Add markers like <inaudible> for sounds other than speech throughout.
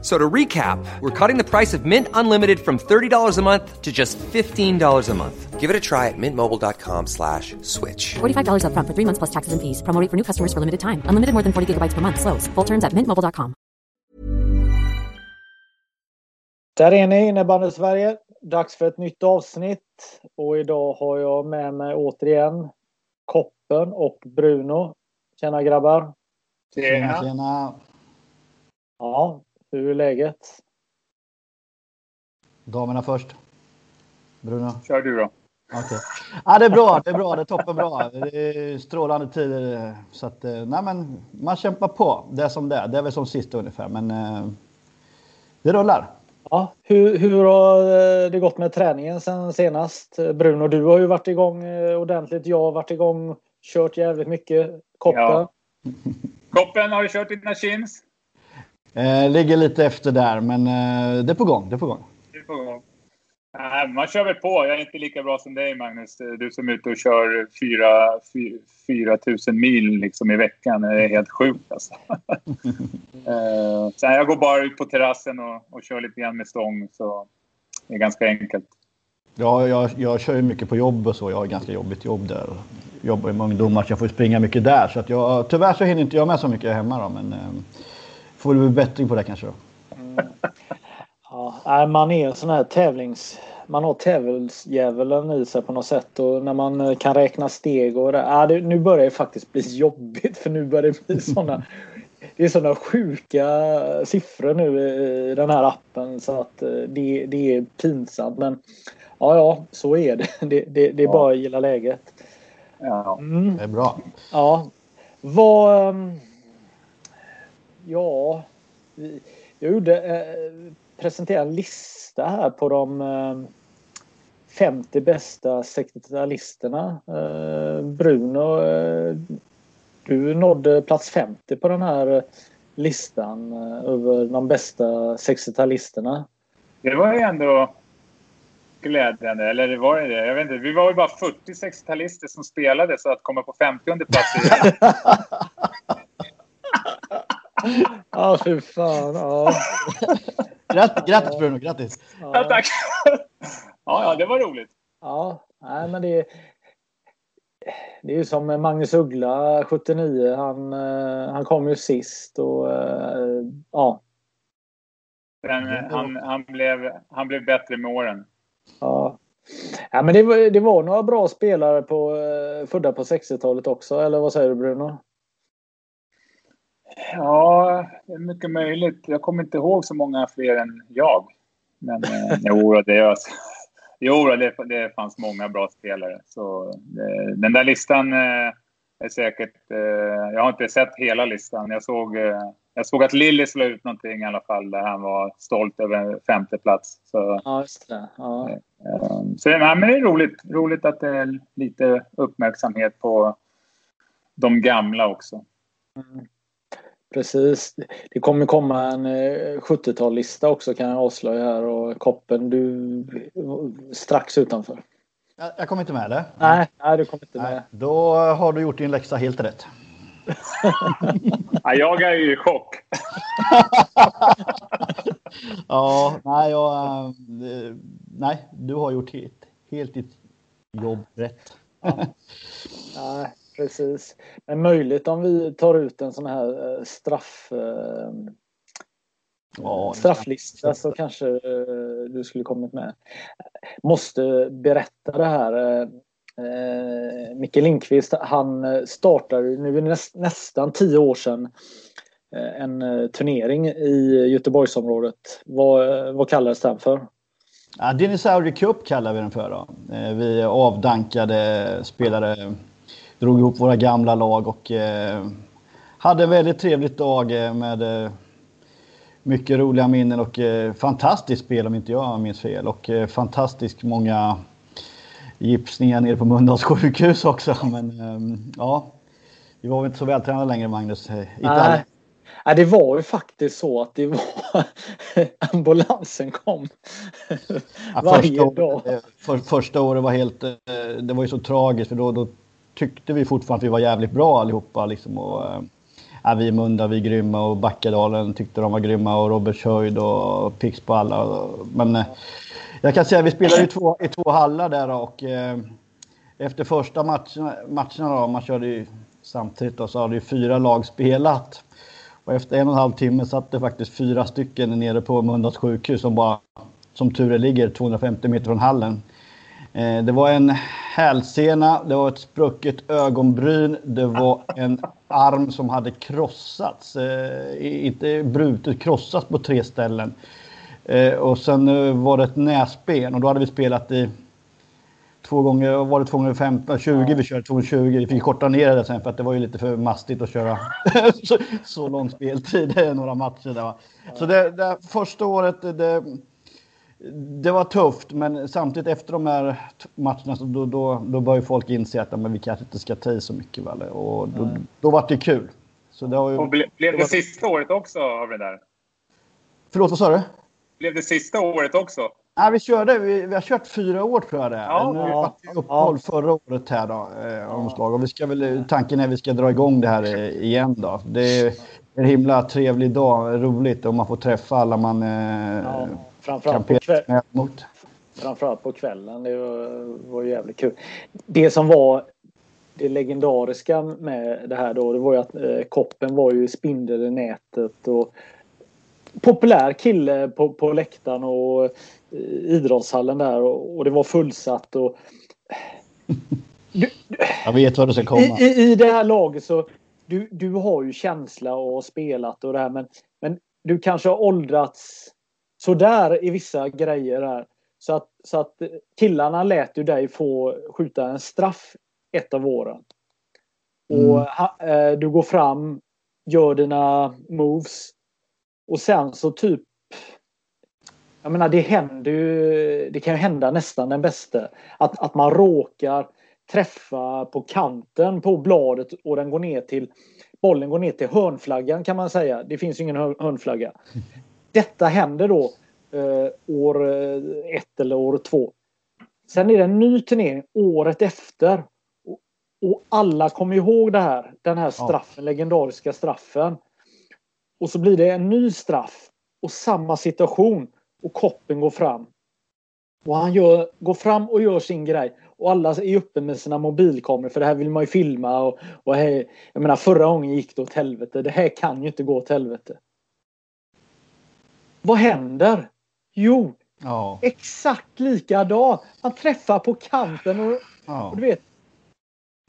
F- So to recap, we're cutting the price of Mint Unlimited from $30 a month to just $15 a month. Give it a try at mintmobile.com slash switch. $45 upfront for three months plus taxes and fees. Promo rate for new customers for limited time. Unlimited more than 40 gigabytes per month. Slows. Full terms at mintmobile.com. Där är ni, innebandy Sverige. Dags för ett nytt avsnitt. Och idag har jag med mig återigen Koppen och Bruno. Tjena grabbar. Tjena. Tjena. Ja, hur är läget? Damerna först. Bruno? Kör du då. Okej. Ja, det är bra. Det är bra. Det är toppenbra. Det är strålande tider. Så att, eh, nej, men man kämpar på. Det är som det är. Det är väl som sist ungefär. Men eh, det rullar. Ja, hur, hur har eh, det gått med träningen sen senast? Bruno, du har ju varit igång ordentligt. Jag har varit igång, kört jävligt mycket. Koppen? Ja. Koppen, har du kört dina chins? Eh, ligger lite efter där, men eh, det är på gång. Det är på gång. Det är på gång. Nej, man kör väl på. Jag är inte lika bra som dig, Magnus. Du som är ute och kör 4 000 mil liksom i veckan. Det är helt sjukt alltså. <laughs> Eh, jag går bara ut på terrassen och, och kör lite grann med stång. Så det är ganska enkelt. Ja, jag, jag kör ju mycket på jobb och så. Jag har ett ganska jobbigt jobb där. Jobbar med ungdomar så jag får springa mycket där. Så att jag, tyvärr så hinner inte jag med så mycket hemma då. Men eh, får bli bättring på det kanske då. Ja, nej, man är en sån här tävlings... Man har tävlingsdjävulen i sig på något sätt och när man eh, kan räkna steg och det, ja, det, Nu börjar det faktiskt bli jobbigt för nu börjar det bli <laughs> såna Det är sådana sjuka siffror nu i den här appen så att eh, det, det är pinsamt men Ja, ja, så är det. <laughs> Det, det, det är bara att gilla läget. Ja. Mm. Det är bra. Ja. Vad... Ja. Jag gjorde, eh, presenterade en lista här på de eh, 50 bästa 60-talisterna. Eh, Bruno, eh, du nådde plats 50 på den här eh, listan eh, över de bästa 60-talisterna. Det var ju ändå glädjande. Eller var det det? Jag vet inte. Vi var väl bara 40 60-talister som spelade så att komma på 50 plats <laughs> Ja, fy fan. Ja. Grattis, grattis Bruno, grattis! Ja, tack! Ja, ja, det var roligt. Ja, nej men det det är ju som Magnus Uggla 79. Han, eh, han kom ju sist och eh, ja. Men eh, han, han, blev, han blev bättre med åren. ja. ja men det, var- det var några bra spelare på, födda på 60-talet också. Eller vad säger du Bruno? Ja, det är mycket möjligt. Jag kommer inte ihåg så många fler än jag. Men eh, <laughs> jo, det, är, jo det, det fanns många bra spelare. Så det, den där listan eh, är säkert... Eh, jag har inte sett hela listan. Jag såg, eh, jag såg att Lilly slog ut någonting i alla fall där han var stolt över femte plats. Så, Ja, just det. Ja. eh, så nej, men det är roligt. Roligt att det är lite uppmärksamhet på de gamla också. Precis. Det kommer komma en eh, 70-tallista också kan jag avslöja här och Koppen du strax utanför. Jag, jag kommer inte med eller? Nej, nej du kommer inte Nej, med. Då har du gjort din läxa helt rätt. <laughs> Ja, jag är ju i chock. <laughs> Ja, nej, jag, eh, nej, du har gjort helt, helt ditt jobb rätt. <laughs> Nej, precis. Men möjligt om vi tar ut en sån här eh, straff, eh, Ja, strafflista så kanske eh, du skulle kommit med. Måste berätta det här. Micke Lindqvist, han startade nu näst, nästan tio år sedan en turnering i Göteborgsområdet. Vad, vad kallades den för? Ja, Dinosaurier Cup kallar vi den för. Då. Vi avdankade spelare, drog ihop våra gamla lag och eh, hade en väldigt trevligt dag eh, med eh, mycket roliga minnen och fantastiskt spel om inte jag minns fel. Och fantastiskt många gipsningar nere på Mölndals sjukhus också. <laughs> Men eh, ja, vi var väl inte så vältränade längre Magnus. Nej, Ja, det var ju faktiskt så att det var <laughs> ambulansen kom Ja, varje första, dag. året, eh, för, första året var helt, det var ju så tragiskt för då, då tyckte vi fortfarande att vi var jävligt bra allihopa liksom. Och, eh, ja, vi i Munda, vi är grymma och Backadalen tyckte de var grymma och Robert Höjd och Pix på alla. Men eh, jag kan säga att vi spelade i två, i två hallar där och eh, efter första matcherna, matcherna då, man körde ju samtidigt då, så hade ju fyra lag spelat. Och efter en och en halv timme satt det faktiskt fyra stycken nere på Mundas sjukhus som bara, som tur är, ligger 250 meter från hallen. Eh, det var en hälsena, det var ett sprucket ögonbryn, det var en arm som hade krossats. Eh, inte brutet, krossats på tre ställen. Eh, och sen var det ett näsben och då hade vi spelat i två gånger, var det två gånger 15, 20 vi körde, 220. Vi fick korta ner det sen för att det var ju lite för mastigt att köra <laughs> så, så lång speltid, <laughs> några matcher där. va. Så det, det första året, det, det var tufft, men samtidigt efter de här matcherna så då, då, då började folk inse att ja, men vi kanske inte ska ta i så mycket. Väl? Och då, då var det kul. Så det var ju... Och ble, blev det sista året också av det där? Förlåt, vad sa du? Blev det sista året också? Nej, vi körde, vi, vi har kört fyra år tror jag det är. Ja, nu ja, var det uppehåll förra året här då, eh, omslag. Och vi ska väl, tanken är att vi ska dra igång det här eh, igen då. Det är en himla trevlig dag, roligt och man får träffa alla man eh, Ja, framförallt, på kväll, framförallt på kvällen. Det var, var jävligt kul. Det som var det legendariska med det här då, det var ju att eh, Koppen var ju spindel i nätet och populär kille på, på läktaren och eh, idrottshallen där och, och det var fullsatt och Jag vet vad det ska komma. i, i, I det här laget så du, du har ju känsla och har spelat och det här men, men du kanske har åldrats sådär i vissa grejer här. Så att, så att killarna lät ju dig få skjuta en straff ett av åren. Och Mm. ha, eh, du går fram, gör dina moves och sen så typ jag menar det händer ju, det kan ju hända nästan den bästa. Att, att man råkar träffa på kanten på bladet och den går ner till bollen går ner till hörnflaggan kan man säga. Det finns ju ingen hör- hörnflagga. Detta händer då eh, år eh, ett eller år två. Sen är det en ny turnering året efter. Och, och alla kommer ihåg det här. Den här straffen, legendariska straffen. Och så blir det en ny straff och samma situation och koppen går fram. Och han gör, går fram och gör sin grej. Och alla är uppe med sina mobilkameror för det här vill man ju filma. Och, och hej, jag menar förra gången gick det åt helvete. Det här kan ju inte gå åt helvete. Vad händer? Jo, Ja, exakt likadan. Han träffar på kanten och, ja. och du vet.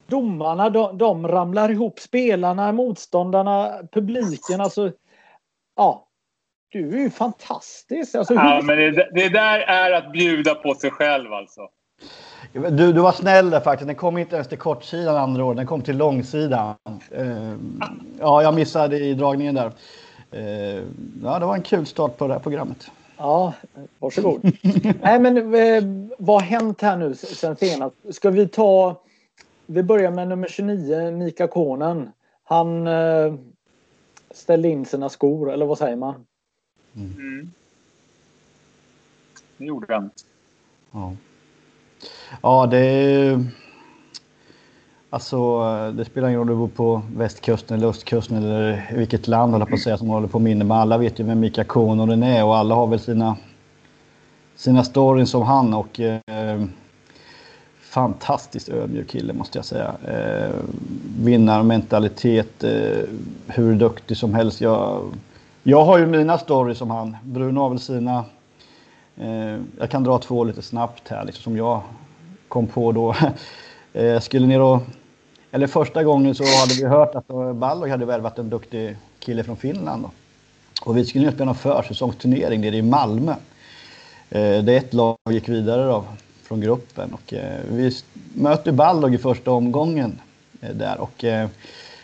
Domarna de, de ramlar ihop. Spelarna, motståndarna, publiken. Alltså, ja. Du är ju fantastisk. Alltså, Ja, men det, det där är att bjuda på sig själv alltså. Du, du var snäll där faktiskt. Den kom inte ens till kortsidan andra året. Den kom till långsidan. Eh, ja, jag missade i dragningen där. Eh, ja, det var en kul start på det här programmet. Ja, varsågod. <laughs> Nej, men eh, vad har hänt här nu sen senast? Ska vi ta... Vi börjar med nummer 29, Mika Konen. Han eh, ställde in sina skor, eller vad säger man? Mm. Det gjorde han. Ja, ja det är... Alltså, det spelar ingen roll om du bor på västkusten eller östkusten eller vilket land håller på att säga som håller på minne. Men alla vet ju vem Mika Kononen är och alla har väl sina, sina stories som han och eh, fantastiskt ödmjuk kille måste jag säga. Eh, vinnarmentalitet, eh, hur duktig som helst. Jag, jag har ju mina stories som han. Bruno har väl sina. Eh, jag kan dra två lite snabbt här liksom, som jag kom på då. <laughs> Eh, jag skulle ner och... Eller första gången så hade vi hört att eh, Balog hade värvat en duktig kille från Finland. Då. Och vi skulle ju spela en försäsongsturnering nere i Malmö. Eh, Det ett lag gick vidare då, från gruppen och eh, vi möter Balog i första omgången eh, där och eh,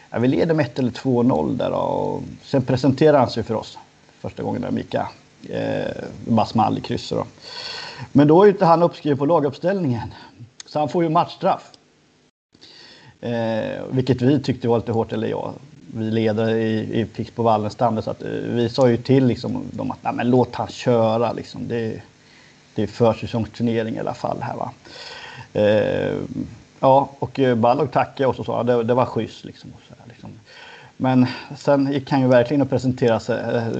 ja, vi leder med 1 eller 2-0 där då, och sen presenterar han sig för oss första gången där Mika. Eh, bara small i krysset då. Men då är ju inte han uppskriven på laguppställningen. Så han får ju matchstraff. Eh, vilket vi tyckte var lite hårt, eller jag. vi ledare i, i Pix på Wallenstam. Så att, eh, vi sa ju till liksom, dem att Nej, men låt han köra. Liksom. Det, det är försäsongsturnering i alla fall här va. Eh, ja, och Ballock Balog tackade och sa sa det, det var schysst. Liksom, och så här, liksom. Men sen gick han ju verkligen att presentera sig.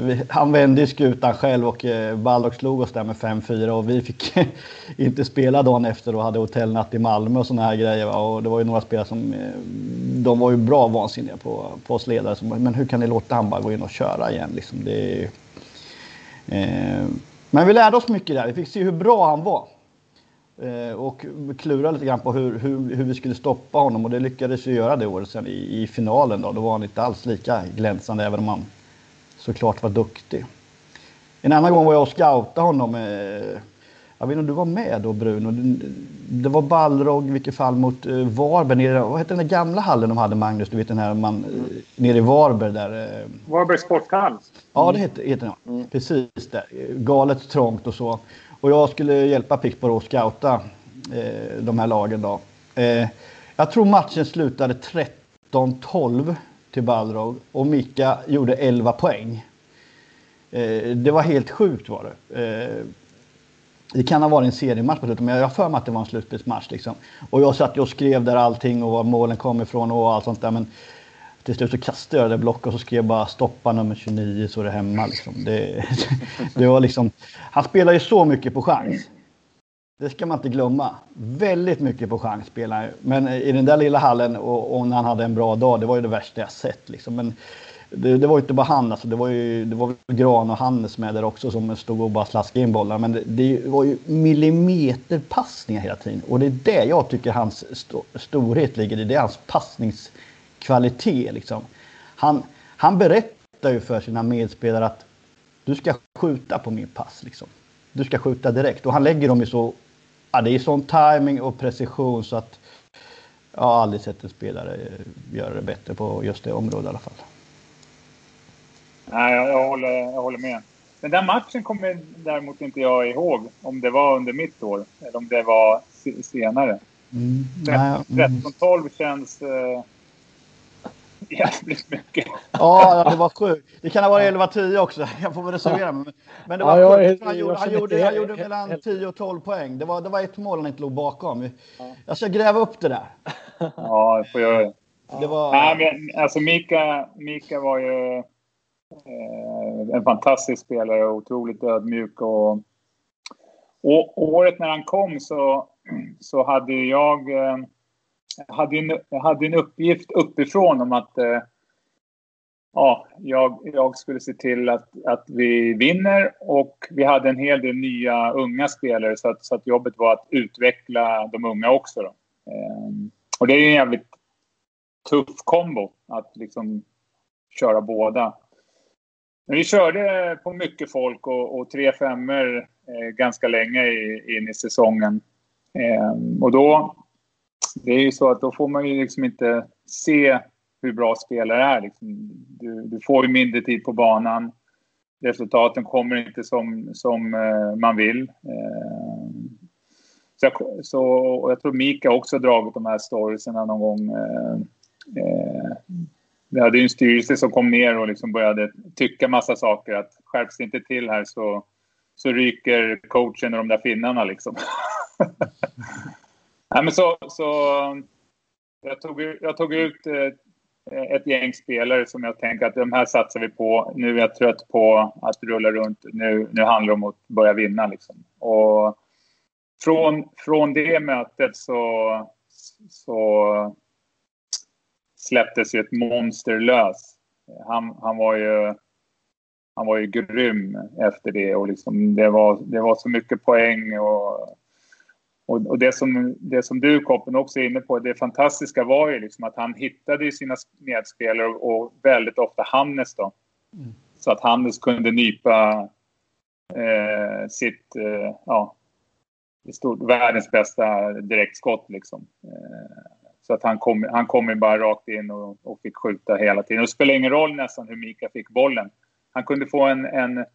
Eh, han vände ju skutan själv och eh, Baldock slog oss där med 5-4 och vi fick <laughs> inte spela dagen efter och hade hotellnatt i Malmö och sådana här grejer. Och det var ju några spelare som, eh, de var ju bra vansinniga på, på oss ledare. Men hur kan ni låta han bara gå in och köra igen liksom? Det är, ju... men vi lärde oss mycket där. Vi fick se hur bra han var. Eh, och klura lite grann på hur, hur, hur, vi skulle stoppa honom och det lyckades vi göra det året sen i, i finalen. Då. då var han inte alls lika glänsande även om han såklart var duktig. En annan gång var jag och scoutade honom. Eh, jag vet inte om du var med då Bruno? Det var Balrog, vilket fall mot eh, Varberg. Nere, vad hette den där gamla hallen de hade Magnus? Du vet den här man, nere i Varberg där. Varberg Sporthall. Ja det heter, heter den. Mm. Precis där. Galet trångt och så. Och jag skulle hjälpa Pickborough att scouta eh, de här lagen då. Eh, jag tror matchen slutade 13-12 till Balrog och Mika gjorde 11 poäng. Eh, det var helt sjukt var det. Eh, det kan ha varit en seriematch på slutet, men jag har för mig att det var en slutspelsmatch. Liksom. Och jag satt och skrev där allting och var målen kom ifrån och allt sånt där. Men till slut så kastade jag det blocket och så skrev jag bara stoppa nummer 29 så är det hemma. Liksom. Det, <laughs> det var liksom, han spelar ju så mycket på chans. Det ska man inte glömma. Väldigt mycket på chans spelar han Men i den där lilla hallen och, och, när han hade en bra dag, det var ju det värsta jag sett. Liksom. Men det, det var ju inte bara han, alltså, det var ju det var Gran och Hannes med där också som stod och bara slaskade in bollar. Men det, det var ju millimeterpassningar hela tiden. Och det är det jag tycker hans st storhet ligger i. Det är hans passnings kvalitet. Liksom. Han, han berättar ju för sina medspelare att du ska skjuta på min pass. Liksom. Du ska skjuta direkt. Och han lägger dem i så... Ja, det är sån timing och precision så att jag har aldrig sett en spelare göra det bättre på just det området i alla fall. Nej, jag, jag, håller, jag håller med. Den där matchen kommer däremot inte jag ihåg om det var under mitt år eller om det var senare. Mm, 13-12 känns... Eh, <laughs> jävligt mycket. Ja, det var sjukt. Det kan ha varit 11-10 också. <laughs> Jag får väl reservera mig. Men det var ja, sjukt. Han gjorde, han gjorde, han gjorde mellan 10 och 12 poäng. Det var, det var ett mål han inte låg bakom. Jag ska gräva upp det där. <laughs> Ja, det får jag. Det var... Nej, men, alltså Mika, Mika var ju eh, en fantastisk spelare. Otroligt ödmjuk. Och, och året när han kom så, så hade jag... Eh, hade en, hade en uppgift uppifrån om att eh, ja, jag, jag skulle se till att, att vi vinner och vi hade en hel del nya unga spelare så att, så att jobbet var att utveckla de unga också. Då. Eh, och det är en jävligt tuff kombo att liksom köra båda. Men vi körde på mycket folk och, och tre femmor eh, ganska länge i, in i säsongen. Eh, och då det är ju så att då får man ju liksom inte se hur bra spelare är. Liksom. Du, du, får ju mindre tid på banan. Resultaten kommer inte som, som eh, man vill. Eh, så, jag, så jag tror Mika också har dragit de här storiesarna någon gång. Eh, eh, vi hade ju en styrelse som kom ner och liksom började tycka massa saker. Att skärps det inte till här så, så ryker coachen och de där finnarna liksom. <laughs> Nej, men så, så jag, tog, jag tog ut eh, ett gäng spelare som jag tänker att de här satsar vi på. Nu är jag trött på att rulla runt. Nu, nu handlar det om att börja vinna. Liksom. Och från, från det mötet så, så släpptes ju ett monster lös. Han, han, var ju, han var ju grym efter det och liksom det, var, det var så mycket poäng. och och, och, det, som, det som du, Koppen, också är inne på, det fantastiska var ju liksom att han hittade sina medspelare och väldigt ofta Hannes då. Mm. Så att Hannes kunde nypa eh, sitt, eh, ja, stort, världens bästa direktskott liksom. Eh, så att han kom, han kom ju bara rakt in och, och fick skjuta hela tiden. Och det spelade ingen roll nästan hur Mika fick bollen. Han kunde få en, en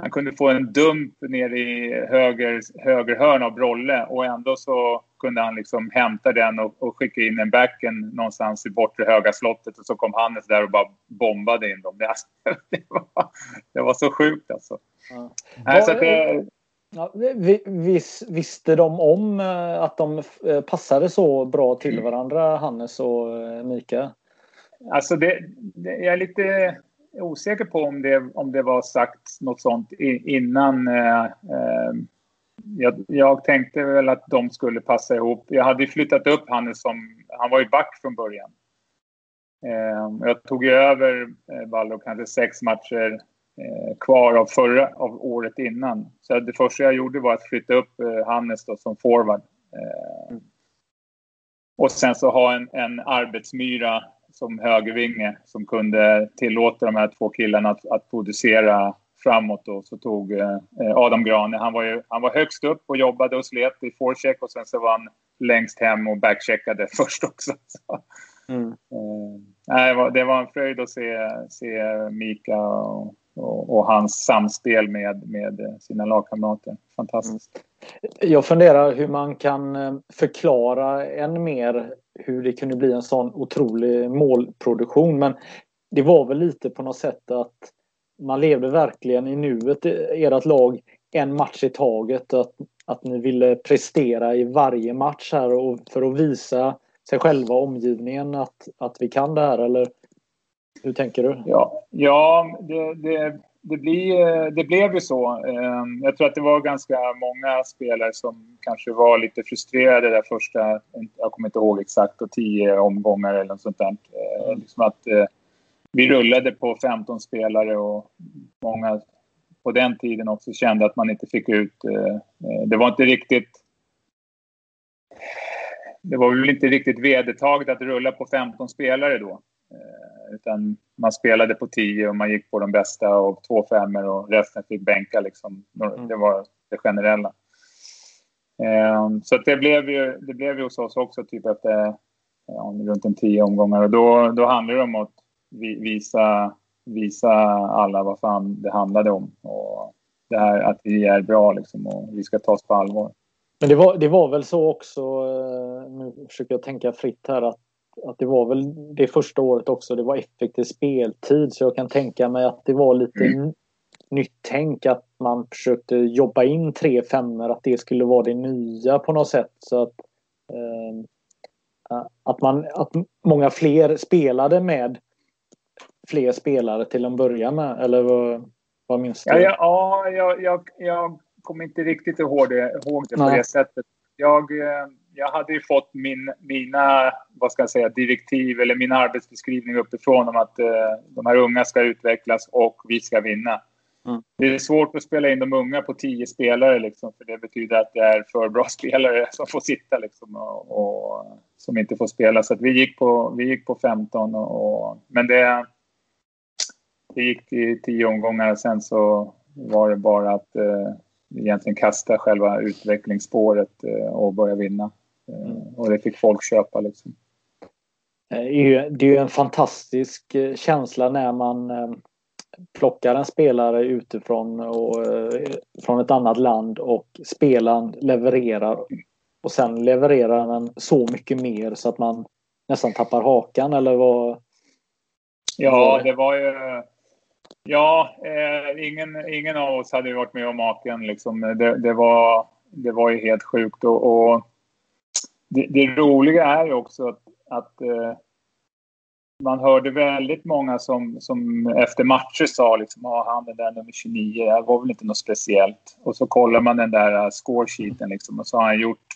han kunde få en dump ner i höger, höger hörn av Brolle och ändå så, kunde han liksom hämta den och, och skicka in en backen någonstans i bortre höga slottet och så kom Hannes där och bara bombade in dem. Det, alltså, <laughs> det, var, det var så sjukt alltså. Ja. Nej, så det, Ja, vis, visste de om eh, att de eh, passade så bra till mm. varandra, Hannes och eh, Mika? Alltså det, det, jag är lite osäker på om det, om det var sagt något sånt innan. Eh, eh, jag, jag, tänkte väl att de skulle passa ihop. Jag hade flyttat upp Hannes som, han var ju back från början. Eh, jag tog över Vallo kanske sex matcher kvar av, förra, av året innan. Så det första jag gjorde var att flytta upp Hannes då, som forward. Och sen så ha en, en arbetsmyra som högervinge som kunde tillåta de här två killarna att, att producera framåt. Då, så tog eh, Adam Grane, han var, ju, han var högst upp och jobbade och slet i forecheck och sen så var han längst hem och backcheckade <laughs> först också. Mm. Eh, det var en fröjd att se, se Mika och, och, och, hans samspel med, med sina lagkamrater. Fantastiskt. Jag funderar hur man kan eh, förklara än mer hur det kunde bli en sån otrolig målproduktion. Men det var väl lite på något sätt att man levde verkligen i nuet, ert lag, en match i taget. Att, att ni ville prestera i varje match här och för att visa sig själva och omgivningen att, att vi kan det här eller hur tänker du? Ja, ja det, det, det, blir, det blev ju så. Ehm, jag tror att det var ganska många spelare som kanske var lite frustrerade där första, jag kommer inte ihåg exakt, och tio omgångar eller något sånt där. Mm. Liksom att eh, vi rullade på 15 spelare och många på den tiden också kände att man inte fick ut... Eh, det var inte riktigt... Det var väl inte riktigt vedertaget att rulla på 15 spelare då. Utan man spelade på 10 och man gick på de bästa och två femmor och resten fick bänka. Liksom. Mm. Det var det generella. Um, så det blev, ju, det blev ju hos oss också typ efter ja, runt en tio omgångar. Och då, då handlade det om att visa, visa alla vad fan det handlade om. Och det här att vi är bra liksom, och vi ska tas på allvar. Men det var, det var väl så också, eh, nu försöker jag tänka fritt här, att att det var väl det första året också. Det var effektiv speltid så jag kan tänka mig att det var lite mm. nytt tänk att man försökte jobba in tre femmor att det skulle vara det nya på något sätt. Så att, eh, att, man, att många fler spelade med fler spelare till en början med, eller vad, vad minns du? Ja, ja, ja jag, jag, jag kommer inte riktigt ihåg det, ihåg det på det sättet. Jag, eh, jag hade ju fått min, mina vad ska jag säga, direktiv eller min arbetsbeskrivning uppifrån om att eh, de här unga ska utvecklas och vi ska vinna. Mm. Det är svårt att spela in de unga på tio spelare liksom, för det betyder att det är för bra <laughs> spelare som får sitta liksom, och, och som inte får spela. Så vi, gick på, vi gick på 15 och, och men det, det gick i tio omgångar. Sen så var det bara att eh, egentligen kasta själva utvecklingsspåret eh, och börja vinna. Mm. Och det fick folk köpa liksom. Det är ju en fantastisk eh, känsla när man eh, plockar en spelare utifrån och från ett annat land och spelaren levererar och sen levererar den så mycket mer så att man nästan tappar hakan eller vad? Ja, det var ju... Ja, eh, ingen, ingen av oss hade varit med om maken. Liksom. Det, det, var, det var ju helt sjukt. Och, och det, det, roliga är ju också att, att eh, man hörde väldigt många som, som efter matcher sa liksom, ah, han är där nummer 29, det var väl inte något speciellt. Och så kollar man den där uh, scoresheeten liksom, och så har han gjort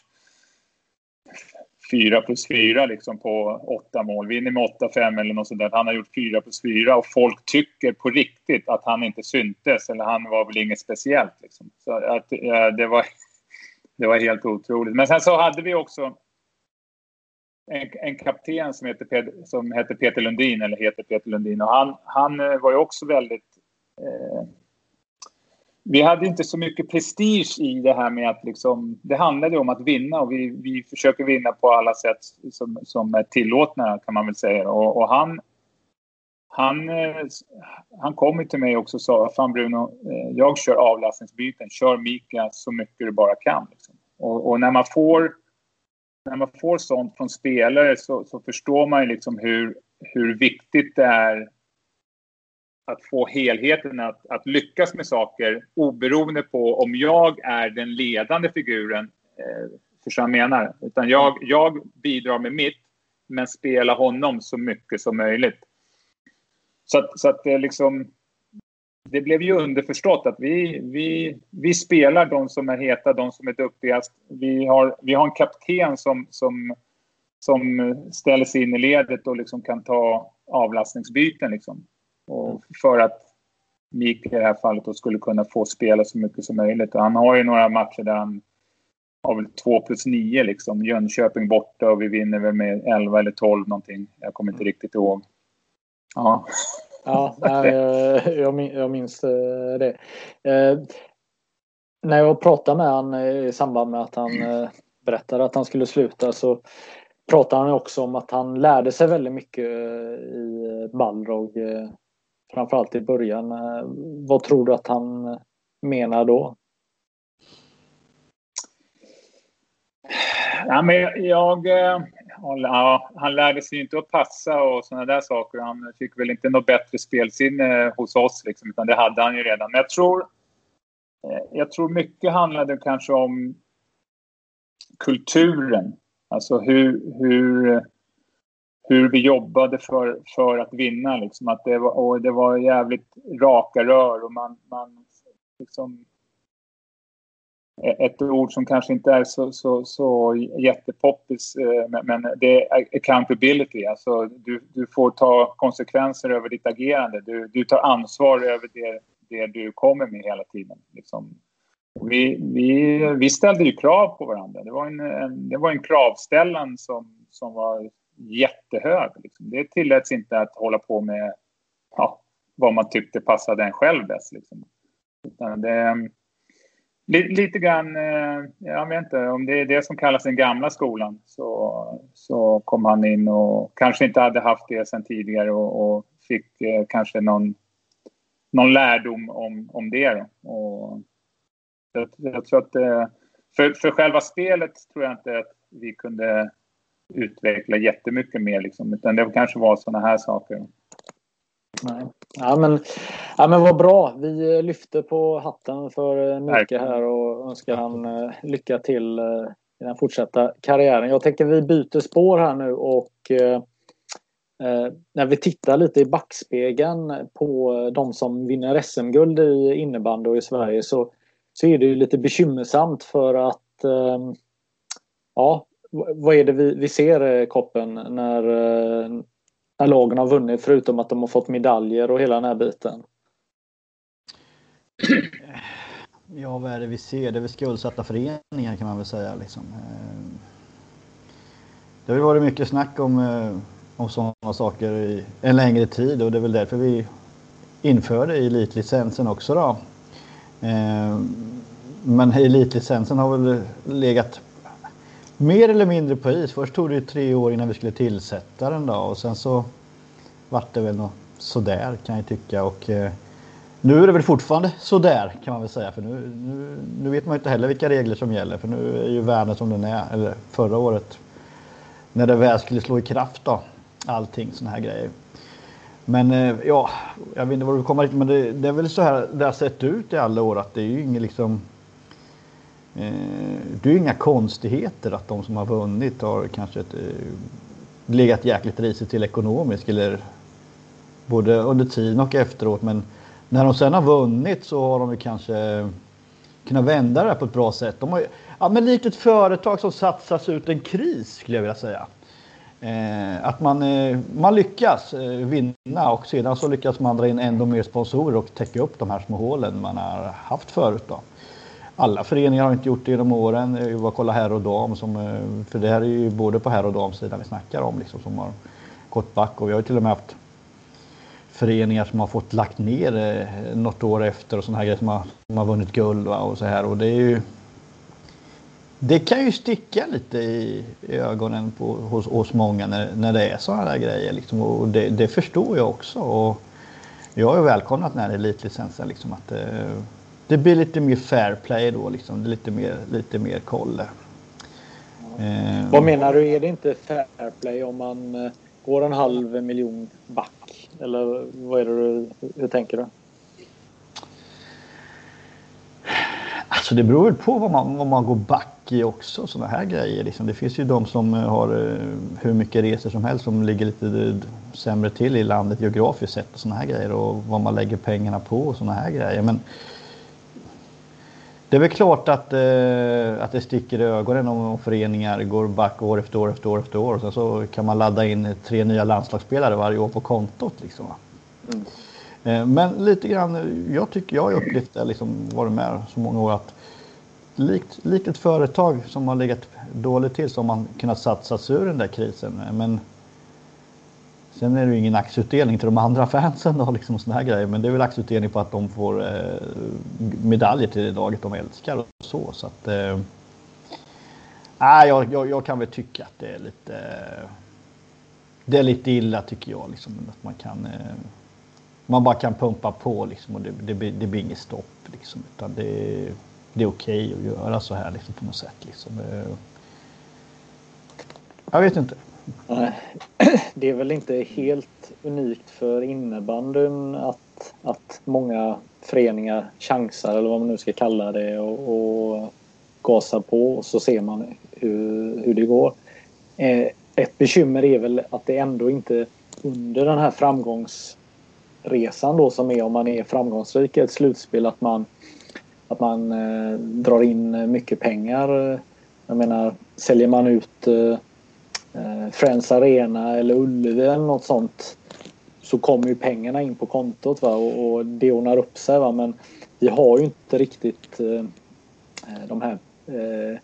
4 plus 4 liksom på åtta mål. Vinner med 8-5 eller något sånt där. Han har gjort 4 plus 4 och folk tycker på riktigt att han inte syntes eller han var väl inget speciellt. Liksom. Så att, ja, det, var, <laughs> det var helt otroligt. Men sen så hade vi också en, en kapten som heter, Ped, som heter Peter Lundin, eller heter Peter Lundin. Och han, han eh, var ju också väldigt... Eh, vi hade inte så mycket prestige i det här med att liksom, det handlade om att vinna och vi, vi försöker vinna på alla sätt som, som är tillåtna kan man väl säga. Och, och han, han, eh, han kom till mig också och sa, fan Bruno, eh, jag kör avlastningsbyten, kör Mika så mycket du bara kan. Liksom. Och, och, när man får när man får sånt från spelare så, så förstår man ju liksom hur, hur viktigt det är att få helheten att, att lyckas med saker oberoende på om jag är den ledande figuren. Eh, förstår jag menar? Utan jag, jag bidrar med mitt, men spelar honom så mycket som möjligt. Så att, så att det liksom... Det blev ju underförstått att vi, vi, vi spelar de som är heta, de som är duktigast. Vi har, vi har en kapten som, som, som ställer sig in i ledet och liksom kan ta avlastningsbyten. Liksom. Och för att Mik i det här fallet då skulle kunna få spela så mycket som möjligt. Och han har ju några matcher där han har väl 2 plus 9 liksom. Jönköping borta och vi vinner väl med 11 eller 12 någonting. Jag kommer inte riktigt ihåg. Ja. Ja, jag, jag minns eh, det. Eh, när jag pratade med honom eh, i samband med att han eh, berättade att han skulle sluta så pratade han också om att han lärde sig väldigt mycket eh, i Balrog. Framförallt i början. Vad tror du att han menar då? Ja, men jag, ja, han lärde sig inte att passa och sådana där saker. Han fick väl inte något bättre spelsinne hos oss, liksom, utan det hade han ju redan. Men jag tror, eh, jag tror mycket handlade kanske om kulturen. Alltså hur, hur, hur vi jobbade för, för att vinna. Liksom. Att det, var, och det var jävligt raka rör och man, man liksom ett ord som kanske inte är så, så, så jättepoppis, eh, men det är accountability. Alltså du, du får ta konsekvenser över ditt agerande. Du, du tar ansvar över det, det du kommer med hela tiden. Liksom. Vi, vi, vi ställde ju krav på varandra. Det var en, en det var en kravställan som, som var jättehög. Liksom. Det tilläts inte att hålla på med ja, vad man tyckte passade en själv bäst. Liksom. Utan det, Lite grann, eh, jag vet inte, om det är det som kallas den gamla skolan så, så kom han in och kanske inte hade haft det sedan tidigare och, och fick eh, kanske någon, någon lärdom om, om det. Och jag, jag tror att eh, för, för själva spelet tror jag inte att vi kunde utveckla jättemycket mer liksom, utan det kanske var sådana här saker. Nej. Ja, men, ja, men vad bra. Vi lyfter på hatten för eh, Micke här och önskar han eh, lycka till eh, i den fortsatta karriären. Jag tänker vi byter spår här nu och eh, när vi tittar lite i backspegeln på de som vinner SM-guld i innebandy i Sverige så, så är det ju lite bekymmersamt för att eh, ja, vad är det vi, vi ser Koppen när när lagen har vunnit förutom att de har fått medaljer och hela den här biten? Ja, vad är det vi ser? Det är väl skuldsatta föreningar kan man väl säga. Liksom. Eh, det har ju varit mycket snack om, eh, om sådana saker i en längre tid och det är väl därför vi införde elitlicensen också. Då. Eh, men elitlicensen har väl legat mer eller mindre på is. Först tog det tre år innan vi skulle tillsätta den då och sen så vart det väl något sådär kan jag tycka. Och, eh, nu är det väl fortfarande sådär kan man väl säga. För nu, nu, nu vet man inte heller vilka regler som gäller. För nu är ju världen som den är. Eller förra året. När det väl skulle slå i kraft då. Allting sådana här grejer. Men eh, ja, jag vet inte var du kommer riktigt. Men det, det, är väl så här det har sett ut i alla år. Att det är ju inget liksom Eh, det är ju inga konstigheter att de som har vunnit har kanske ett, eh, legat jäkligt risigt till ekonomiskt eller både under tiden och efteråt. Men när de sen har vunnit så har de ju kanske kunnat vända det här på ett bra sätt. De har, ja, men likt ett företag som satsas ut en kris skulle jag vilja säga. Eh, att man, eh, man lyckas eh, vinna och sedan så lyckas man dra in ändå mer sponsorer och täcka upp de här små hålen man har haft förut. Då alla föreningar har inte gjort det genom åren. Eh, det var kolla herr och dam. Som, eh, för det här är ju både på herr och damsidan vi snackar om. Liksom, som har gått back. Och vi har ju till och med haft föreningar som har fått lagt ner eh, något år efter och sådana här grejer som har, som har vunnit guld va, och så här. Och det är ju det kan ju sticka lite i, i ögonen på, hos, hos många när, när det är sådana där grejer. Liksom, och det, det, förstår jag också. Och jag har ju välkomnat den här elitlicensen. Liksom, att, eh, det blir lite mer fair play då liksom. Det är lite mer, lite mer koll. Eh, Vad menar du? Är det inte fair play om man eh, går en halv miljon back? Eller vad är det du, hur tänker du? Alltså det beror väl på vad man, vad man går back i också, sådana här grejer. Liksom. Det finns ju de som eh, har eh, hur mycket resor som helst som ligger lite sämre till i landet geografiskt sett och sådana här grejer och vad man lägger pengarna på och sådana här grejer. Men det är väl klart att, eh, att det sticker i ögonen om föreningar går back år efter år efter år efter år och sen så kan man ladda in tre nya landslagsspelare varje år på kontot. Liksom. Mm. Eh, Men lite grann, jag tycker jag har upplevt det, liksom varit med så många år att likt, likt ett företag som har legat dåligt till så har man kunnat satsa sig ur den där krisen. Men sen är det ju ingen aktieutdelning till de andra fansen och liksom såna här grejer. Men det är väl aktieutdelning på att de får eh, medaljer till det laget de älskar och så. så att, eh, nej, jag, jag, jag kan väl tycka att det är lite det är lite illa tycker jag. Liksom, att man kan eh, man bara kan pumpa på liksom, och det, det, blir- det blir inget stopp. Liksom, utan det, det är okej att göra så här liksom, på något sätt. Liksom. Eh, Jag vet inte. <clears throat> Det är väl inte helt unikt för innebandyn att, att många föreningar chansar eller vad man nu ska kalla det och, och gasar på och så ser man hur, hur det går. Eh, ett bekymmer är väl att det ändå inte under den här framgångsresan då som är om man är framgångsrik i ett slutspel att man att man eh, drar in mycket pengar. Jag menar, säljer man ut eh, eh, Friends Arena eller Ullevi eller något sånt så kommer ju pengarna in på kontot va? Och, och det ordnar upp sig. Va? Men vi har ju inte riktigt eh, eh, de här eh,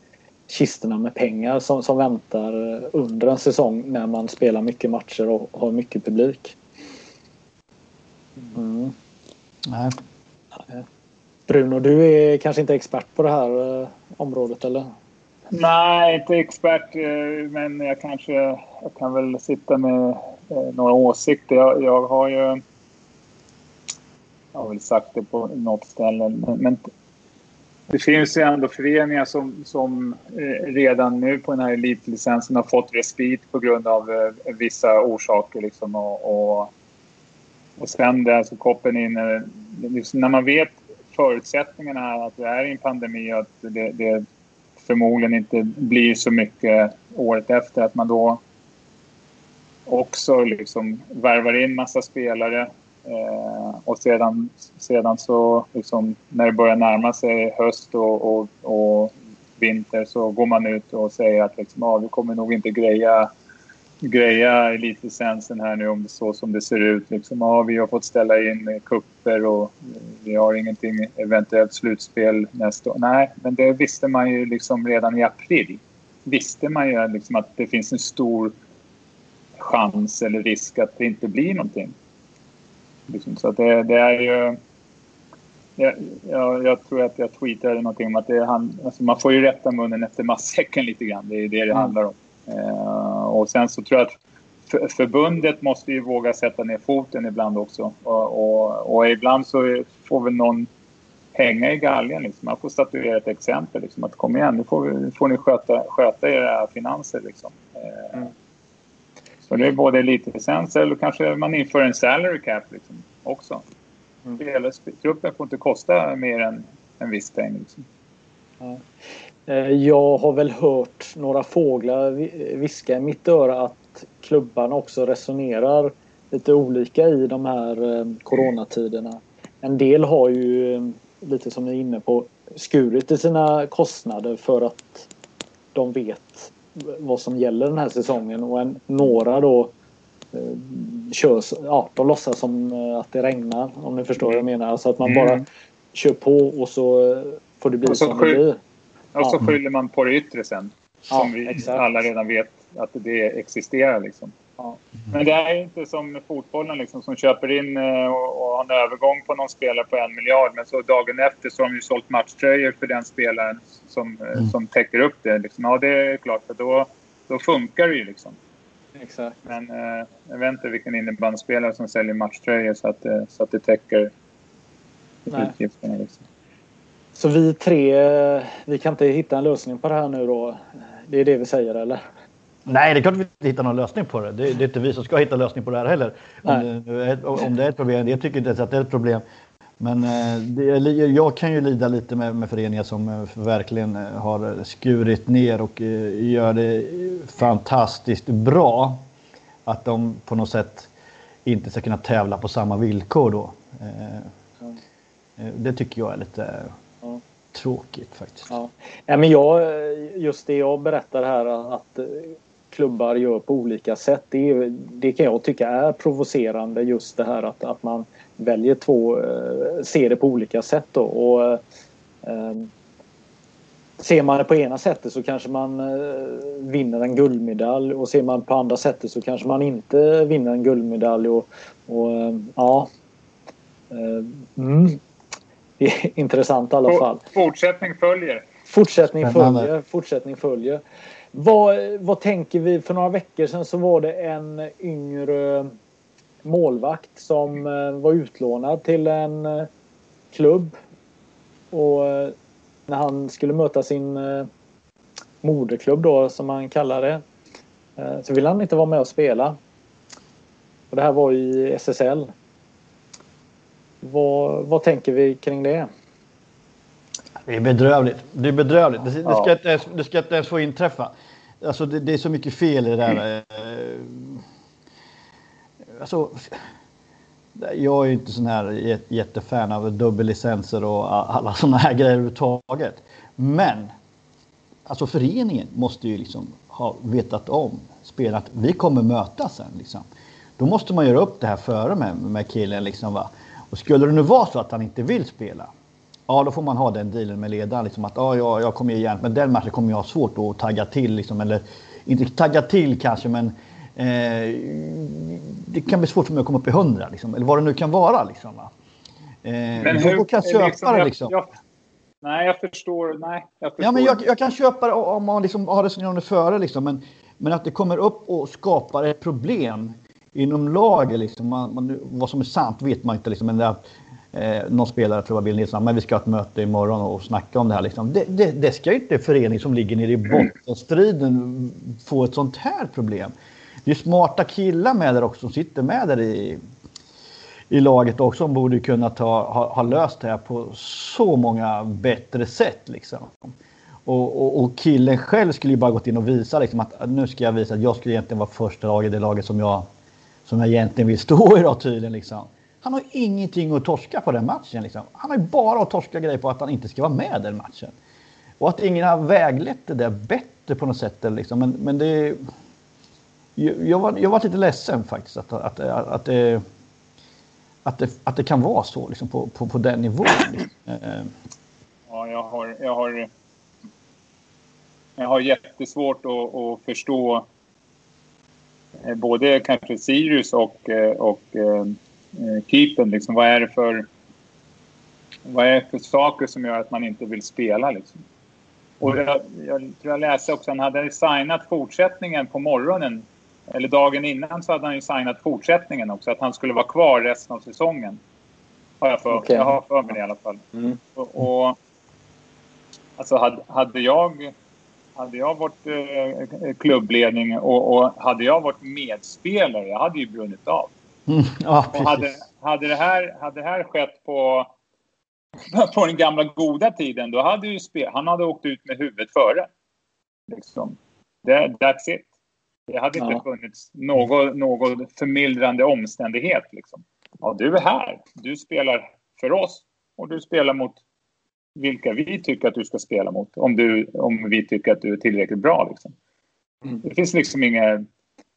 kistorna med pengar som, som väntar eh, under en säsong när man spelar mycket matcher och har mycket publik. Mm. Nej. Bruno, du är kanske inte expert på det här eh, området eller? Nej, inte expert, eh, men jag kanske jag kan väl sitta med eh, några åsikter. Jag, jag har ju... Jag har väl sagt det på något ställe, men, men det finns ju ändå föreningar som, som eh, redan nu på den här elitlicensen har fått respit på grund av vissa orsaker. Liksom, och, och, och sen där så koppen in... när man vet förutsättningarna att det är en pandemi och att det, det förmodligen inte blir så mycket året efter. Att man då också liksom värvar in massa spelare eh, och sedan, sedan så liksom när det börjar närma sig höst och, och, och vinter så går man ut och säger att liksom, ah, vi kommer nog inte greja greja elitlicensen här nu om det så som det ser ut. Liksom, ja, vi har fått ställa in kupper och vi har ingenting eventuellt slutspel nästa år. Nej, men det visste man ju liksom redan i april. Visste man ju liksom att det finns en stor chans eller risk att det inte blir någonting. Liksom, så det, det är ju... Jag, jag, jag tror att jag tweetade någonting om att det är han, alltså man får ju rätta munnen efter matsäcken lite grann. Det är det det handlar om. Eh, och sen så tror jag att för, förbundet måste ju våga sätta ner foten ibland också. Och, och, och ibland så får väl någon hänga i galgen. Liksom. Man får statuera ett exempel. Liksom, att kom igen, nu får, får ni sköta, sköta era finanser. Liksom. Eh, Mm. Så det är både elitlicens eller kanske man inför en salary cap liksom, också. Mm. Truppen får inte kosta mer än en viss peng. Liksom. Eh, Jag har väl hört några fåglar vi- viska i mitt öra att klubbarna också resonerar lite olika i de här eh, coronatiderna. En del har ju, eh, lite som ni är inne på, skurit i sina kostnader för att de vet vad som gäller den här säsongen och en, några då eh, kör, s- ja, de låtsas som eh, att det regnar om ni förstår vad jag menar. Alltså att man Mm. bara kör på och så eh, får det bli som det blir. Och så skyller man på det yttre sen. Som vi exakt. alla redan vet att det existerar. Liksom. Ja. Men det är inte som fotbollen liksom, som köper in eh, och, och har en övergång på någon spelare på en miljard. Men så dagen efter så har de ju sålt matchtröjor för den spelaren som, eh, som täcker upp det. Liksom. Ja, det är klart. För då, då funkar det ju. Liksom. Exakt. Men eh, jag vet inte vilken innebandyspelare som säljer matchtröjor så att, eh, så att det täcker utgifterna. Liksom. Så vi tre, vi kan inte hitta en lösning på det här nu då? Det är det vi säger eller? Nej, det är klart vi inte hittar någon lösning på det. det. Är inte vi som ska hitta lösning på det här heller. Om det, om det är ett problem. Jag tycker inte ens att det är ett problem. Men eh, det, jag kan ju lida lite med, med föreningar som eh, verkligen eh, har skurit ner och gör det fantastiskt bra. Att de på något sätt inte ska kunna tävla på samma villkor då. Det tycker jag är lite ja. tråkigt faktiskt. Ja. Ja, men jag, just det jag berättar här att klubbar gör på olika sätt. Det, det kan jag tycka är provocerande just det här att, att man väljer två eh, ser det på olika sätt. Då. Och, eh, ser man det på ena sättet så kanske man eh, vinner en guldmedalj och ser man på andra sättet så kanske man inte vinner en guldmedalj. Och, och eh, ja. Mm. <laughs> Intressant i alla fall. Fortsättning följer. Fortsättning följer. Fortsättning följer. Vad, vad tänker vi? För några veckor sedan så var det en yngre målvakt som eh, var utlånad till en eh, klubb. Och eh, när han skulle möta sin moderklubb då som han kallar det. Så ville han inte vara med och spela. Och det här var i SSL. Vad, vad tänker vi kring det? Det är bedrövligt. Det är bedrövligt. Det, det, ska, inte ens, det ska inte ens få inträffa. Alltså det, det är så mycket fel i det där. Mm alltså, jag är inte sån här jättefan av dubbellicenser och alla såna här grejer överhuvudtaget. Men alltså föreningen måste ju liksom ha vetat om spelat. Vi kommer mötas sen liksom. Då måste man göra upp det här före med, med killen liksom va. Och skulle det nu vara så att han inte vill spela. Ja, då får man ha den dealen med ledaren liksom att ja, jag, jag kommer igen, men den matchen kommer jag ha svårt att tagga till liksom eller inte tagga till kanske, men Eh, det kan bli svårt för mig att komma upp i 100 liksom, eller vad det nu kan vara. Liksom, va? Eh, men hur, kan jag köpa liksom, det. Liksom. Jag, nej, jag förstår. Nej, jag, förstår. Ja, men jag, jag kan köpa det om man liksom har resonerat om det före. Liksom, men, men att det kommer upp och skapar ett problem inom laget. Liksom, man, man, vad som är sant vet man inte. Liksom, men det, eh, någon spelare, tror jag Bill Nilsson, men vi ska ha ett möte imorgon och snacka om det här. Liksom. Det, det, det ska ju inte förening som ligger nere i bottenstriden få ett sånt här problem det är smarta killar med där också som sitter med där i, i laget också som borde kunna ta, ha, ha löst det här på så många bättre sätt. Liksom. Och, och, och, killen själv skulle ju bara gått in och visa liksom, att nu ska jag visa att jag skulle egentligen vara första lag i det laget som jag, som jag egentligen vill stå i då tydligen. Liksom. Han har ingenting att torska på den matchen. Liksom. Han har ju bara att torska grejer på att han inte ska vara med den matchen. Och att ingen har väglett det där bättre på något sätt. Liksom. Men, men det, jag var, jag var lite ledsen faktiskt att, att, att, att, det, att, det, att det kan vara så liksom, på, på, på den nivån. Liksom. Eh, ja, jag har, jag har, jag har jättesvårt att, att förstå både kanske Sirius och, eh, och eh, keepern. Liksom, vad är det för vad är det för saker som gör att man inte vill spela? Liksom? Och jag, jag tror jag läste också, han hade signat fortsättningen på morgonen eller dagen innan så hade han ju signat fortsättningen också. Att han skulle vara kvar resten av säsongen. Har jag för, okay. jag har för mig det i alla fall. Mm. Och, och, alltså hade, hade jag hade jag varit eh, klubbledning och, och, hade jag varit medspelare, jag hade ju brunnit av. Mm, ja, och hade, hade, det här, hade det här skett på, <laughs> på den gamla goda tiden, då hade ju spel, han hade åkt ut med huvudet före. Liksom. That, that's it. Det hade inte ja. funnits någon, någon förmildrande omständighet. Liksom. Ja, du är här. Du spelar för oss och du spelar mot vilka vi tycker att du ska spela mot. Om, du, om vi tycker att du är tillräckligt bra. Liksom. Mm. Det finns liksom inga...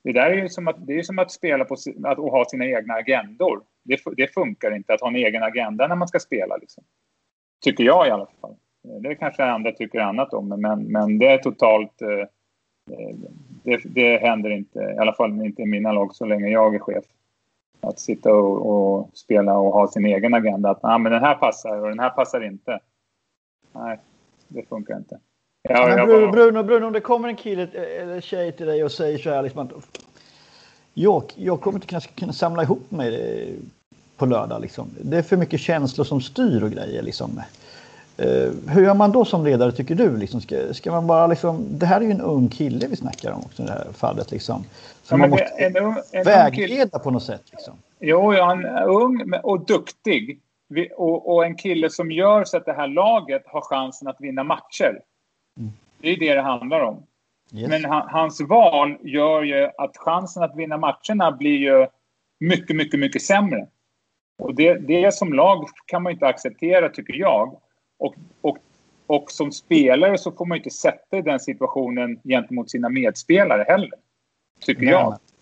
Det där är ju som att, det är som att spela på att och ha sina egna agendor. Det, det, funkar inte att ha en egen agenda när man ska spela. Liksom. Tycker jag i alla fall. Det kanske andra tycker annat om, men, men det är totalt eh, det, det händer inte, i alla fall inte i mina lag så länge jag är chef. Att sitta och, och spela och ha sin egen agenda. Att ah, men den här passar och den här passar inte. Nej, det funkar inte. Ja, men Bruno, bara... Bruno, Bruno, om det kommer en kille eller tjej till dig och säger så här liksom att jag, jag kommer inte kunna, kunna samla ihop mig på lördag. Liksom. Det är för mycket känslor som styr och grejer. Liksom. Eh, hur gör man då som ledare tycker du? Liksom, ska, ska man bara liksom, det här är ju en ung kille vi snackar om också i det här fallet. Liksom. Så Ja, man måste en en ung vägleda på något sätt. Liksom. Jo, ja, han är ung och duktig. Vi- Och, och en kille som gör så att det här laget har chansen att vinna matcher. Det är det det handlar om. Yes. Men han, hans val gör ju att chansen att vinna matcherna blir ju mycket, mycket, mycket sämre. Och det, det som lag kan man inte acceptera, tycker jag. Och, och, och som spelare så får man inte sätta i den situationen gentemot sina medspelare heller. Tycker jag. Nej, men,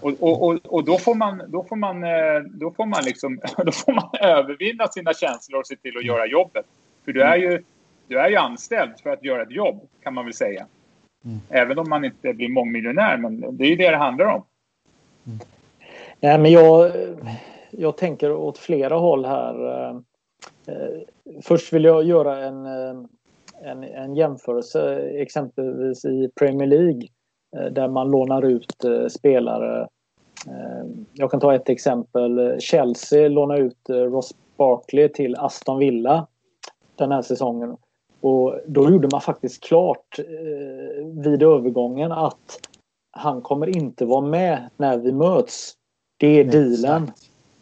Och, och, och, och då får man, då får man, eh, då får man, liksom, <laughs> då får man <laughs> övervinna sina känslor och se till att göra jobbet. För du är ju, du är ju anställd för att göra ett jobb, kan man väl säga. Även om man inte blir mångmiljonär, men det är ju det det handlar om. Nej, men jag, jag tänker åt flera håll här. Eh, Först vill jag göra en, eh, en, en jämförelse exempelvis i Premier League där man lånar ut eh, spelare. Eh, Jag kan ta ett exempel. Chelsea lånar ut eh, Ross Barkley till Aston Villa den här säsongen. Och då gjorde man faktiskt klart eh, vid övergången att han kommer inte vara med när vi möts. Det är dealen.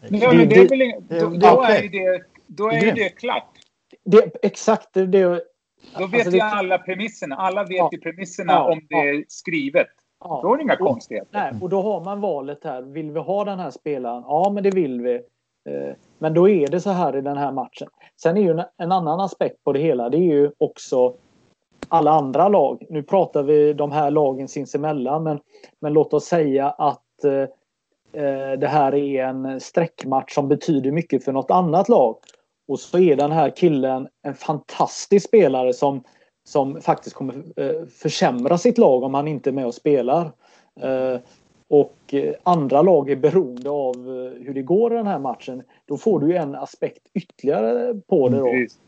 Men det är väl, då, det är då är okej. ju det, då är klart. Det, exakt det, det Då vet Alltså, ju det- alla premisserna. Alla vet Ja. ju premisserna Ja, om det är skrivet. ja. Då är det inga konstigheter. Nej, och då har man valet här. Vill vi ha den här spelaren? Ja, men det vill vi. Eh, Men då är det så här i den här matchen. Sen är ju en, annan aspekt på det hela. Det är ju också alla andra lag. Nu pratar vi de här lagen sinsemellan, men, men låt oss säga att eh, eh, det här är en sträckmatch som betyder mycket för något annat lag. Och så är den här killen en fantastisk spelare som, som faktiskt kommer eh, försämra sitt lag om han inte är med och spelar. Eh, och eh, andra lag är beroende av hur det går i den här matchen. Då får du ju en aspekt ytterligare på det. Då. Precis.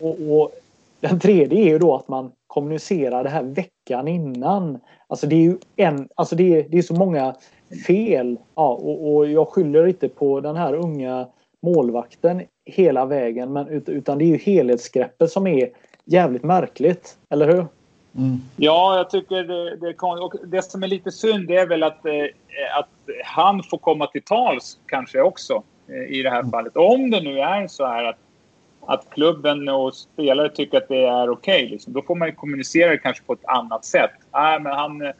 Och, och den tredje är ju då att man kommunicerar det här veckan innan. Alltså det är ju en, alltså det är, det är så många fel. Ja, och, och jag skyller inte på den här unga målvakten hela vägen. Men, ut- utan det är ju helhetsgreppet som är jävligt märkligt. Eller hur? Ja, jag tycker det, det är konstigt. Och det som är lite synd det är väl att, eh, att han får komma till tals kanske också eh, i det här fallet. Om det nu är så här att, att klubben och spelare tycker att det är okej, liksom, då får man ju kommunicera det kanske på ett annat sätt. Nej, men han, eh,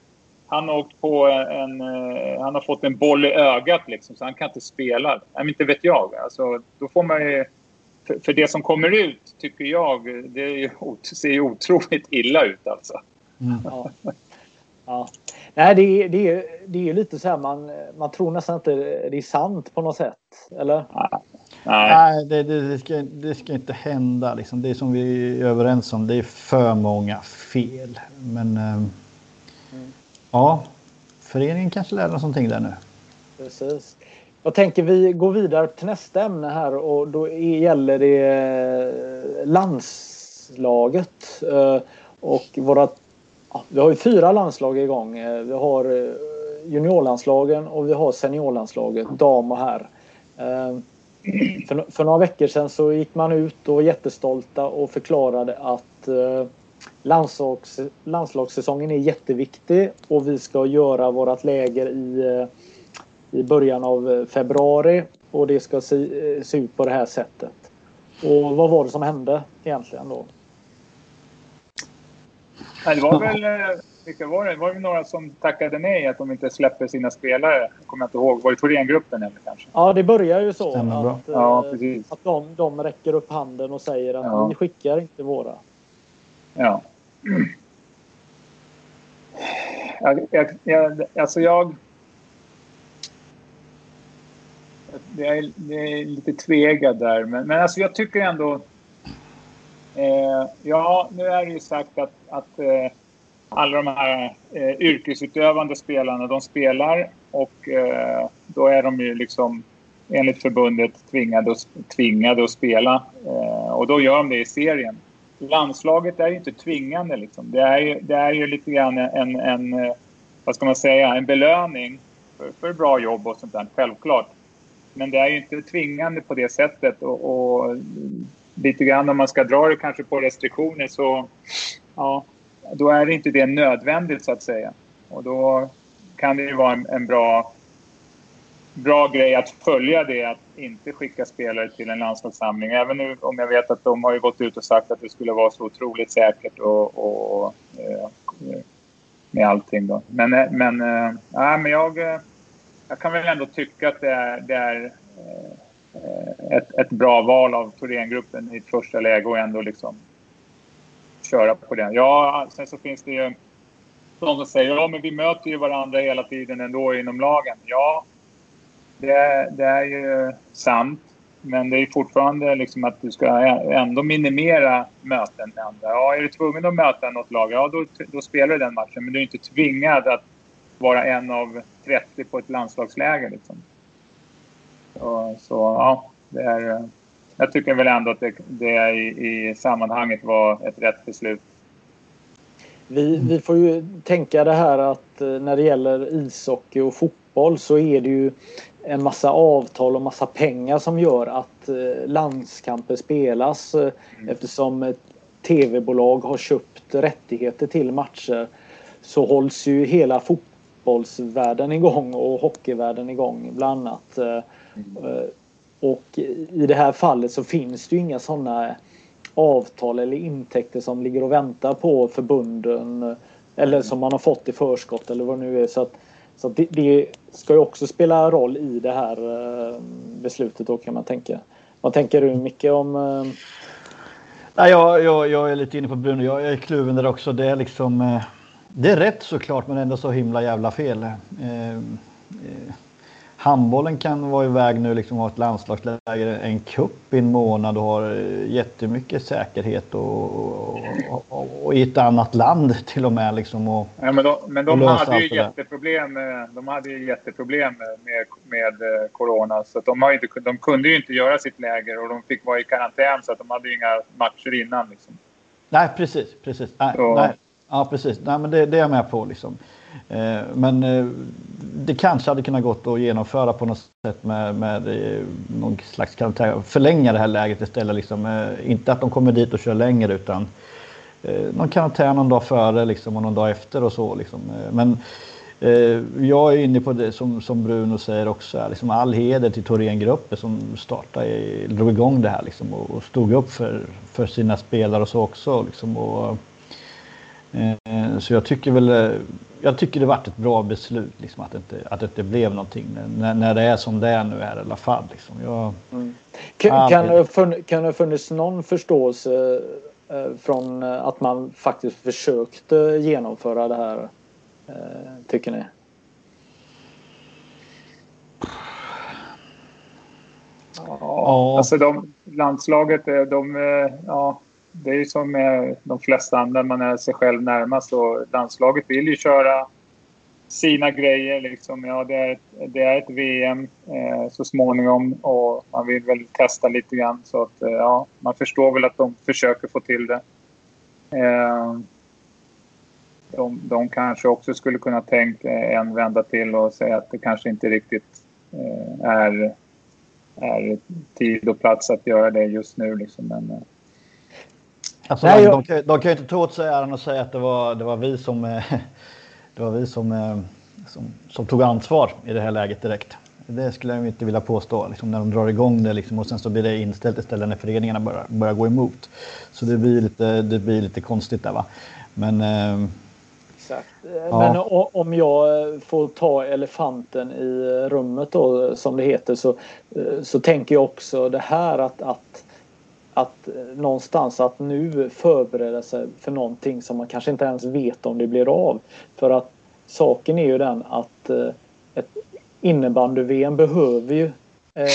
han har åkt på en... eh, Han har fått en boll i ögat liksom, så han kan inte spela. Nej, men inte vet jag. Alltså, då får man ju... För, för det som kommer ut, tycker jag, det är ju, ser ju otroligt illa ut alltså. Ja. Ja. Nej, det är, det, är, det är lite så här man, man tror nästan inte det är sant på något sätt. Eller? Nej. Nej, det, det, det, ska, det ska inte hända. Liksom. Det är som vi är överens om. Det är för många fel. Men ehm, ja, föreningen kanske lär oss någonting där nu. Precis. Jag tänker vi går vidare till nästa ämne här och då gäller det eh, landslaget. Eh, och våra, ja, vi har ju fyra landslag igång. Eh, vi har juniorlandslagen och vi har seniorlandslaget, dam och herr. För, för några veckor sedan så gick man ut och var jättestolta och förklarade att landslags, landslagssäsongen är jätteviktig och vi ska göra vårat läger i eh, i början av eh, februari och det ska se, eh, se ut på det här sättet. Och vad var det som hände egentligen då? Det var väl... Vilka var det? Det var väl några som tackade nej att de inte släpper sina spelare. Jag kommer inte ihåg. Var det Thorengruppen eller kanske? Ja, det börjar ju så Stämmer att, Ja, precis. att de, de räcker upp handen och säger att Ja. vi skickar inte våra. Ja. Jag, jag, jag, alltså jag... Jag är, jag är lite tvegad där. Men, men alltså jag tycker ändå... Eh, ja, nu är det ju sagt att, att eh, alla de här eh, yrkesutövande spelarna, de spelar och eh, då är de ju liksom enligt förbundet tvingade, att- tvingade att spela. Eh, och då gör de det i serien landslaget är ju inte tvingande. Liksom. Det, är ju, det är ju lite grann en, en, eh, vad ska man säga, en belöning för, för bra jobb och sånt där, självklart. Men det är ju inte tvingande på det sättet. Och, och lite grann om man ska dra det kanske på restriktioner så ja, då är inte det nödvändigt så att säga. Och då kan det ju vara en, en bra, bra grej att följa det, att inte skicka spelare till en landslagssamling. Även nu om jag vet att de har ju gått ut och sagt att det skulle vara så otroligt säkert och, och, och med allting då. Men, eh, men, äh, men jag, jag kan väl ändå tycka att det är, det är ett, ett bra val av Thorengruppen i ett första läge och ändå liksom köra på det. Ja, sen så finns det ju de som säger ja, men vi möter ju varandra hela tiden ändå inom lagen. Ja, det, det är ju sant. Men det är fortfarande liksom att du ska ändå minimera möten med andra. Ja, är du tvungen att möta något lag, ja då, då spelar du den matchen. Men du är inte tvingad att vara en av 30 på ett landslagsläger. Liksom. Så, så ja, det är, jag tycker väl ändå att det, det i, i sammanhanget var ett rätt beslut. Vi, vi får ju tänka det här att eh, när det gäller ishockey och fotboll så är det ju en massa avtal och massa pengar som gör att eh, landskamper spelas eh, mm. eftersom tv-bolag har köpt rättigheter till matcher så hålls ju hela fotbollsvärlden igång och hockeyvärlden igång bland annat. Mm. Och i det här fallet så finns det ju inga sådana avtal eller intäkter som ligger och väntar på förbunden eller som man har fått i förskott eller vad det nu är. Så, att, så det, det, ska ju också spela roll i det här eh, beslutet då kan man tänka. Vad tänker du Micke om? Eh, Nej, jag, jag, jag är lite inne på Bruno. Jag är kluven där också. Det är liksom eh, det är rätt såklart men ändå så himla jävla fel. Eh, eh, handbollen kan vara iväg nu liksom ha ett landslagsläger, en kupp i en månad och har eh, jättemycket säkerhet och, och, och, och, i ett annat land till och med. Liksom och, ja, men de, men de hade ju jätteproblem, de hade ju jätteproblem med, med eh, corona så de, har inte, de kunde ju inte göra sitt läger och de fick vara i karantän så att de hade inga matcher innan. Liksom. Nej, precis. precis. Nej, nej, ja, precis. Nej, men det, det är jag med på. Liksom. Eh, men eh, det kanske hade kunnat gått att genomföra på något sätt med, med eh, någon slags karantän. Förlänga det här läget istället. Liksom. Inte att de kommer dit och kör längre utan någon karantän någon dag före liksom, och någon dag efter och så. Liksom. Men jag är inne på det som, som Bruno säger också. Liksom all heder till Thorengruppen som startade, drog igång det här liksom, och, och stod upp för, för sina spelare och så också. Liksom, och, Eh, så jag tycker väl jag tycker det varit ett bra beslut liksom, att, det inte, att det inte blev någonting när, när det är som det är nu är i alla fall. Liksom. Jag, mm. kan, kan, det fun, kan det ha funnits någon förståelse eh, från eh, att man faktiskt försökte genomföra det här eh, tycker ni? Ja, alltså de, landslaget, de, ja, det är ju som med de flesta andra, man är sig själv närmast och landslaget vill ju köra sina grejer. Liksom. Ja, det, är ett, det är ett VM eh, så småningom och man vill väl testa lite grann. Så att, eh, ja, man förstår väl att de försöker få till det. Eh, de, de kanske också skulle kunna tänka en vända till och säga att det kanske inte riktigt eh, är, är tid och plats att göra det just nu. Liksom. Men, eh, Alltså, Nej, de, jag... de, de, kan ju inte ta åt sig äran och säga att det var, det var vi som, eh, <laughs> det var vi som, eh, som, som, tog ansvar i det här läget direkt. Det skulle jag inte vilja påstå, liksom, när de drar igång det liksom, och sen så blir det inställt istället när föreningarna börjar, börjar gå emot. Så det blir lite, det blir lite konstigt där va. Men, eh, Exakt. Ja. Men om jag får ta elefanten i rummet då som det heter så, så tänker jag också det här att, att att eh, någonstans att nu förbereda sig för någonting som man kanske inte ens vet om det blir av. För att saken är ju den att eh, ett innebandy-VM behöver ju eh,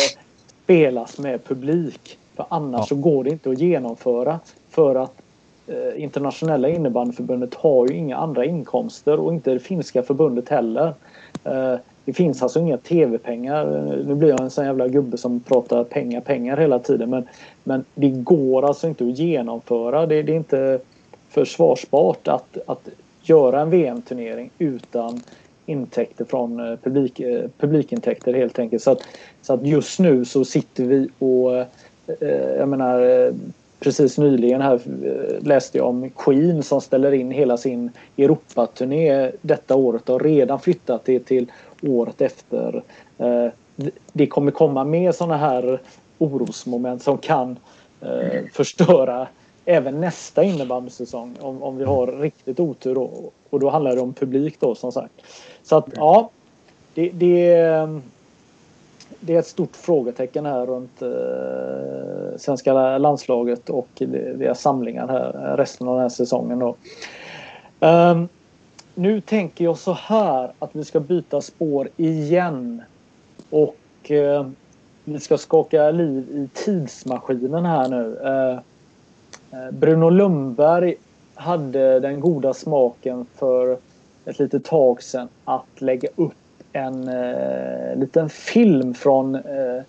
spelas med publik. För annars ja. så går det inte att genomföra. För att eh, internationella innebandyförbundet har ju inga andra inkomster och inte det finska förbundet heller. Eh, det finns alltså inga tv-pengar. Nu blir jag en sån jävla gubbe som pratar pengar, pengar hela tiden. Men, men det går alltså inte att genomföra. Det, det är inte försvarsbart att, att göra en VM-turnering utan intäkter från eh, publik, eh, publikintäkter helt enkelt. Så att, så att just nu så sitter vi och eh, jag menar precis nyligen här läste jag om Queen som ställer in hela sin Europaturné detta året och redan flyttat det till året efter. Det kommer komma mer sådana här orosmoment som kan förstöra även nästa innebandysäsong om, om vi har riktigt otur och, och då handlar det om publik då som sagt. Så att ja, det, det, det är ett stort frågetecken här runt eh, svenska landslaget och deras samlingar här resten av den här säsongen då. Um, nu tänker jag så här att vi ska byta spår igen och eh, vi ska skaka liv i tidsmaskinen här nu. Eh, eh, Bruno Lundberg hade den goda smaken för ett litet tag sedan att lägga upp en eh, liten film från eh,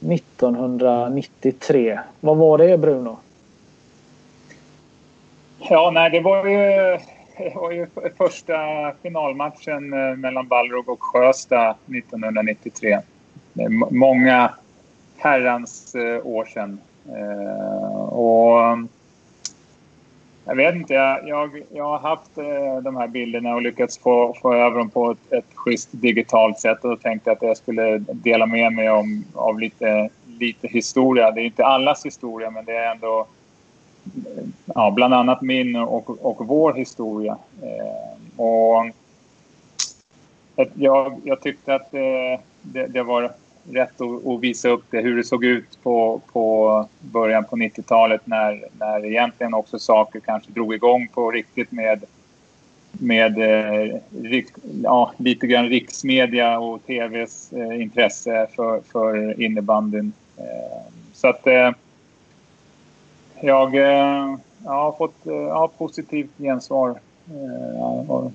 1993. Vad var det Bruno? Ja, nej, det var ju, det var ju första finalmatchen eh, mellan Balrog och Sjösta 1993. Det är många herrans eh, år sedan. Eh, och jag vet inte, jag, jag, jag har haft de här bilderna och lyckats få, få över dem på ett, ett schysst digitalt sätt och då tänkte jag att jag skulle dela med mig om, av lite, lite historia. Det är inte allas historia men det är ändå ja, bland annat min och, och vår historia. Eh, och jag, jag tyckte att det, det, det var rätt att, att, visa upp det, hur det såg ut på, på början på 90-talet när, när egentligen också saker kanske drog igång på riktigt med, med eh, rik, ja, lite grann riksmedia och tvs eh, intresse för, för innebandyn. Eh, så att eh, jag, eh, jag har fått eh, ja, positivt gensvar. Och,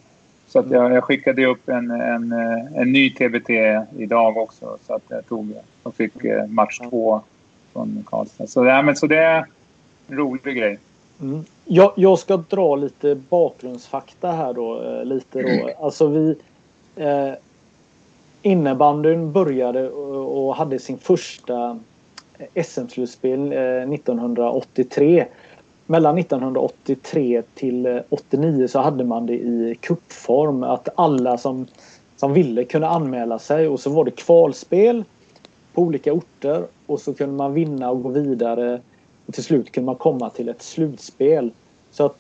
så att jag, jag skickade upp en, en, en ny TBT idag också. Så att jag tog och fick eh, match två från Karlstad. Så, ja, men, så det är en rolig grej. Mm. Jag, jag, ska dra lite bakgrundsfakta här då. Eh, lite då. Alltså vi... Eh, innebandyn började och hade sin första SM-slutspel eh, 1983 mellan 1983 till eh, 89 så hade man det i kuppform att alla som, som ville kunde anmäla sig och så var det kvalspel på olika orter och så kunde man vinna och gå vidare och till slut kunde man komma till ett slutspel. Så att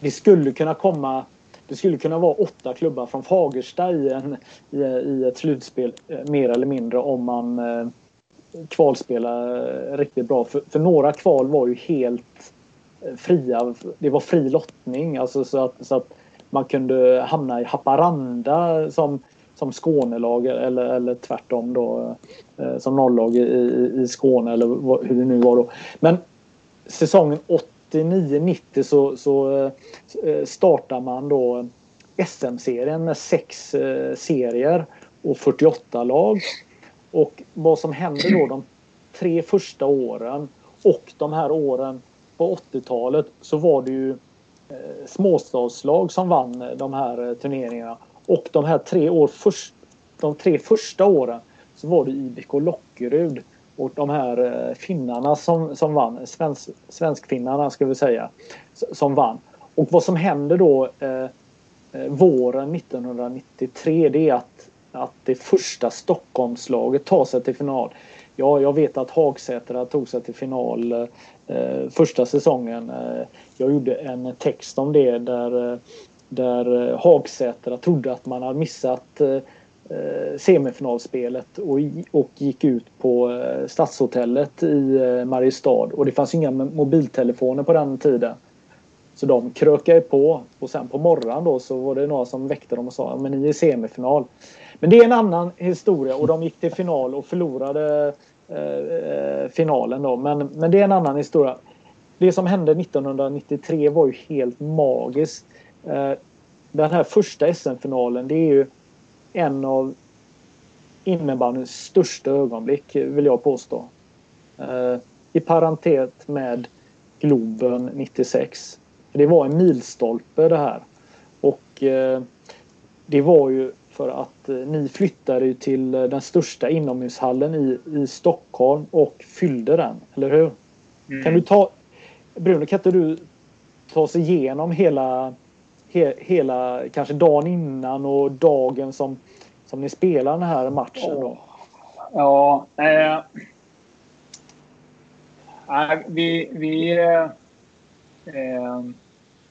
det skulle kunna komma det skulle kunna vara åtta klubbar från Fagersta i, en, i, i ett slutspel eh, mer eller mindre om man eh, kvalspela riktigt bra. För, för, några kval var ju helt eh, fria. Det var fri lottning. Alltså så att, så att man kunde hamna i Haparanda som, som Skånelag eller, eller tvärtom då eh, som nollag i, i Skåne eller hur det nu var då. Men säsongen 89-90 så, så eh, startar man då SM-serien med sex serier och 48 lag. Och vad som hände då de tre första åren och de här åren på 80-talet så var det ju eh, småstadslag som vann eh, de här eh, turneringarna. Och de här tre, år först, de tre första åren så var det IBK Lockerud och de här finnarna som, som vann, svensk, svenskfinnarna ska vi säga, som vann. Och vad som hände då eh våren 1993 det är att att det första Stockholmslaget tar sig till final. Ja, jag vet att Hagsätra tog sig till final eh, första säsongen. Eh, jag gjorde en text om det där, eh, där Hagsätra trodde att man hade missat eh, eh semifinalspelet och, och gick ut på eh, Stadshotellet i eh, Mariestad. Och det fanns inga mobiltelefoner på den tiden. Så de krökade på och sen på morgonen då så var det några som väckte dem och sa men ni är i semifinal. Men det är en annan historia och de gick till final och förlorade eh, eh finalen då. Men, men det är en annan historia. Det som hände 1993 var ju helt magiskt. Eh, den här första SM-finalen det är ju en av innebandyns största ögonblick vill jag påstå. Eh, I parentet med Globen 96. Det var en milstolpe det här. Och eh, det var ju för att eh, ni flyttade ju till eh, den största inomhushallen i, i Stockholm och fyllde den, eller hur? Mm. Kan du ta... Bruno, kan inte du ta oss igenom hela, he, hela kanske dagen innan och dagen som, som ni spelar den här matchen då? Ja, eh, vi, vi, eh, eh,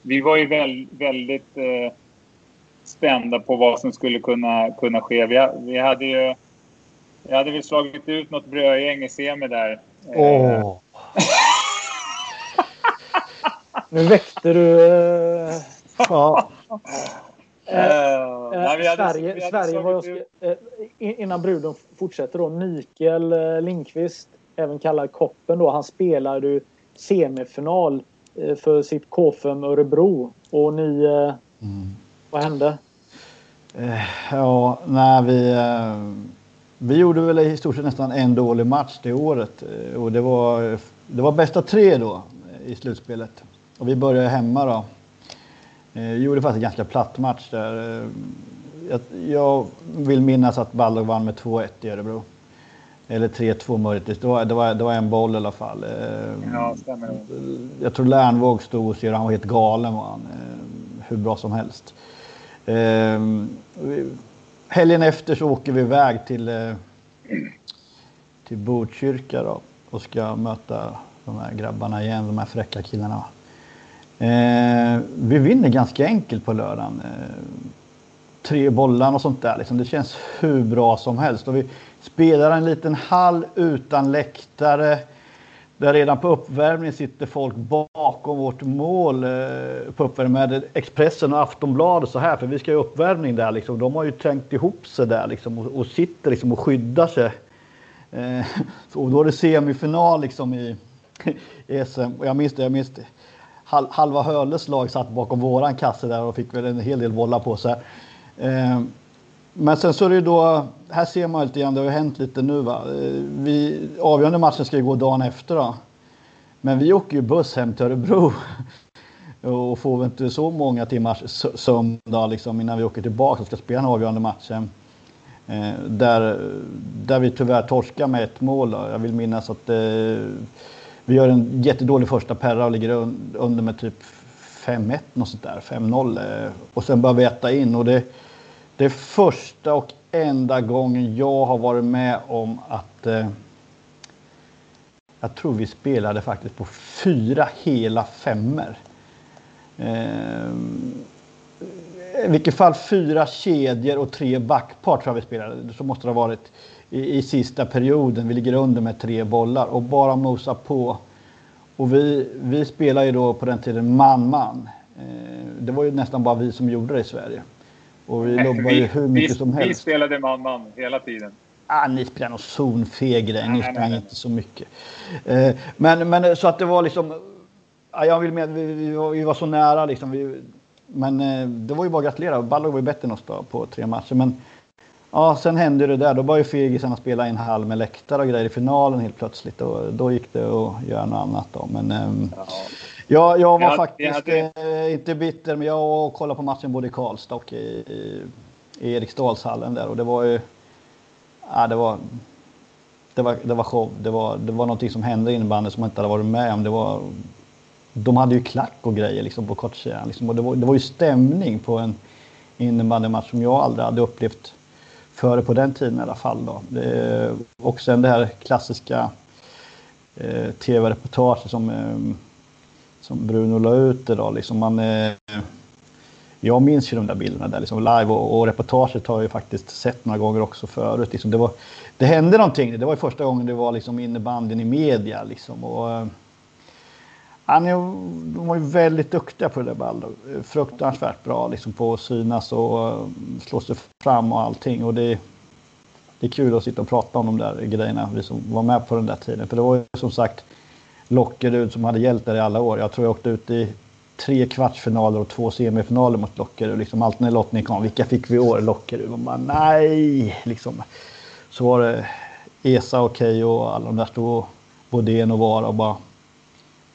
vi var ju väl, väldigt eh, spända på vad som skulle kunna, kunna ske. Vi, vi hade ju vi hade väl slagit ut något brödgäng i semi där. Eh, Åh. Nu väckte du... Eh, Ja, eh, eh, nej, hade- Sverige, Sverige var jag eh, innan Bruden fortsätter då. Mikael eh, Lindqvist, även kallad Koppen då, han spelade ju semifinal eh, för sitt K5 Örebro. Och ni... Eh, Vad hände? Eh, Ja, nej, vi, eh, vi gjorde väl i stort sett nästan en dålig match det året. Eh, Och det var, det var bästa tre då i slutspelet. Och vi började hemma då. Eh, Vi gjorde faktiskt en ganska platt match där. Jag, jag vill minnas att Balog vann med 2-1 i Örebro. Eller 3-2 möjligtvis. Det var, det, var, det var en boll i alla fall. Ja, stämmer. jag tror Lernvåg stod och ser han var helt galen var han. Hur bra som helst. Eh, helgen efter så åker vi iväg till, eh, till Botkyrka då och ska möta de här grabbarna igen, de här fräcka killarna. Eh, vi vinner ganska enkelt på lördagen. Eh, tre bollar och sånt där. Liksom. Det känns hur bra som helst. Och vi spelar en liten hall utan läktare. Där redan på uppvärmningen sitter folk bakom vårt mål eh, på uppvärmningen med Expressen och Aftonbladet så här. För vi ska ju uppvärmning där liksom. De har ju trängt ihop sig där liksom och, och sitter liksom och skyddar sig. Eh, <laughs> och då är det semifinal liksom i, <laughs> i SM. Och jag minns det, jag minns det. Hal, halva Höles lag satt bakom våran kasse där och fick väl en hel del bollar på sig. Eh, men sen så är det ju då, här ser man lite grann, det har ju hänt lite nu va. Eh, vi, avgörande matchen ska ju gå dagen efter då. Men vi åker ju buss hem till Örebro. <laughs> Och får väl inte så många timmars söndag sömn då, liksom, innan vi åker tillbaka och ska spela den avgörande matchen. Eh, där, där vi tyvärr torskar med ett mål. Då. Jag vill minnas att eh, vi gör en jättedålig första perra och ligger un, under med typ 5-1 något sånt där, 5-0. Eh, och sen börjar vi äta in och det, det är första och enda gången jag har varit med om att eh, jag tror vi spelade faktiskt på fyra hela femmer. Eh, I vilket fall fyra kedjor och tre backpar tror jag vi spelade. Så måste det ha varit i, i sista perioden. Vi ligger under med tre bollar och bara mosa på. Och vi, vi spelar ju då på den tiden man-man. Eh, det var ju nästan bara vi som gjorde det i Sverige. Och vi lobbade ju hur mycket vi, som Vi helst. spelade man-man hela tiden. Ah, ni spelar nog zonfegrej, ni Nej, nej, sprang inte så mycket. Eh, men, men så att det var liksom... Ja, jag vill med, vi, vi, var, vi var så nära liksom. Vi, men eh, det var ju bara att gratulera. Balog var ju bättre än oss då, på tre matcher. Men ja, sen hände det där. Då var ju fegisarna spela en halv med läktare och grejer i finalen helt plötsligt. Och då gick det att göra något annat då. Men ehm, ja, jag var Jag faktiskt jag hade- eh, inte bitter. Men jag kollade på matchen både i Karlstad och i, i, i Eriksdalshallen där. Och det var ju... Ja, det var, det var, det var show. Det var, det var någonting som hände i innebandyn som man inte hade varit med om. Det var, de hade ju klack och grejer liksom på kortsidan. Liksom. Och det, var, det var ju stämning på en innebandymatch som jag aldrig hade upplevt före på den tiden i alla fall. Då. Det, och sen det här klassiska eh, tv-reportaget som, eh, som Bruno la ut idag. Liksom man, eh, jag minns ju de där bilderna där liksom live och, och reportaget har jag ju faktiskt sett några gånger också förut. Liksom det, var, det hände någonting. Det var ju första gången det var liksom innebandyn i media. Liksom, och, eh, han är, de var ju väldigt duktiga på det där Baldo. Fruktansvärt bra liksom, på att synas och eh, slå sig fram och allting. Och det, det är kul att sitta och prata om de där grejerna, vi som var med på den där tiden. För det var ju som sagt Lockerud som hade gällt där i alla år. Jag tror jag åkte ut i tre kvartsfinaler och två semifinaler mot Lockerud. Liksom allt när lottning kom. Vilka fick vi i år? Lockerud. Man bara nej! Liksom. Så var det Esa och Keyyo och alla de där stod Bodén och Vara och bara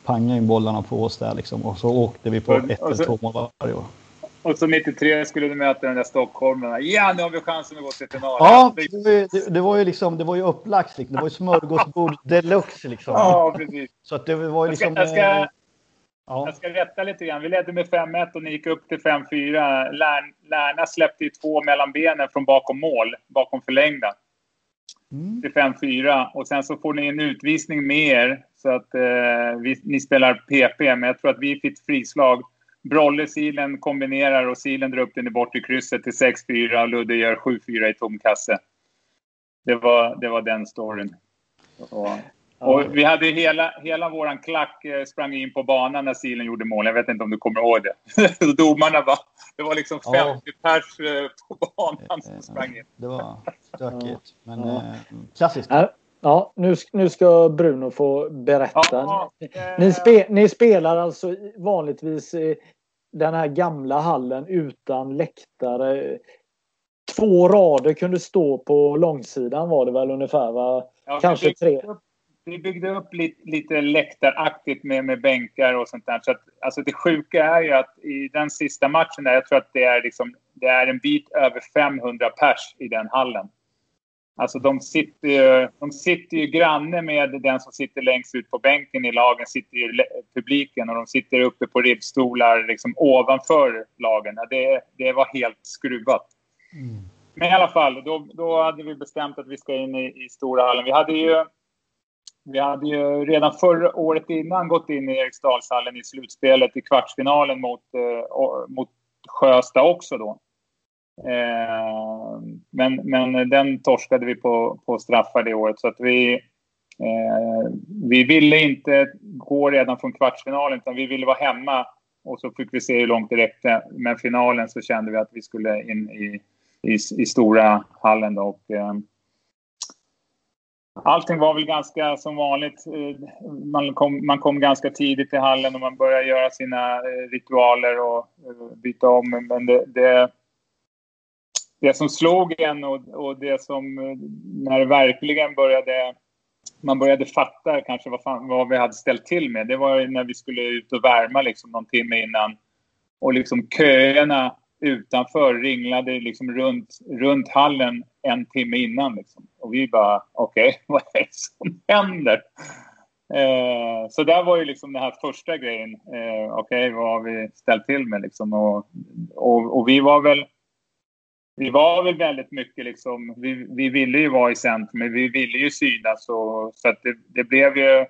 pangade in bollarna på oss där liksom. Och så åkte vi på ett och eller två mål varje år. Och så 93 skulle du möta den där stockholmarna. Ja, nu har vi chansen att gå till final. Ja, det var ju, det, det var ju liksom, det var ju upplagt. Liksom. Det var ju smörgåsbord <laughs> deluxe liksom. Ja, precis. Så att det var ju liksom... Jag ska, jag ska, ja. jag ska rätta lite grann. Vi ledde med 5-1 och ni gick upp till 5-4. Lär, Lärna släppte ju två mellan benen från bakom mål, bakom förlängda. Mm. Till 5-4. Och sen så får ni en utvisning med er. Så att eh, vi, ni spelar PP. Men jag tror att vi fick frislag. Brolle Silen kombinerar och Silen drar upp den i bortre krysset till 6-4 och Ludde gör 7-4 i tom kasse. Det var, det var den storyn. Och, och vi hade ju hela, hela våran klack eh, sprang in på banan när Silen gjorde mål. Jag vet inte om du kommer ihåg det. <laughs> Domarna var... Det var liksom 50 Ja. pers eh, på banan som sprang in. Det var stökigt. Men Ja. eh, klassiskt. Ja, nu, nu ska Bruno få berätta. Ja, eh, Ni, spe, ni spelar alltså vanligtvis i den här gamla hallen utan läktare. Två rader kunde stå på långsidan var det väl ungefär va? Ja, Kanske tre. Upp, vi byggde upp lite, lite läktaraktigt med, med bänkar och sånt där. Så att, alltså det sjuka är ju att i den sista matchen, där, jag tror att det är, liksom, det är en bit över 500 pers i den hallen. Alltså de sitter, ju, de sitter ju granne med den som sitter längst ut på bänken i lagen, sitter ju publiken och de sitter uppe på ribbstolar liksom ovanför lagen. Det, det var helt skruvat. Men i alla fall, då, då hade vi bestämt att vi ska in i, i stora hallen. Vi hade ju vi hade ju redan förra året innan gått in i Eriksdalshallen i slutspelet i kvartsfinalen mot, eh, mot Sjösta också då. Eh, men, men den torskade vi på, på straffar det året. Så att vi, eh, vi ville inte gå redan från kvartsfinalen utan vi ville vara hemma. Och så fick vi se hur långt det räckte. Men finalen så kände vi att vi skulle in i, i, i stora hallen. Då. Och, eh, Allting var väl ganska som vanligt. Eh, man kom, man kom ganska tidigt till hallen och man började göra sina eh, ritualer och eh, byta om. Men det, det, det som slog en och, och det som eh, när det verkligen började man började fatta kanske vad, fan, vad vi hade ställt till med. Det var när vi skulle ut och värma liksom någon timme innan. Och liksom köerna utanför ringlade liksom runt, runt hallen en timme innan. Liksom. Och vi bara, okej, <laughs> vad är det som händer? Eh, så där var ju liksom den här första grejen. Eh, okej, vad har vi ställt till med liksom? Och, och, och vi var väl vi var väl väldigt mycket liksom, vi, vi ville ju vara i centrum, men vi ville ju synas. och så att det, det blev ju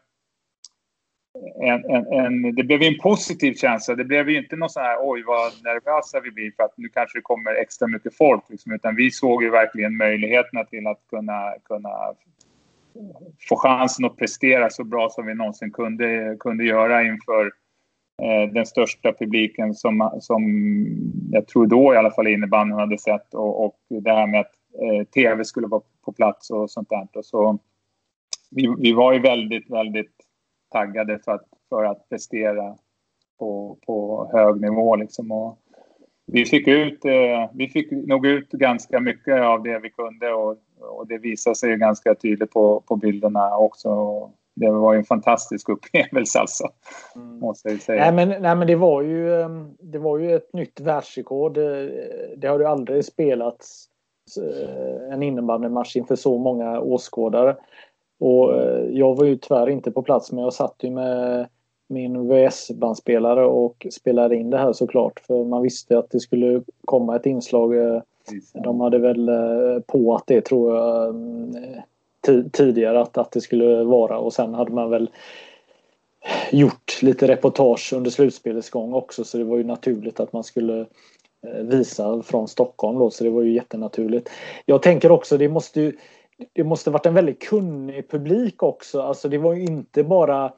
en, en, en, det blev en positiv känsla. Det blev ju inte någon sån här oj vad nervösa vi blir för att nu kanske det kommer extra mycket folk. Liksom, utan vi såg ju verkligen möjligheterna till att kunna, kunna få chansen att prestera så bra som vi någonsin kunde, kunde göra inför Eh, den största publiken som, som jag tror då i alla fall innebandyn hade sett och, och det här med att eh, tv skulle vara på plats och sånt där. Och så, vi, vi var ju väldigt, väldigt taggade för att, för att prestera på, på hög nivå. Liksom. Och vi, fick ut, eh, vi fick nog ut ganska mycket av det vi kunde och, och det visade sig ju ganska tydligt på, på bilderna också. Det var ju en fantastisk upplevelse alltså, måste jag säga. Nej men, nej, men det, var ju, eh, det var ju ett nytt världsrekord. Det, det har ju aldrig spelats eh, en innebandymatch inför så många åskådare. Och eh, jag var ju tyvärr inte på plats men jag satt ju med min VS-bandspelare och spelade in det här såklart. För man visste att det skulle komma ett inslag. eh, De hade väl eh, på att det tror jag eh, ti- tidigare att, att det skulle vara och sen hade man väl gjort lite reportage under slutspelets gång också så det var ju naturligt att man skulle eh, visa från Stockholm då så det var ju jättenaturligt. Jag tänker också det måste ju det måste varit en väldigt kunnig publik också. Alltså det var ju inte bara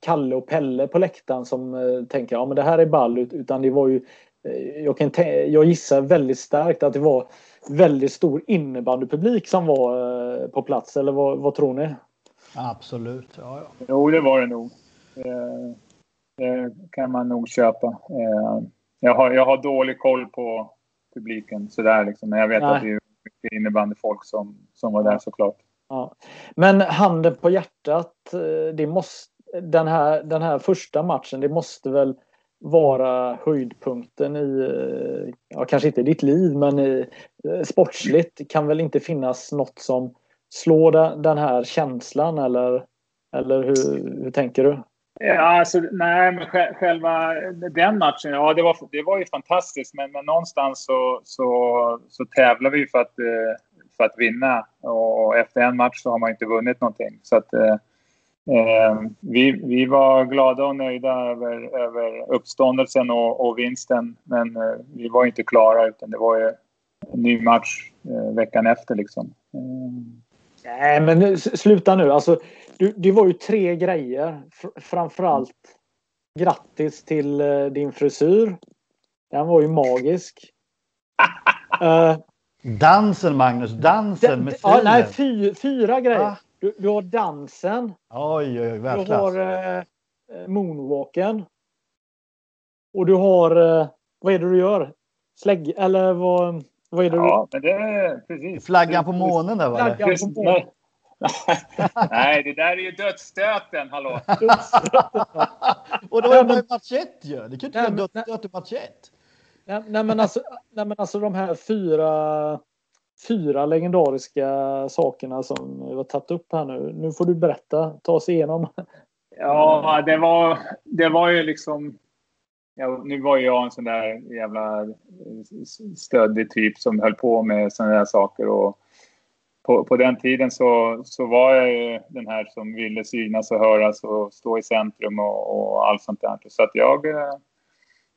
Kalle och Pelle på läktaren som eh, tänker ja men det här är ball utan det var ju eh, jag, kan jag gissar väldigt starkt att det var väldigt stor innebandypublik som var eh, på plats eller vad, vad tror ni? Absolut. Ja, ja. Jo, det var det nog. Eh, Det kan man nog köpa. Eh, Jag har, jag har dålig koll på publiken sådär liksom. Men jag vet Nej. att det är mycket innebandyfolk som, som var där såklart. Ja. Men handen på hjärtat, eh, det måste, den, här, den här första matchen, det måste väl vara höjdpunkten i, eh, ja kanske inte i ditt liv, men i, eh, sportsligt kan väl inte finnas något som slår den här känslan eller, eller hur, hur tänker du? Ja, alltså, nej, men själva den matchen, ja det var, det var ju fantastiskt. Men, men någonstans så, så, så tävlar vi för att, eh, för att vinna. Och efter en match så har man inte vunnit någonting. Så att, eh, eh, vi, vi var glada och nöjda över, över uppståndelsen och, och vinsten. Men eh, vi var inte klara utan det var ju en ny match eh, veckan efter liksom. Nej, men sluta nu. Alltså, du, det var ju tre grejer. Framförallt grattis till uh, din frisyr. Den var ju magisk. uh, <laughs> dansen Magnus, dansen med ja, Nej, fy, fyra grejer. Ah. Du, du, har dansen. Oj, oj, oj, Du har uh, moonwalken. Och du har... Uh, vad är det du gör? Slägg... Eller vad... Vad är det ja, men det precis. Flaggan på månen där var det. Flaggan på månen. <laughs> Nej, det där är ju dödsstöten, hallå! <laughs> och då är man ju match 1 ju. Det kan inte vara dödsstöt i match 1. Nej, nej, men alltså, nej, men alltså de här fyra, fyra legendariska sakerna som vi har tagit upp här nu. Nu får du berätta, ta oss igenom. Ja, det var, det var ju liksom... Ja, nu var ju jag en sån där jävla stöddig typ som höll på med såna där saker. Och, på, på den tiden så, så var jag ju den här som ville synas och höras och stå i centrum och, och allt sånt där. Så att jag, eh,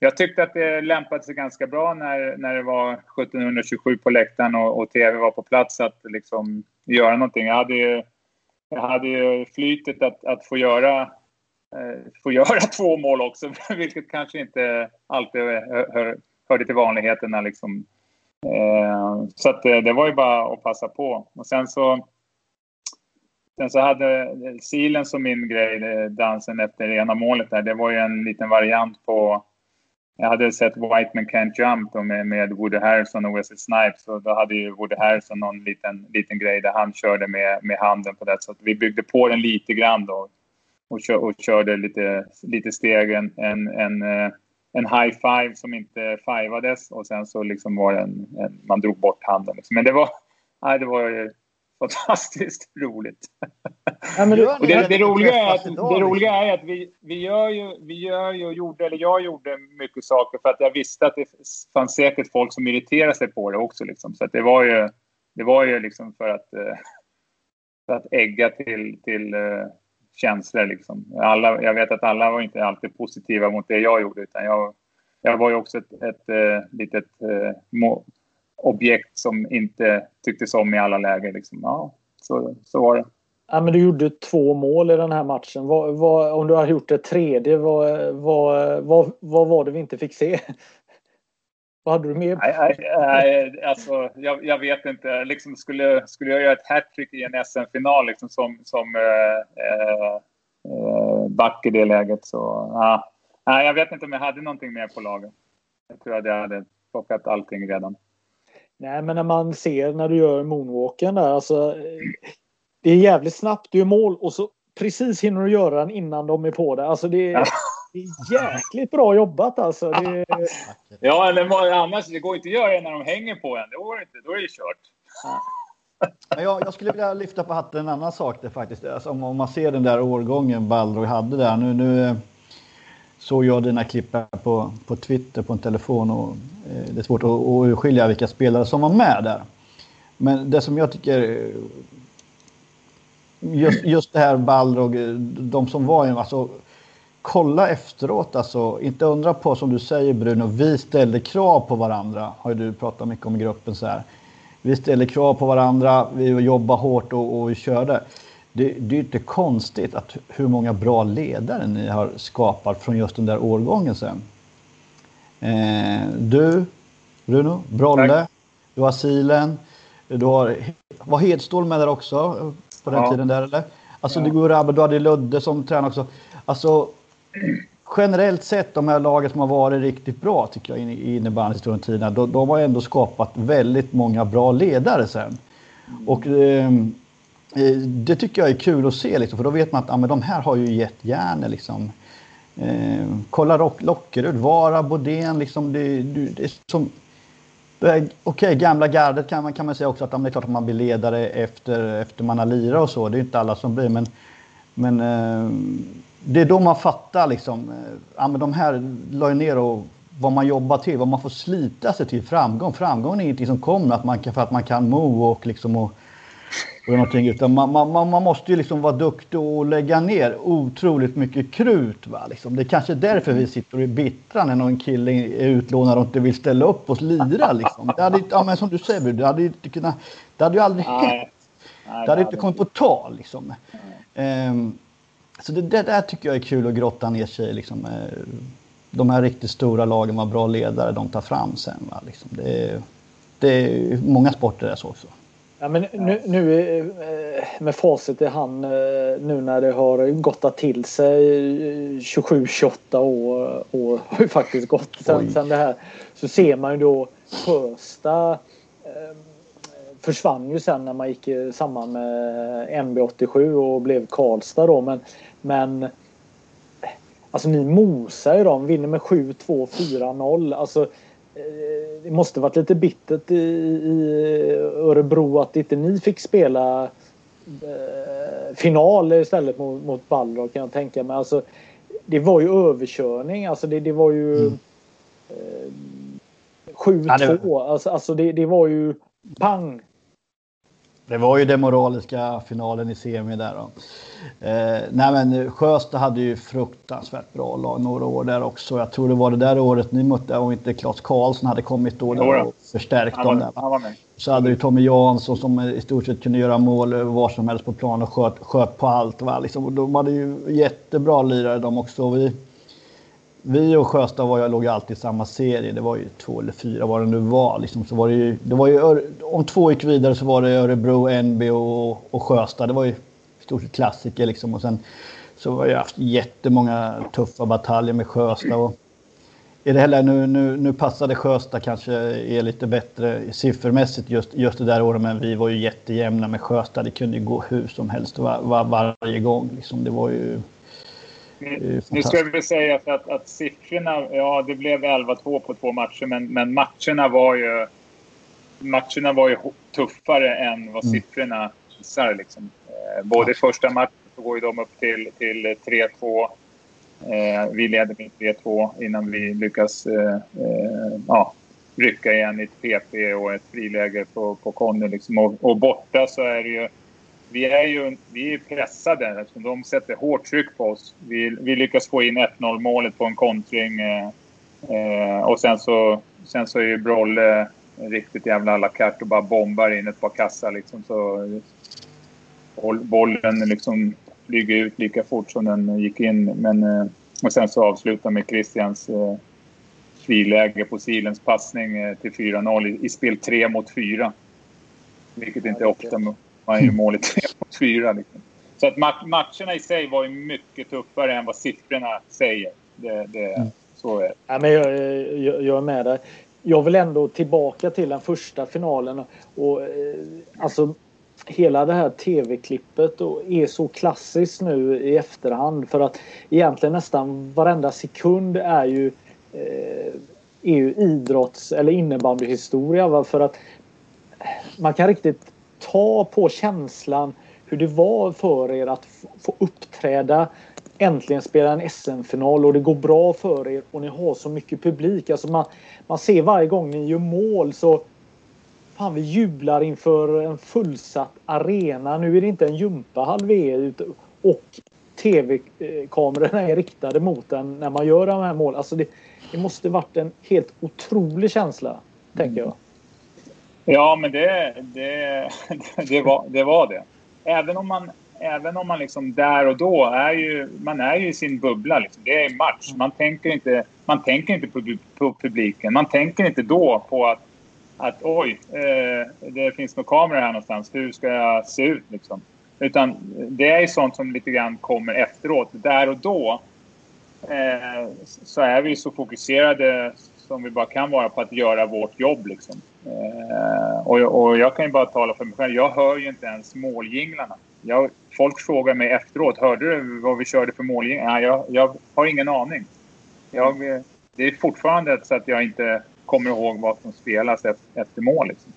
jag tyckte att det lämpade sig ganska bra när, när det var 1727 på läktaren och, och tv var på plats att liksom göra någonting. Jag hade ju, jag hade ju flytet att, att få göra eh, få <laughs> göra två mål också, <laughs> vilket kanske inte alltid hör, hör, hörde till vanligheterna. Liksom. Eh, så att, det var ju bara att passa på. Och sen så, sen så hade Silen som min grej, eh, dansen efter ena målet där, det var ju en liten variant på jag hade sett White Man Can't Jump med, med Woody Harrison och Wesley Snipes och då hade ju Woody Harrison någon liten, liten grej där han körde med, med handen på det. Så vi byggde på den lite grann då och, kör, och körde lite, lite steg, en, en, en, eh, en high five som inte fivades och sen så liksom var det en, en man drog bort handen. Liksom. Men det var, nej, det var fantastiskt <laughs> roligt. Ja, det, och det, det, roliga är att, det roliga är att vi, vi, gör ju, vi gör ju, gjorde, eller jag gjorde mycket saker för att jag visste att det fanns säkert folk som irriterade sig på det också. Liksom. Så det var ju, det var ju liksom för att, eh, <laughs> för att ägga till, till eh, känslor. Liksom. Alla, jag vet att alla var inte alltid positiva mot det jag gjorde. Utan jag, jag var ju också ett, ett, ett eh, litet må, objekt som inte tycktes om i alla lägen. Liksom. Ja, så, så var det. Ja, men du gjorde två mål i den här matchen. Vad, vad, om du har gjort det tredje, vad, vad, vad, vad var det vi inte fick se? <laughs> Vad hade du med? Nej, nej, alltså, jag, jag, vet inte. Liksom skulle, skulle jag göra ett hattrick i en SM-final liksom, som, som eh, eh, back i det läget så... Ja. Nej, jag vet inte om jag hade någonting mer på laget. Jag tror att jag hade plockat allting redan. Nej, men när man ser när du gör moonwalken där, alltså. Det är jävligt snabbt, du gör mål och så precis hinner du göra den innan de är på det. Alltså det är, det är jäkligt bra jobbat alltså. Det... <laughs> Ja, eller annars, det går inte att göra det när de hänger på en. Det går inte, då är det kört. Jag, jag, skulle vilja lyfta på hatten en annan sak där faktiskt. Alltså, om, man ser den där årgången Balrog hade där. Nu, nu såg jag dina klipp på, på Twitter på en telefon och eh, det är svårt att, att vilka spelare som var med där. Men det som jag tycker just, just det här Balrog, de som var alltså kolla efteråt alltså. Inte undra på som du säger Bruno, vi ställde krav på varandra. Har ju du pratat mycket om i gruppen så här. Vi ställde krav på varandra, vi jobbade hårt och, och vi körde. Det, det är inte konstigt att hur många bra ledare ni har skapat från just den där årgången sen. Eh, du, Bruno, Brolle, Tack. du har Silen, du har, var Hedstål med där också på den ja. tiden där eller? Alltså ja. du går du hade Ludde som tränare också. Alltså generellt sett de här lagen som har varit riktigt bra tycker jag i innebandyhistorien de, de har ändå skapat väldigt många bra ledare sen. Och eh, Eh, det tycker jag är kul att se liksom, för då vet man att ja, men de här har ju gett järn liksom. Eh, kolla rock, Lockerud, Vara, Bodén, liksom det, det, det är som... Okej, okay, gamla gardet kan man, kan man säga också att det är klart att man blir ledare efter, efter man har lirat och så. Det är inte alla som blir, men, men eh, det är då man fattar liksom. Eh, ja, men de här la ju ner och vad man jobbar till, vad man får slita sig till framgång. Framgång är ingenting som kommer att man kan, för att man kan mo och liksom och, och någonting. Utan man, man, man måste ju liksom vara duktig och lägga ner otroligt mycket krut. Va? Liksom. Det är kanske därför vi sitter och är bittra när någon kille är utlånad och inte vill ställa upp och lira. Liksom. Det hade, ja, men som du säger, det hade, inte kunnat, det hade ju aldrig hänt. Det hade inte kommit på tal. Liksom. Um, så det, det, där tycker jag är kul att grotta ner sig i. Liksom, uh, de här riktigt stora lagen var bra ledare de tar fram sen. Va? Liksom det, är, det är många sporter är så också. Ja, men nu, nu eh, med facit i hand eh, nu när det har gottat till sig 27-28 år, år har ju faktiskt gått sen, sen det här. Så ser man ju då Sjösta eh, försvann ju sen när man gick samman med MB87 och blev Karlstad då men, men Alltså ni mosar ju dem, vinner med 7-2, 4-0. Alltså eh, det måste varit lite bittert i, i Örebro att inte ni fick spela eh, final istället mot, mot Balrog kan jag tänka mig. Alltså, det var ju överkörning. Alltså det, det var ju mm. eh, 7-2. Ja, det... Alltså, alltså det, det var ju pang det var ju den moraliska finalen i semi där. Då. Eh, nej men Sjösta hade ju fruktansvärt bra lag några år där också. Jag tror det var det där året ni mötte, om inte Claes Karlsson hade kommit då där och förstärkt dem där. Så hade du Tommy Jansson som i stort sett kunde göra mål var som helst på plan och sköt, sköt på allt. Va? Liksom, de hade ju jättebra lirare de också. Vi, vi och Sjöstad var, jag låg alltid i samma serie. Det var ju två eller fyra vad det nu var. Liksom. Så var det ju, det var ju, om två gick vidare så var det Örebro, NB och, och Sjöstad. Det var ju i stort sett klassiker. Liksom. Och sen så har jag haft jättemånga tuffa bataljer med Sjöstad. Och i det hela, nu, nu, nu passade Sjöstad kanske är lite bättre siffermässigt just, just det där året. Men vi var ju jättejämna med Sjöstad. Det kunde ju gå hur som helst var, var, varje gång. Liksom. Det var ju nu ska vi säga att, att siffrorna, ja det blev 11-2 på två matcher men, men matcherna var ju matcherna var ju tuffare än vad mm. siffrorna visar. Liksom. Eh, både första matchen så går ju de upp till, till 3-2. Eh, vi leder med 3-2 innan vi lyckas eh, eh, ja, rycka igen i ett PP och ett friläge på, på Conny. Liksom. Och, och borta så är det ju vi är ju vi är pressade eftersom de sätter hårt tryck på oss. Vi, vi lyckas få in 1-0 målet på en kontring. Eh, eh, och sen så, sen så är ju Brolle riktigt jävla à la carte och bara bombar in ett par kassar liksom. Så bollen liksom flyger ut lika fort som den gick in. Men, eh, och sen så avslutar med Christians eh, friläge på Silens passning eh, till 4-0 i, i spel 3 mot 4. Vilket inte är ofta man gör mål i 3 mot 4. Liksom. Så att matcherna i sig var ju mycket tuffare än vad siffrorna säger. Det, det, mm. Så är det. Ja, men jag, jag, jag är med där. Jag vill ändå tillbaka till den första finalen. Och, eh, alltså, hela det här tv-klippet är så klassiskt nu i efterhand för att egentligen nästan varenda sekund är ju, eh, är ju idrotts eller innebandyhistoria. För att man kan riktigt ta på känslan hur det var för er att få uppträda äntligen spela en SM-final och det går bra för er och ni har så mycket publik. Alltså man, man ser varje gång ni gör mål så Fan vi jublar inför en fullsatt arena. Nu är det inte en gympahall vi är och tv-kamerorna är riktade mot den när man gör de här målen. Alltså det, det måste varit en helt otrolig känsla, tänker jag. Ja, men det, det, <laughs> det, var, det var det. Även om man, även om man liksom där och då är ju, man är ju i sin bubbla. Liksom. Det är match. Man tänker inte, man tänker inte på, på publiken. Man tänker inte då på att, att oj, eh, det finns några kameror här någonstans. Hur ska jag se ut liksom? Utan det är sånt som lite grann kommer efteråt. Där och då eh, så är vi så fokuserade som vi bara kan vara på att göra vårt jobb. Liksom. Eh, och, och jag kan ju bara tala för mig själv. Jag hör ju inte ens måljinglarna. Jag, folk frågar mig efteråt. Hörde du vad vi körde för måljinglar? Nej, jag, jag har ingen aning. Jag, det är fortfarande så att jag inte kommer ihåg vad som spelas efter, efter mål. Liksom.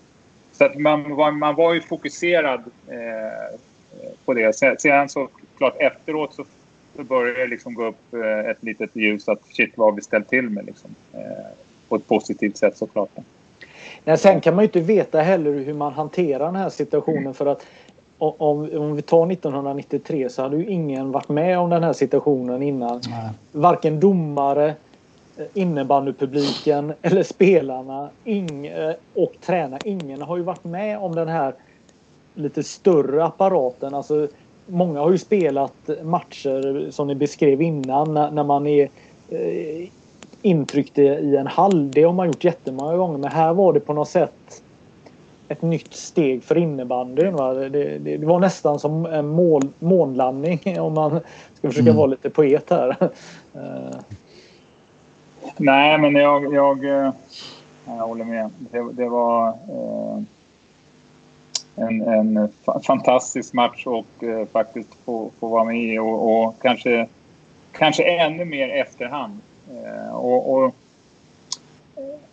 Så att man, var, man var ju fokuserad eh, på det. Sedan så klart efteråt så, så började det liksom gå upp eh, ett litet ljus att shit vad har vi ställt till med liksom. Eh, på ett positivt sätt såklart. Nej, sen kan man ju inte veta heller hur man hanterar den här situationen för att om, om vi tar 1993 så hade ju ingen varit med om den här situationen innan. Nej. Varken domare, eh, innebandypubliken eller spelarna ing, eh, och tränare. Ingen har ju varit med om den här lite större apparaten. Alltså, många har ju spelat matcher som ni beskrev innan när, när man är intryckt i en hall. Det har man gjort jättemånga gånger men här var det på något sätt ett nytt steg för innebandyn. Det, det, det, var nästan som en mål, månlandning <laughs> om man ska försöka mm. vara lite poet här. <laughs> Eh. Nej, men jag, jag, eh, jag håller med. Det, det var eh, en, en fantastisk match och eh, faktiskt få, få vara med och, och, kanske, kanske ännu mer efterhand. Eh, och, och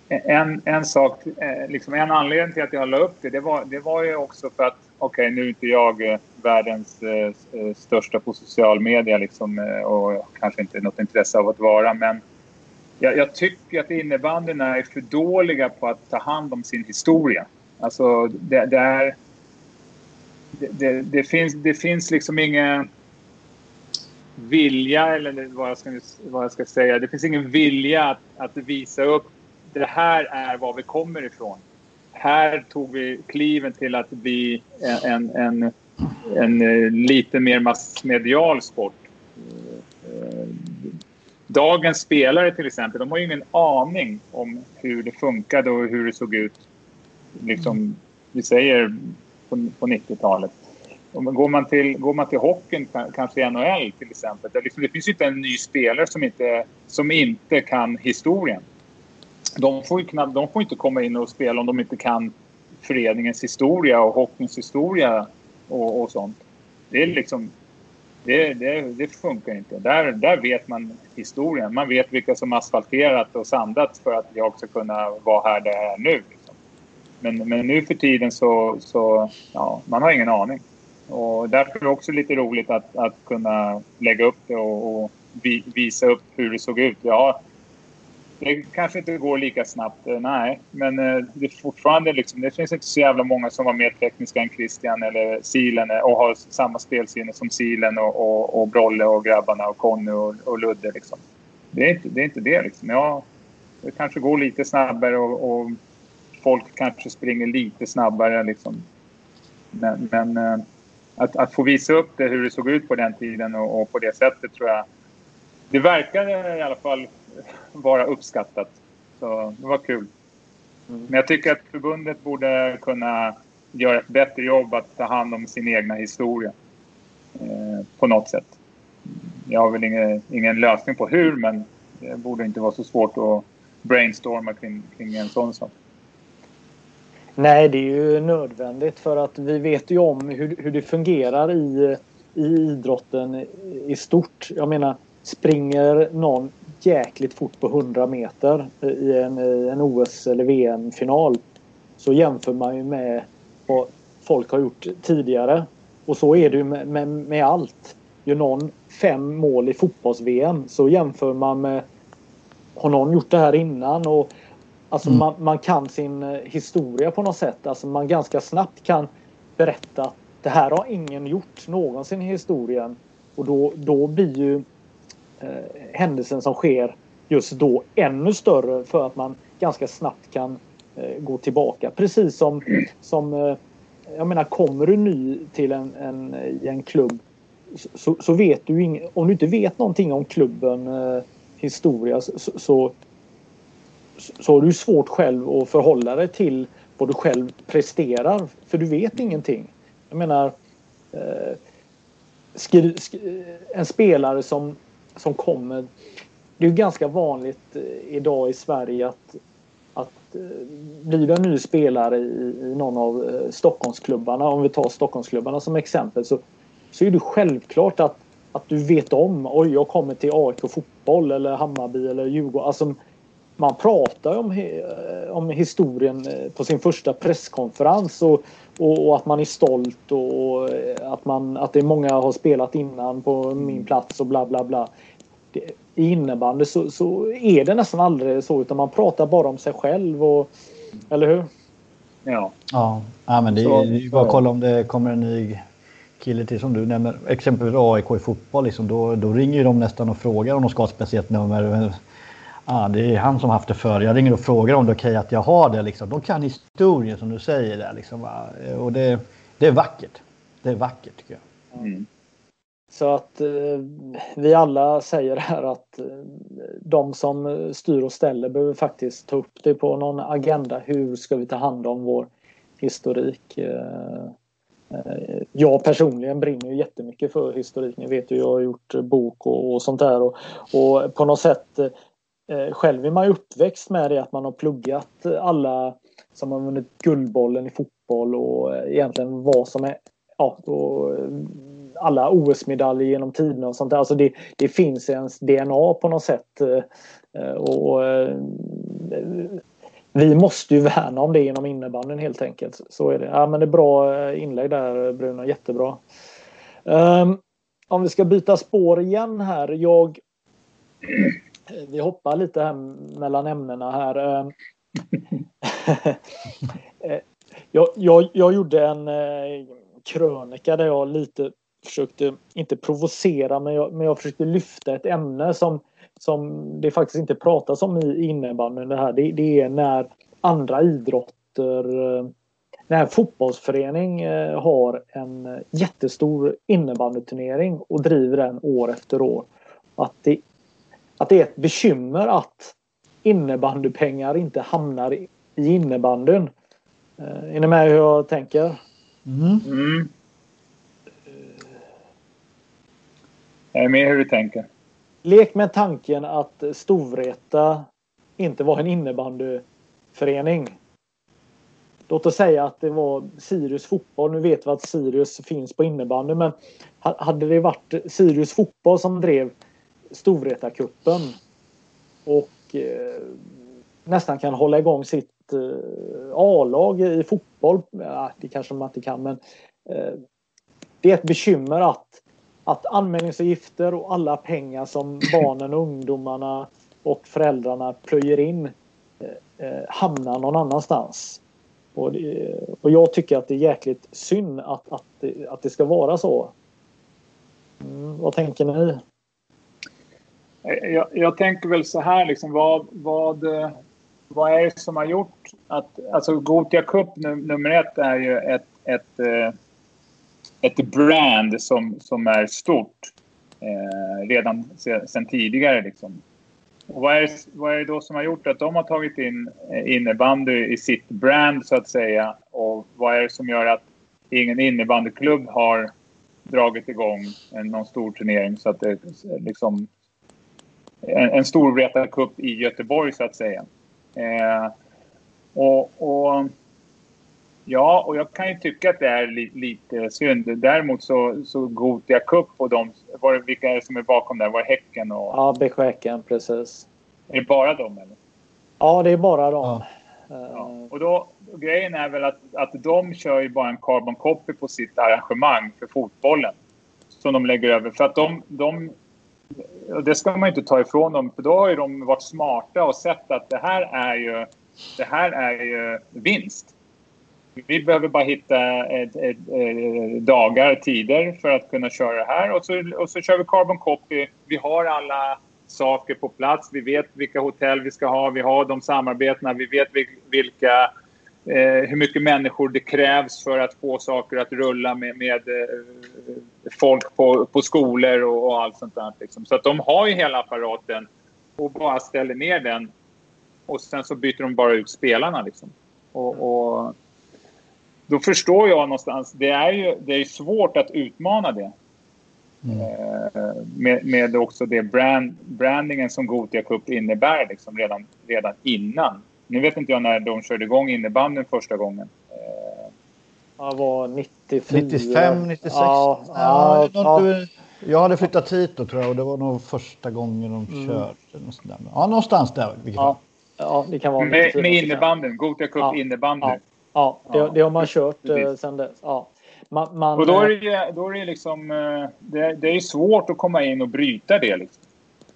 eh, en, en sak, eh, liksom en anledning till att jag la upp det, det var, det var ju också för att okej, okay, nu är inte jag eh, världens eh, eh största på social media liksom, eh, och kanske inte något intresse av att vara, men jag, jag tycker att innebandyn är för dåliga på att ta hand om sin historia. Alltså, det, det är... Det, det, det, finns, det finns liksom inga vilja, eller vad jag ska, vad jag ska säga. Det finns ingen vilja att, att visa upp det här är var vi kommer ifrån. Här tog vi kliven till att bli en, en, en, en eh, lite mer massmedial sport. Eh, dagens spelare till exempel, de har ju ingen aning om hur det funkade och hur det såg ut. Liksom, vi säger på, på 90-talet. Går man, till, går man till hockeyn, kanske i NHL till exempel, det, liksom, det finns ju inte en ny spelare som inte, som inte kan historien de får ju knappt, de får inte komma in och spela om de inte kan föreningens historia och hockeyns historia och, och sånt. Det är liksom... Det, det, det, funkar inte. Där, där vet man historien. Man vet vilka som asfalterat och sandat för att jag ska kunna vara här där jag är nu. Liksom. Men, men nu för tiden så, så ja, man har ingen aning. Och därför är det också lite roligt att, att kunna lägga upp det och, och visa upp hur det såg ut. Ja, det kanske inte går lika snabbt, eh, nej. Men eh, det är fortfarande liksom, det finns inte så jävla många som var mer tekniska än Christian eller Silen eh, och har samma spelsinne som Silen och, och, och Brolle och grabbarna och Conny och, och Ludde. Liksom. Det, är inte, det är inte det liksom. Ja, det kanske går lite snabbare och, och folk kanske springer lite snabbare liksom. Men, men att, att, få visa upp det, hur det såg ut på den tiden och, och på det sättet tror jag... Det verkar i alla fall vara uppskattat. Så det var kul. Mm. Men jag tycker att förbundet borde kunna göra ett bättre jobb att ta hand om sin egna historia. Eh, på något sätt. Jag har väl ingen, ingen lösning på hur, men det borde inte vara så svårt att brainstorma kring, kring en sån sak. Nej, det är ju nödvändigt för att vi vet ju om hur, hur det fungerar i, i idrotten i stort. Jag menar, springer någon jäkligt fort på 100 meter i en, en OS eller VM-final så jämför man ju med vad folk har gjort tidigare. Och så är det ju med, med, med allt. Gör någon fem mål i fotbolls-VM så jämför man med har någon gjort det här innan? Och, alltså mm. man, man, kan sin eh, historia på något sätt. Alltså man ganska snabbt kan berätta att det här har ingen gjort någonsin i historien. Och då, då blir ju eh, händelsen som sker just då ännu större för att man ganska snabbt kan eh, gå tillbaka. Precis som, som eh, jag menar kommer du ny till en, en, en klubb så, så vet du ing, om du inte vet någonting om klubben eh, historia så, så, så har du svårt själv att förhålla dig till vad du själv presterar för du vet ingenting. Jag menar eh, skri, skri, en spelare som som kommer. Det är ganska vanligt eh, idag i Sverige att att eh, blir du en ny spelare i, i någon av eh, Stockholmsklubbarna, om vi tar Stockholmsklubbarna som exempel, så, så är det självklart att, att du vet om, oj jag kommer till AIK fotboll eller Hammarby eller Djurgården. Alltså, man pratar om, eh, om historien på sin första presskonferens och, och, och, att man är stolt och att, man, att det är många har spelat innan på min plats och bla bla bla i innebandy så, så är det nästan aldrig så utan man pratar bara om sig själv. Och, eller hur? Ja. Ja, ja men det är ju bara att kolla om det kommer en ny kille till som du nämner. Exempelvis AIK i fotboll. Liksom, då, då ringer de nästan och frågar om de ska ha ett speciellt nummer. Ah, det är han som haft det förr. Jag ringer och frågar om det är okej okay att jag har det. Liksom. De kan historien som du säger där. Liksom, och det, det är vackert. Det är vackert tycker jag. Mm. Så att eh, vi alla säger här att eh, de som styr och ställer behöver faktiskt ta upp det på någon agenda. Hur ska vi ta hand om vår historik? Eh, eh jag personligen brinner ju jättemycket för historik. Ni vet ju, jag har gjort bok och, och sånt där. Och, och, på något sätt eh, Eh, själv är man ju uppväxt med det att man har pluggat eh, alla som har vunnit Guldbollen i fotboll och eh, egentligen vad som är ja, och alla OS-medaljer genom tiderna och sånt där. Alltså det, det finns i ens DNA på något sätt. Eh, och, eh, vi måste ju värna om det genom innebandyn helt enkelt. Så är det. Ja, men det är bra inlägg där Bruno, jättebra. Um, om vi ska byta spår igen här. Jag, vi hoppar lite här mellan ämnena här. Ehm, <laughs> jag, jag, jag gjorde en krönika där jag lite försökte, inte provocera, men jag, men jag försökte lyfta ett ämne som, som det faktiskt inte pratas om i innebandyn. Det, här. Det, det är när andra idrotter när en fotbollsförening eh, har en jättestor innebandyturnering och driver den år efter år. Att det, att det är ett bekymmer att innebandypengar inte hamnar i innebandyn. Eh, är ni med hur jag tänker? Mm. Mm. Jag är med hur du tänker. Lek med tanken att Storvreta inte var en innebandyförening. Låt oss säga att det var Sirius fotboll. Nu vet vi att Sirius finns på innebandy men hade det varit Sirius fotboll som drev Storvreta-cupen och eh, nästan kan hålla igång sitt eh, A-lag i fotboll. Ja, det kanske man inte kan men eh, det är ett bekymmer att att anmälningsavgifter och alla pengar som barnen och ungdomarna och föräldrarna plöjer in eh, eh, hamnar någon annanstans. Och, det, och jag tycker att det är jäkligt synd att, att, det, att det ska vara så. Mm, vad tänker ni? Jag, jag, tänker väl så här liksom vad, vad, vad är det som har gjort att alltså Gotia Cup nummer ett är ju ett, ett eh, ett brand som, som är stort eh, redan sen tidigare. Liksom. Och vad, är, vad är det då som har gjort att de har tagit in eh, innebandy i sitt brand så att säga? Och vad är det som gör att ingen innebandyklubb har dragit igång någon stor turnering så att det liksom en, en stor Cup i Göteborg så att säga. Eh, och, och Ja, och jag kan ju tycka att det är li lite synd. Däremot så, så Gotia Cup och de, var det, vilka är det som är bakom där? Var det Häcken och... Ja, BK Häcken, precis. Är det bara dem eller? Ja, det är bara dem. Ja. ja. Och då, grejen är väl att, att de kör ju bara en carbon copy på sitt arrangemang för fotbollen. Som de lägger över. För att de, de det ska man inte ta ifrån dem, för då har ju de varit smarta och sett att det här är ju, det här är ju vinst. Vi behöver bara hitta ett, ett, ett, dagar, tider för att kunna köra det här. Och så, och så kör vi carbon copy. Vi har alla saker på plats. Vi vet vilka hotell vi ska ha. Vi har de samarbetena. Vi vet vilka, eh, hur mycket människor det krävs för att få saker att rulla med, med eh, folk på, på skolor och, och allt sånt där. Liksom. Så att de har ju hela apparaten och bara ställer ner den. Och sen så byter de bara ut spelarna. Liksom. Och, och då förstår jag någonstans, det är ju det är svårt att utmana det. Mm. Eh, med, med också det brand, brandingen som Gotia Cup innebär liksom redan, redan innan. Nu vet inte jag när de körde igång innebandyn första gången. Det var 94. 95, 96? Ja, ja, ja, ja. Jag hade flyttat hit då tror jag och det var nog första gången de Mm. körde. Någonstans där. Ja, någonstans där. ja, ja, det kan vara Med, 94, med 95. innebandyn. Gothia Cup Ja. innebandy. Ja, ja, det, Ja, det har man kört eh, precis. sen dess. Ja. Man, man, Och då är eh, det, då är det liksom... eh, Det, det är ju svårt att komma in och bryta det. Liksom.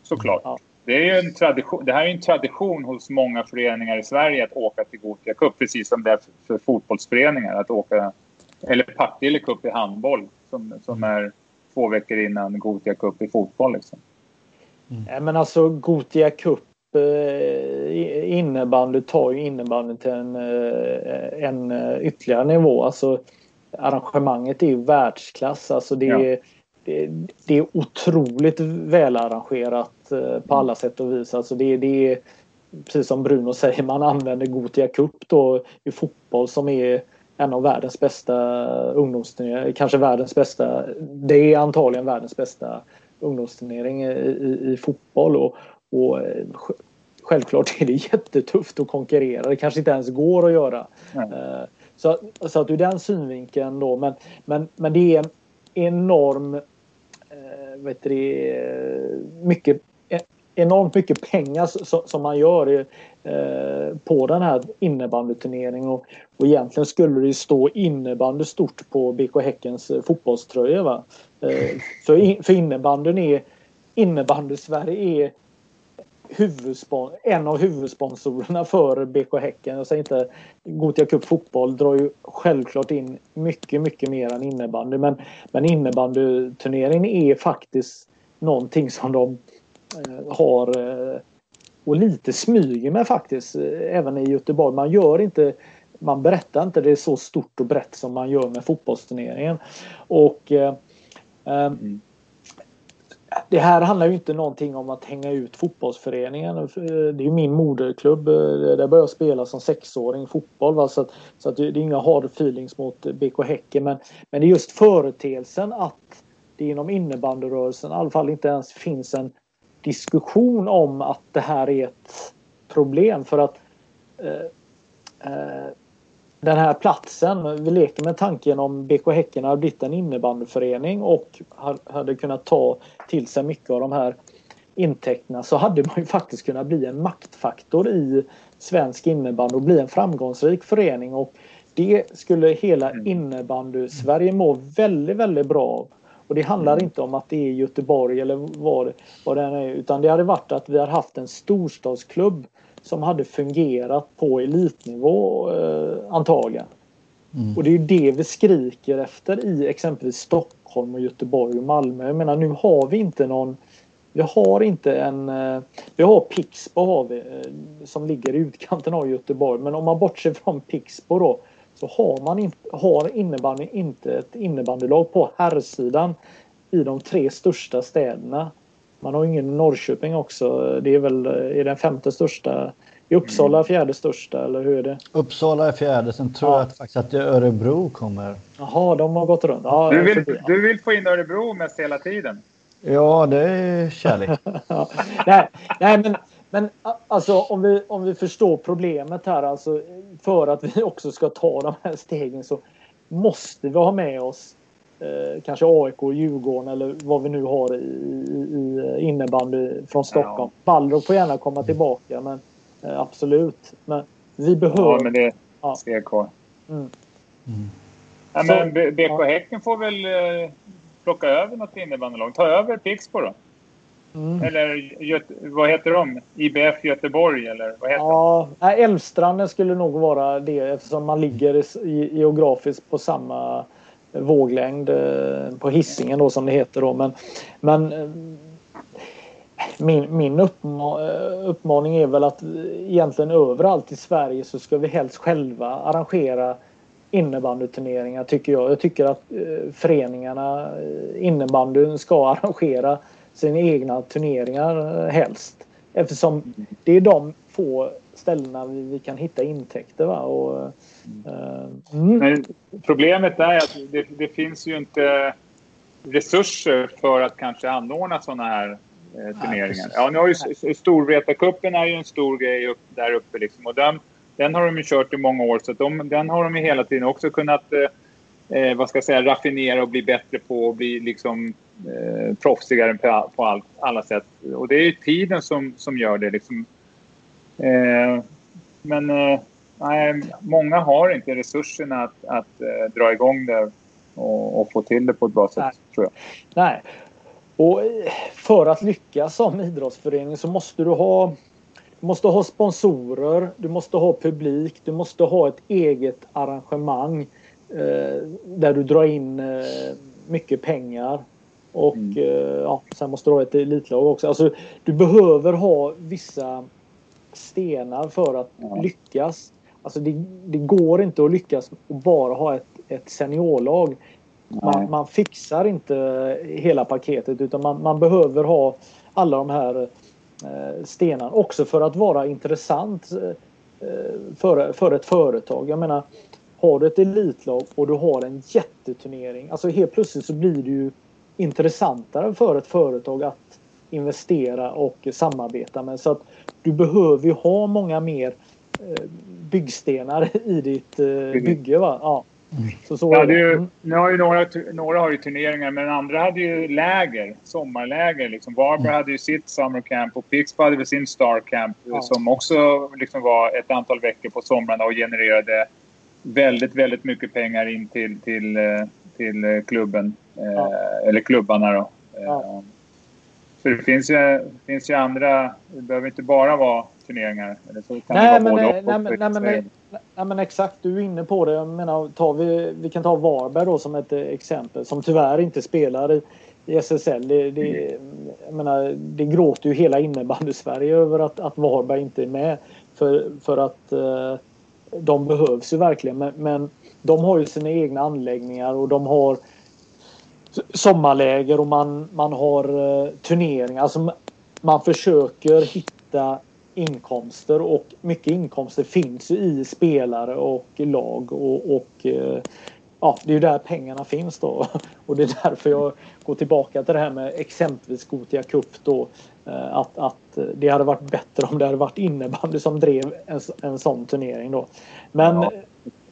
Såklart. Ja. Det, är ju en tradition, det här är en tradition hos många föreningar i Sverige att åka till Gothia Cup. Precis som det är för, för fotbollsföreningar att åka... Eller Partille Cup i handboll som, som är två veckor innan Gothia Cup i fotboll. Liksom. Nej, men alltså Gotia Cup eh, innebandy tar ju innebandy till en, eh, en eh, ytterligare nivå. Alltså arrangemanget är ju världsklass. Alltså det, är, det, det är otroligt välarrangerat eh, på alla sätt och vis. Alltså det, det är precis som Bruno <laughs> säger, man använder Gotia Cup då i fotboll som är en av världens bästa ungdomsturneringar. Kanske världens bästa. Det är antagligen världens bästa ungdomsturnering i, i, i fotboll. Och, och eh, sj- självklart är det <laughs> jättetufft att konkurrera. Det kanske inte ens går att göra. Eh, Så, så att ur den synvinkeln då. Men, men, men det är en enorm vet du, mycket, enormt mycket pengar som, man gör eh, på den här innebandyturneringen. Och, och egentligen skulle det stå innebandy stort på BK Häckens eh, fotbollströja. Va? Eh, för, in, för innebandyn är innebandy-Sverige är huvudspon- en av huvudsponsorerna <laughs> för BK Häcken. Jag säger inte Gothia Cup fotboll drar ju självklart in mycket, mycket mer än innebandy. Men, men innebandyturneringen är faktiskt någonting som de eh, har eh, och lite smyger med faktiskt eh, även i Göteborg. Man gör inte man berättar inte det så stort och brett som man gör med fotbollsturneringen. Och eh, eh, det här handlar ju inte någonting om att hänga ut fotbollsföreningen. Det är ju min moderklubb. Där började jag spela som sexåring fotboll. Va? Så, att, så att det är inga hard feelings mot BK Häcken. Men, men det är just företeelsen att det inom innebandyrörelsen i alla fall inte ens finns en diskussion om att det här är ett problem. För att eh, eh, den här platsen, vi leker med tanken om BK Häcken hade blivit en innebandyförening och ha- hade kunnat ta till sig mycket av de här intäkterna så hade man ju faktiskt kunnat bli en maktfaktor i svensk innebandy och bli en framgångsrik förening. Och det skulle hela innebandy-Sverige må väldigt, väldigt bra av. Och det handlar inte om att det är Göteborg eller vad, vad det än är utan det hade varit att vi har haft en storstadsklubb som hade fungerat på elitnivå eh, antagligen. Och det är ju det vi skriker efter i exempelvis Stockholm och Göteborg och Malmö. Jag menar nu har vi inte någon vi har inte en... eh, Vi har Pixbo har vi, eh, som ligger i utkanten av Göteborg. Men om man bortser från Pixbo då så har man inte, har innebandy inte ett innebandylag på herrsidan i de tre största städerna. Man har ingen i Norrköping också. Det är väl är den femte största. Är Uppsala fjärde största eller hur är det? Uppsala är fjärde, sen tror Ja. jag att, faktiskt att Örebro kommer. Jaha, de har gått runt. Ja, Du, vill, du vill få in Örebro mest hela tiden. Ja, det är kärlek. <laughs> Ja. Nej, nej men, men alltså om vi, om vi förstår problemet här alltså för att vi <laughs> också ska ta de här stegen så måste vi ha med oss eh, kanske AIK, Djurgården eller vad vi nu har i, i, i innebandy från Stockholm. Balder får gärna komma tillbaka men eh, absolut. Men vi behöver... Ja, men det Ja. ska jag kvar. Mm. Ja, Så- men BK ja. Häcken får väl eh, plocka över något innebandylag. Ta över Pixbo då. Mm. Eller vad heter de? IBF Göteborg eller vad heter de? Ja, nej, Älvstranden skulle nog vara det eftersom man ligger geografiskt på samma våglängd eh, på hissingen då som det heter då. Men, men eh, min, min uppma, eh, uppmaning är väl att egentligen överallt i Sverige så ska vi helst själva arrangera innebandyturneringar tycker jag. Jag tycker att föreningarna innebandyn ska arrangera sina egna turneringar eh, helst. Eftersom det är de få ställena vi, vi kan hitta intäkter. Va? Och, eh, mm. Men problemet är att det, det finns ju inte resurser för att kanske anordna sådana här eh, turneringar. Ja, nu har ju Storvretacupen är ju en stor grej upp, där uppe liksom. Och den, den har de ju kört i många år så de, den har de ju hela tiden också kunnat eh, eh, vad ska jag säga, raffinera och bli bättre på och bli liksom eh, proffsigare på, på allt, alla sätt. Och det är ju tiden som, som gör det liksom. Eh, men eh, nej, många har inte resurserna att, att eh, dra igång det och, och, få till det på ett bra sätt, nej. tror jag. Nej. Och eh, för att lyckas som idrottsförening så måste du ha du måste ha sponsorer, du måste ha publik, du måste ha ett eget arrangemang eh, där du drar in eh, mycket pengar. Och mm. eh, ja, sen måste du ha ett elitlag också. Alltså, du behöver ha vissa stenar för att ja. lyckas. Alltså det, det, går inte att lyckas och bara ha ett, ett seniorlag. Man, man, fixar inte hela paketet utan man, man behöver ha alla de här eh, stenarna också för att vara intressant eh, för, för ett företag. Jag menar, har du ett elitlag och du har en jätteturnering. Alltså helt plötsligt så blir ju intressantare för ett företag att investera och samarbeta med. Så att du behöver ju ha många mer eh, byggstenar i ditt eh, bygge. Va? Ja. Så, så ja, det mm. nu har ju några, några har ju turneringar men andra hade ju läger, sommarläger. Liksom. Varberg mm. hade ju sitt summer camp och Pixbo hade väl sin star camp ja. som också liksom var ett antal veckor på somrarna och genererade väldigt, väldigt mycket pengar in till, till, eh, till klubben. Ja. Eller klubbarna då. Ja. Så det finns ju, finns ju andra, det behöver inte bara vara turneringar. Eller så kan nej, det vara men, både nej, nej, nej, men, nej, men exakt, du är inne på det. Jag menar, tar vi, vi kan ta Varberg då som ett eh, exempel som tyvärr inte spelar i, i SSL. Det, det, mm. jag menar, det gråter ju hela innebandy-Sverige över att, att Varberg inte är med. För, för att eh, de behövs ju verkligen. Men, men de har ju sina egna anläggningar och de har sommarläger och man, man har eh, turneringar. Alltså, man försöker hitta inkomster och mycket inkomster finns ju i spelare och lag och, och eh, ja, det är ju där pengarna finns då. <laughs> Och det är därför jag går tillbaka till det här med exempelvis Gotia Cup då. Eh, att, att det hade varit bättre om det hade varit innebandy som drev en, en sån turnering då. Men ja.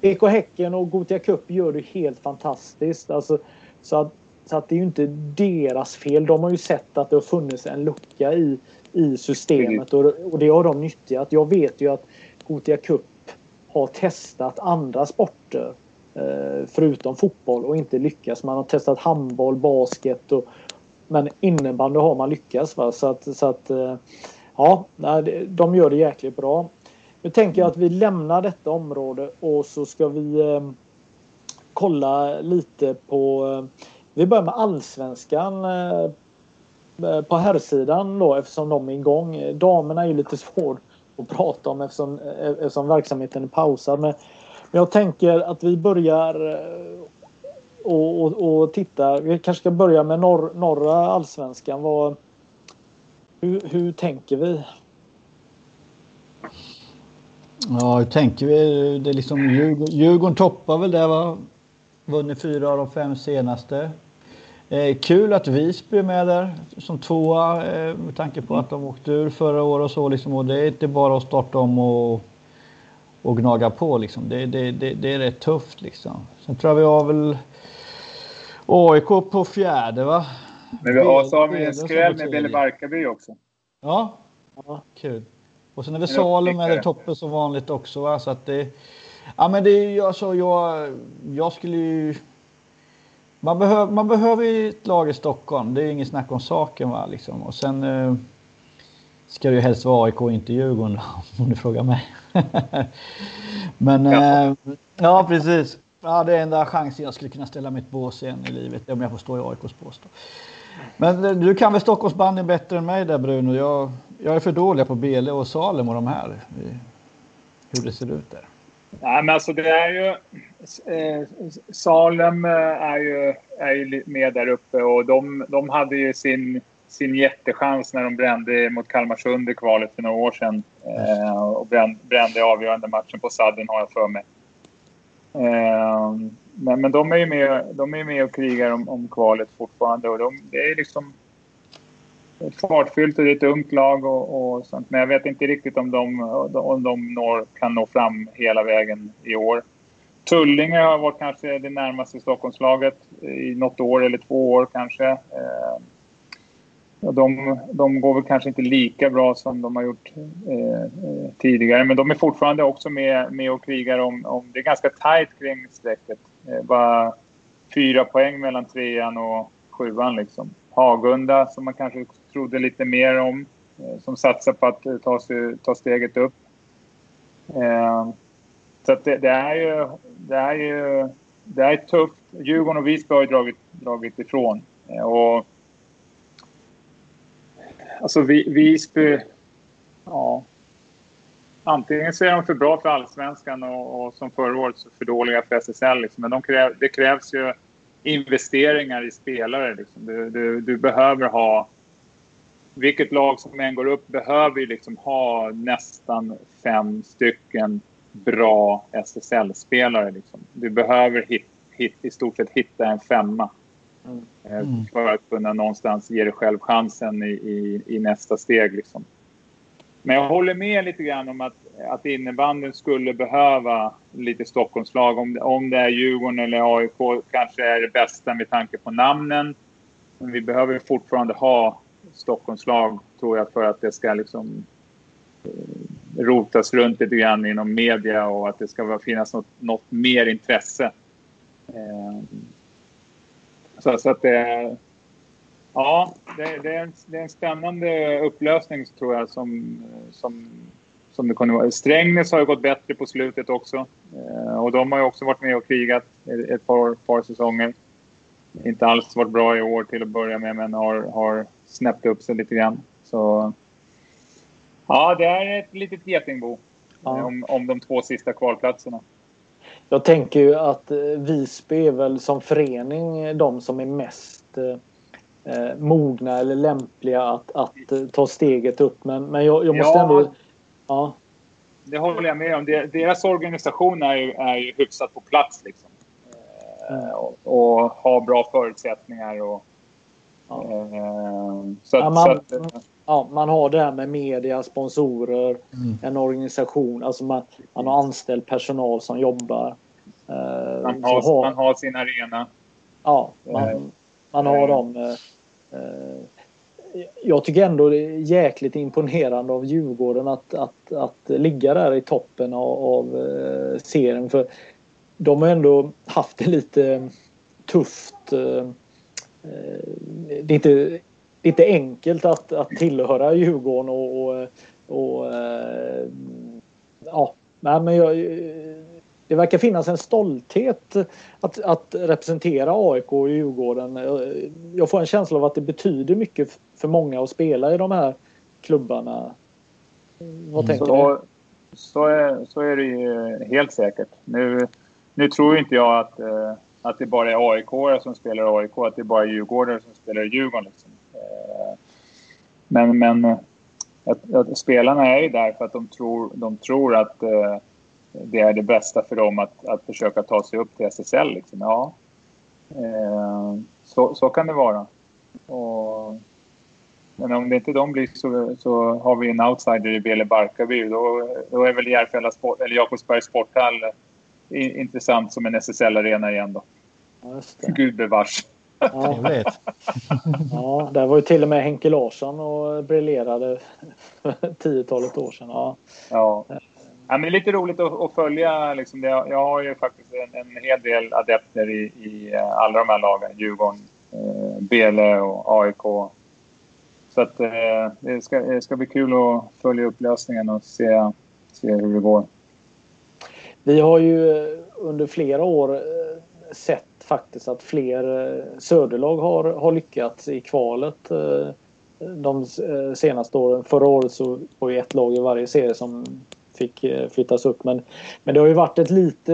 BK Häcken och Gotia Cup gör det helt fantastiskt. Alltså, så att så att det är ju inte deras fel. De har ju sett att det har funnits en lucka i, i systemet och, och det har de nyttjat. Jag vet ju att Gothia Cup har testat andra sporter eh, förutom fotboll och inte lyckats. Man har testat handboll, basket och men innebandy har man lyckats. Va? Så att, så att eh, ja, de gör det jäkligt bra. Nu tänker jag att vi lämnar detta område och så ska vi eh, kolla lite på eh, vi börjar med allsvenskan eh, eh på herrsidan då eftersom de är igång. Damerna är ju lite svårt att prata om eftersom, eh, eftersom verksamheten är pausad. Men jag tänker att vi börjar eh, och, och, och titta. Vi kanske ska börja med norr, norra allsvenskan. Vad, hur, hur tänker vi? Ja, hur tänker vi? Det är liksom Djurgården, Djurgården toppar väl det va? Vunnit fyra av de fem senaste. Eh, kul att Visby är med där som tvåa eh, med tanke på att de åkte ur förra året och så. Liksom, och det är inte bara att starta om och, och gnaga på. Liksom. Det, det, det, det är rätt tufft. Liksom. Sen tror jag vi har väl AIK på fjärde va? Men vi har, en skräll med Belle Barkarby också. Ja. ja, kul. Och sen är vi Salem i toppen som vanligt också. Va? Så att det, ja, men det är alltså, jag, jag skulle ju man, behöv, man behöver ju ett lag i Stockholm. Det är inget snack om saken. Va? Liksom. Och sen eh, ska det ju helst vara AIK inte Djurgården <laughs> om du frågar mig. <laughs> Men ja. Eh, ja, precis. Ja, det är enda chansen jag skulle kunna ställa mitt bås igen i livet om jag får stå i AIKs bås. Men eh, du kan väl Stockholmsbandyn bättre än mig där Bruno. Jag, jag är för dålig på Bele och Salem och de här. Hur det ser ut där. Nej, men alltså det är ju... Eh, Salem eh, är ju, är ju med där uppe och de, de hade ju sin, sin jättechans när de brände mot Kalmarsund i kvalet för några år sedan. Eh, och brände, brände avgörande matchen på sadden har jag för mig. Eh, men, men de är ju med, de är med och krigar om, om kvalet fortfarande och de, det är liksom fartfyllt och det är ett ungt lag och, och, sånt. Men jag vet inte riktigt om de, om de når, kan nå fram hela vägen i år. Tullinge har varit kanske det närmaste Stockholmslaget i något år eller två år kanske. Eh, de, de går väl kanske inte lika bra som de har gjort eh, tidigare men de är fortfarande också med, med och krigar om, om... Det är ganska tajt kring strecket. Eh, bara fyra poäng mellan trean och sjuan liksom. Hagunda som man kanske trodde lite mer om. Eh, som satsar på att eh, ta, sig, ta steget upp. Eh, så det, det, är ju, det är ju det är tufft. Djurgården och Visby har ju dragit, dragit ifrån. Eh, och, alltså Visby... Ja. Antingen så är de för bra för allsvenskan och, och som förra året så för dåliga för SSL. Liksom. Men de kräv, det krävs ju investeringar i spelare. Liksom. Du, du, du, behöver ha... Vilket lag som än går upp behöver ju liksom ha nästan fem stycken bra SSL-spelare. Liksom. Du behöver hit, hit, i stort sett hitta en femma. Mm. Eh, för att kunna någonstans ge dig själv chansen i, i, i, nästa steg. Liksom. Men jag håller med lite grann om att, att innebandyn skulle behöva lite Stockholmslag. Om, om det är Djurgården eller AIK kanske är det bästa med tanke på namnen. Men vi behöver fortfarande ha Stockholmslag tror jag för att det ska liksom eh, rotas runt lite grann inom media och att det ska finnas något, något mer intresse. Eh, så, så, att det... Ja, det, det, är en, det är en spännande upplösning tror jag som, som, som det kunde vara. Strängnäs har ju gått bättre på slutet också. Eh, och de har ju också varit med och krigat ett par, par säsonger. Inte alls varit bra i år till att börja med men har, har snäppt upp sig lite grann. Så Ja, det är ett litet getingbo ja. om, om de två sista kvalplatserna. Jag tänker ju att eh, Visby är väl som förening de som är mest eh, eh, mogna eller lämpliga att, att eh, ta steget upp. Men, men jag, jag måste ja, ändå... Ja. Det håller jag med om. Deras organisation är ju, är ju hyfsat på plats. Liksom. Mm. och, och har bra förutsättningar. Och, ja. eh, så, ja, man, så att, ja, man har det här med media, sponsorer, mm. en organisation. Alltså man, man har anställd personal som jobbar. Eh, man, har, har, man har sin arena. Ja, man, eh, man har dem. Eh, eh, jag tycker ändå det är jäkligt imponerande av Djurgården att, att, att ligga där i toppen av, av eh, serien. För de har ändå haft det lite tufft. Eh, eh det är inte inte enkelt att, att tillhöra Djurgården och, och, och eh, ja, nej, men jag, det verkar finnas en stolthet att, att representera AIK och Djurgården. Jag får en känsla av att det betyder mycket för många att spela i de här klubbarna. Vad tänker så, du? Så är, så är det ju helt säkert. Nu, nu tror inte jag att, eh, att det bara är AIK som spelar AIK, att det bara är Djurgårdare som spelar Djurgården. Liksom. Men, men att, att spelarna är ju där för att de tror, de tror att eh, det är det bästa för dem att, att försöka ta sig upp till SSL. Liksom. Ja, eh, så, så kan det vara. Och, men om det inte de blir så, så har vi en outsider i Bele Barkarby. Då, då är väl Järfälla sport, eller Jakobsbergs sporthall intressant som en SSL-arena igen då. Gud bevars. Ja. <laughs> ja, där var ju till och med Henke Larsson och briljerade för tiotalet år sedan. Ja. ja ja men det är lite roligt att, att följa. Liksom det. Jag har ju faktiskt en, en hel del adepter i, i eh, alla de här lagen. Djurgården, eh, Bele och AIK. Så att, eh, det, ska, det ska bli kul att följa upplösningen och se, se hur det går. Vi har ju under flera år eh, sett faktiskt att fler eh, söderlag har, har lyckats i kvalet de senaste åren. Förra året så var det ett lag i varje serie som fick flyttas upp. Men, men det har ju varit ett lite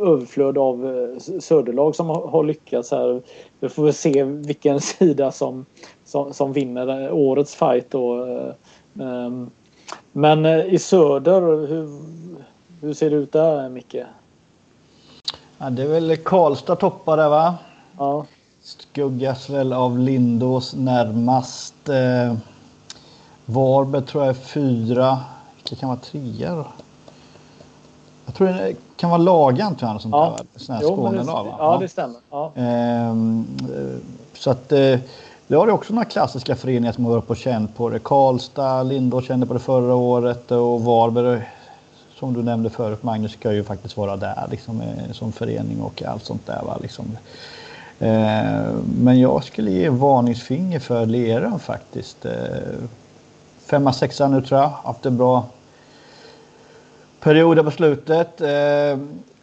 överflöd av söderlag som har lyckats här. Vi får väl se vilken <laughs> sida som, som, som vinner årets fight då. Ehm, men i söder, hur, hur ser det ut där Micke? Ja, det är väl Karlstad toppar där va? Ja. skuggas väl av Lindås närmast. Eh, Varberg tror jag är fyra. Vilka kan vara trea då? Jag tror det kan vara Lagan tror jag. Sånt Ja. där, sån här Jo, Skånelag, det, va? ja, det stämmer. Ja. Ehm, eh, så att eh, det har ju också några klassiska föreningar som har varit på känt på det. Karlstad, Lindås kände på det förra året och Varberg som du nämnde förut Magnus ska ju faktiskt vara där liksom, eh, som förening och allt sånt där. Va? Liksom. Eh, men jag skulle ge varningsfinger för Lerum faktiskt. Eh, femma, sexa nu tror jag. Haft en bra perioder på slutet. Eh,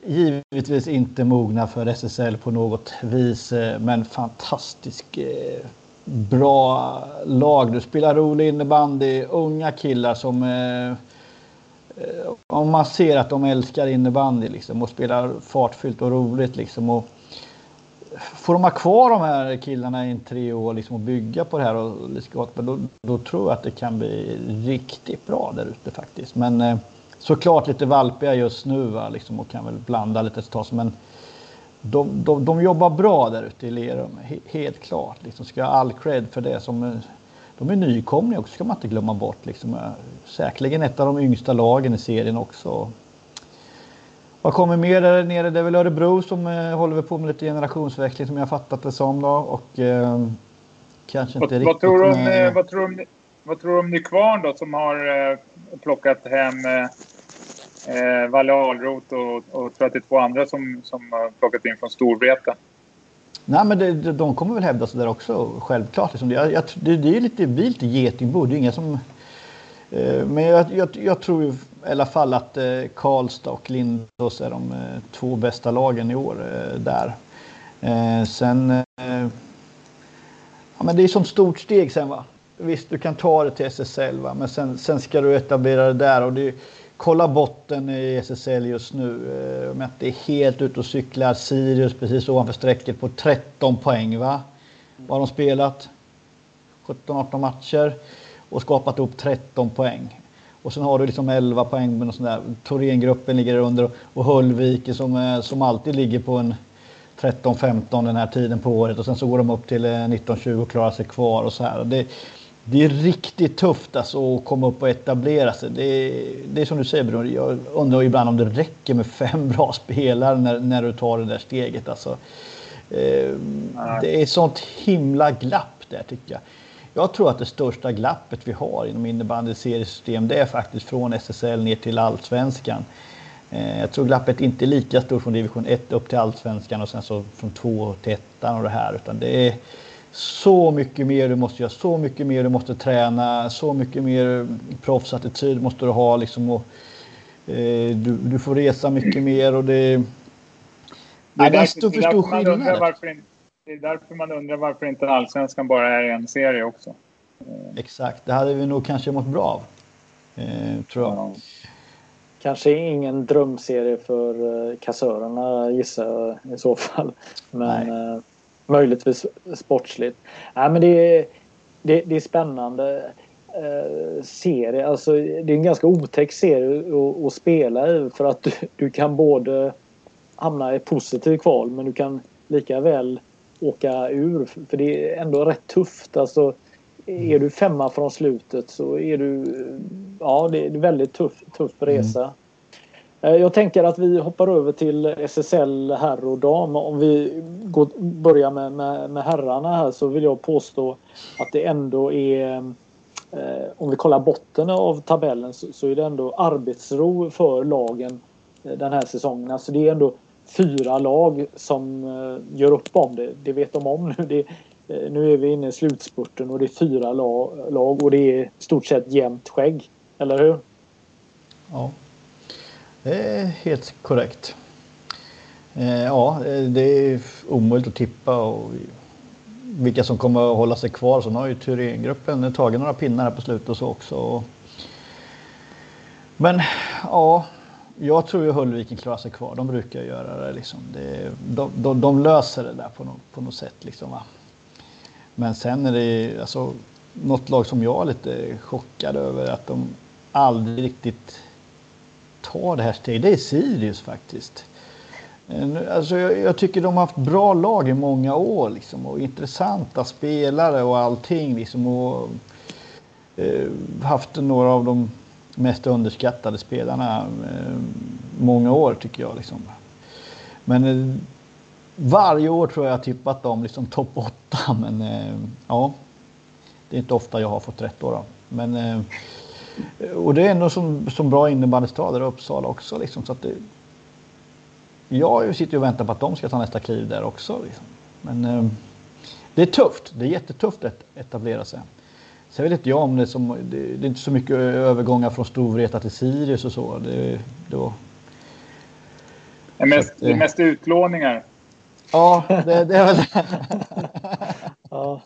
givetvis inte mogna för SSL på något vis, eh, men fantastisk eh, bra lag. Du spelar rolig innebandy, unga killar som eh, om man ser att de älskar innebandy liksom, och spelar fartfyllt och roligt. Liksom, och får de ha kvar de här killarna i tre år liksom, och bygga på det här och då, då tror jag att det kan bli riktigt bra där ute faktiskt. Men eh, såklart lite valpiga just nu va, liksom, och kan väl blanda lite tag. Men de, de, de jobbar bra där ute i Lerum, he, helt klart. Liksom, ska ha all cred för det. Som, eh, de är nykomlingar också, ska man inte glömma bort. Liksom. Eh, Säkerligen ett av de yngsta lagen i serien också. Vad kommer mer där nere? Det är väl Örebro som eh, håller på med lite generationsväxling som jag fattat det som. Då. Och, eh, kanske inte Vad, riktigt vad, tror du om, med- eh, vad, tror du om, vad tror du om Nykvarn då som har eh, plockat hem eh, eh, Valle Ahlroth och, och 32 andra som, som har plockat in från Storvreta? Nej, men det, de kommer väl hävda sig där också, självklart. Liksom. Det, jag, jag, det, det är lite, vi är lite getingbo. Det är inga som... Eh, men jag, jag, jag tror ju i alla fall att eh, Karlstad och Lindås är de eh, två bästa lagen i år eh, där. Eh, sen... Eh, ja, men det är som stort steg sen va. Visst, du kan ta det till SSL va, men sen, sen ska du etablera det där. Och det, kolla botten i SSL just nu. Eh, om jag inte är helt ute och cyklar. Sirius precis ovanför strecket på 13 poäng va. Vad har de spelat? 17-18 matcher och skapat upp 13 poäng. Och sen har du liksom 11 poäng med någon sån där. Thorengruppen ligger under och Höllviken som, eh, som alltid ligger på en 13-15 den här tiden på året och sen så går de upp till eh, 19-20 och klarar sig kvar och så här. Det, det är riktigt tufft alltså att komma upp och etablera sig. Det, är- det är som du säger Bruno, jag undrar ibland om det räcker med fem bra spelare när, när du tar det där steget. Alltså, eh, det är sånt himla glapp där tycker jag. Jag tror att det största glappet vi har inom innebandyseriesystem det är faktiskt från SSL ner till allsvenskan. Eh, Jag tror glappet inte är lika stort från division 1 upp till allsvenskan och sen så från 2 till 1 och det här. Utan det är så mycket mer du måste göra, så mycket mer du måste träna, så mycket mer proffsattityd måste du ha. Liksom, och, eh, du, du får resa mycket mer och det... Nej, det är en stor, för därför stor man undrar skillnad. varför, in- det är därför man undrar varför inte allsvenskan bara är en serie också. Exakt, det hade vi nog kanske mått bra av. Eh, tror jag. Ja. Kanske ingen drömserie för eh, kassörerna gissar jag i så fall. Men eh, möjligtvis sportsligt. Nej, men det, är, det, det är spännande eh, serie. Alltså, det är en ganska otäck serie att, att spela i för att du, du kan både hamna i positiv kval men du kan lika väl åka ur. För det är ändå rätt tufft. Alltså, är du femma från slutet så är du... Ja, det är en väldigt tuff, tuff resa. Eh, Eh, jag tänker att vi hoppar över till SSL herr och dam. Om vi går, börjar med, med, med herrarna här så vill jag påstå att det ändå är eh, om vi kollar botten av tabellen så, så är det ändå arbetsro för lagen eh, den här säsongen. Alltså det är ändå fyra lag som eh, gör upp om det. Det vet de om nu. Det, eh, nu är vi inne i slutspurten och det är fyra lag, lag och det är i stort sett jämnt skägg. Eller hur? Ja, det är helt korrekt. Eh, ja, det är omöjligt att tippa och vilka som kommer att hålla sig kvar. Sen har ju Thyrengruppen tagit några pinnar här på slutet och så också. Men ja, jag tror ju Höllviken klarar sig kvar. De brukar göra det. Liksom. det de, de, de löser det där på något, på något sätt. Liksom, va? Men sen är det alltså, något lag som jag är lite chockad över att de aldrig riktigt tar det här steget. Det är Sirius faktiskt. Eh, alltså, jag, jag, tycker de har haft bra lag i många år liksom, och intressanta spelare och allting. Liksom, och, eh, haft några av de mest underskattade spelarna eh, många år tycker jag. Liksom. Men eh, varje år tror jag jag tippat dem liksom topp 8. Men eh, ja, det är inte ofta jag har fått rätt då. då. Men, eh, och det är ändå som, som bra innebandystad där i Uppsala också. Liksom, så att det, jag sitter och väntar på att de ska ta nästa kliv där också. Liksom. Men eh, det är tufft. Det är jättetufft att etablera sig. Sen vet inte jag om det som... Det, det är inte så mycket övergångar från Storvreta till Sirius och så. Det, det, var, det, är mest, det är mest utlåningar. Ja, det, det är väl det. <laughs> ja.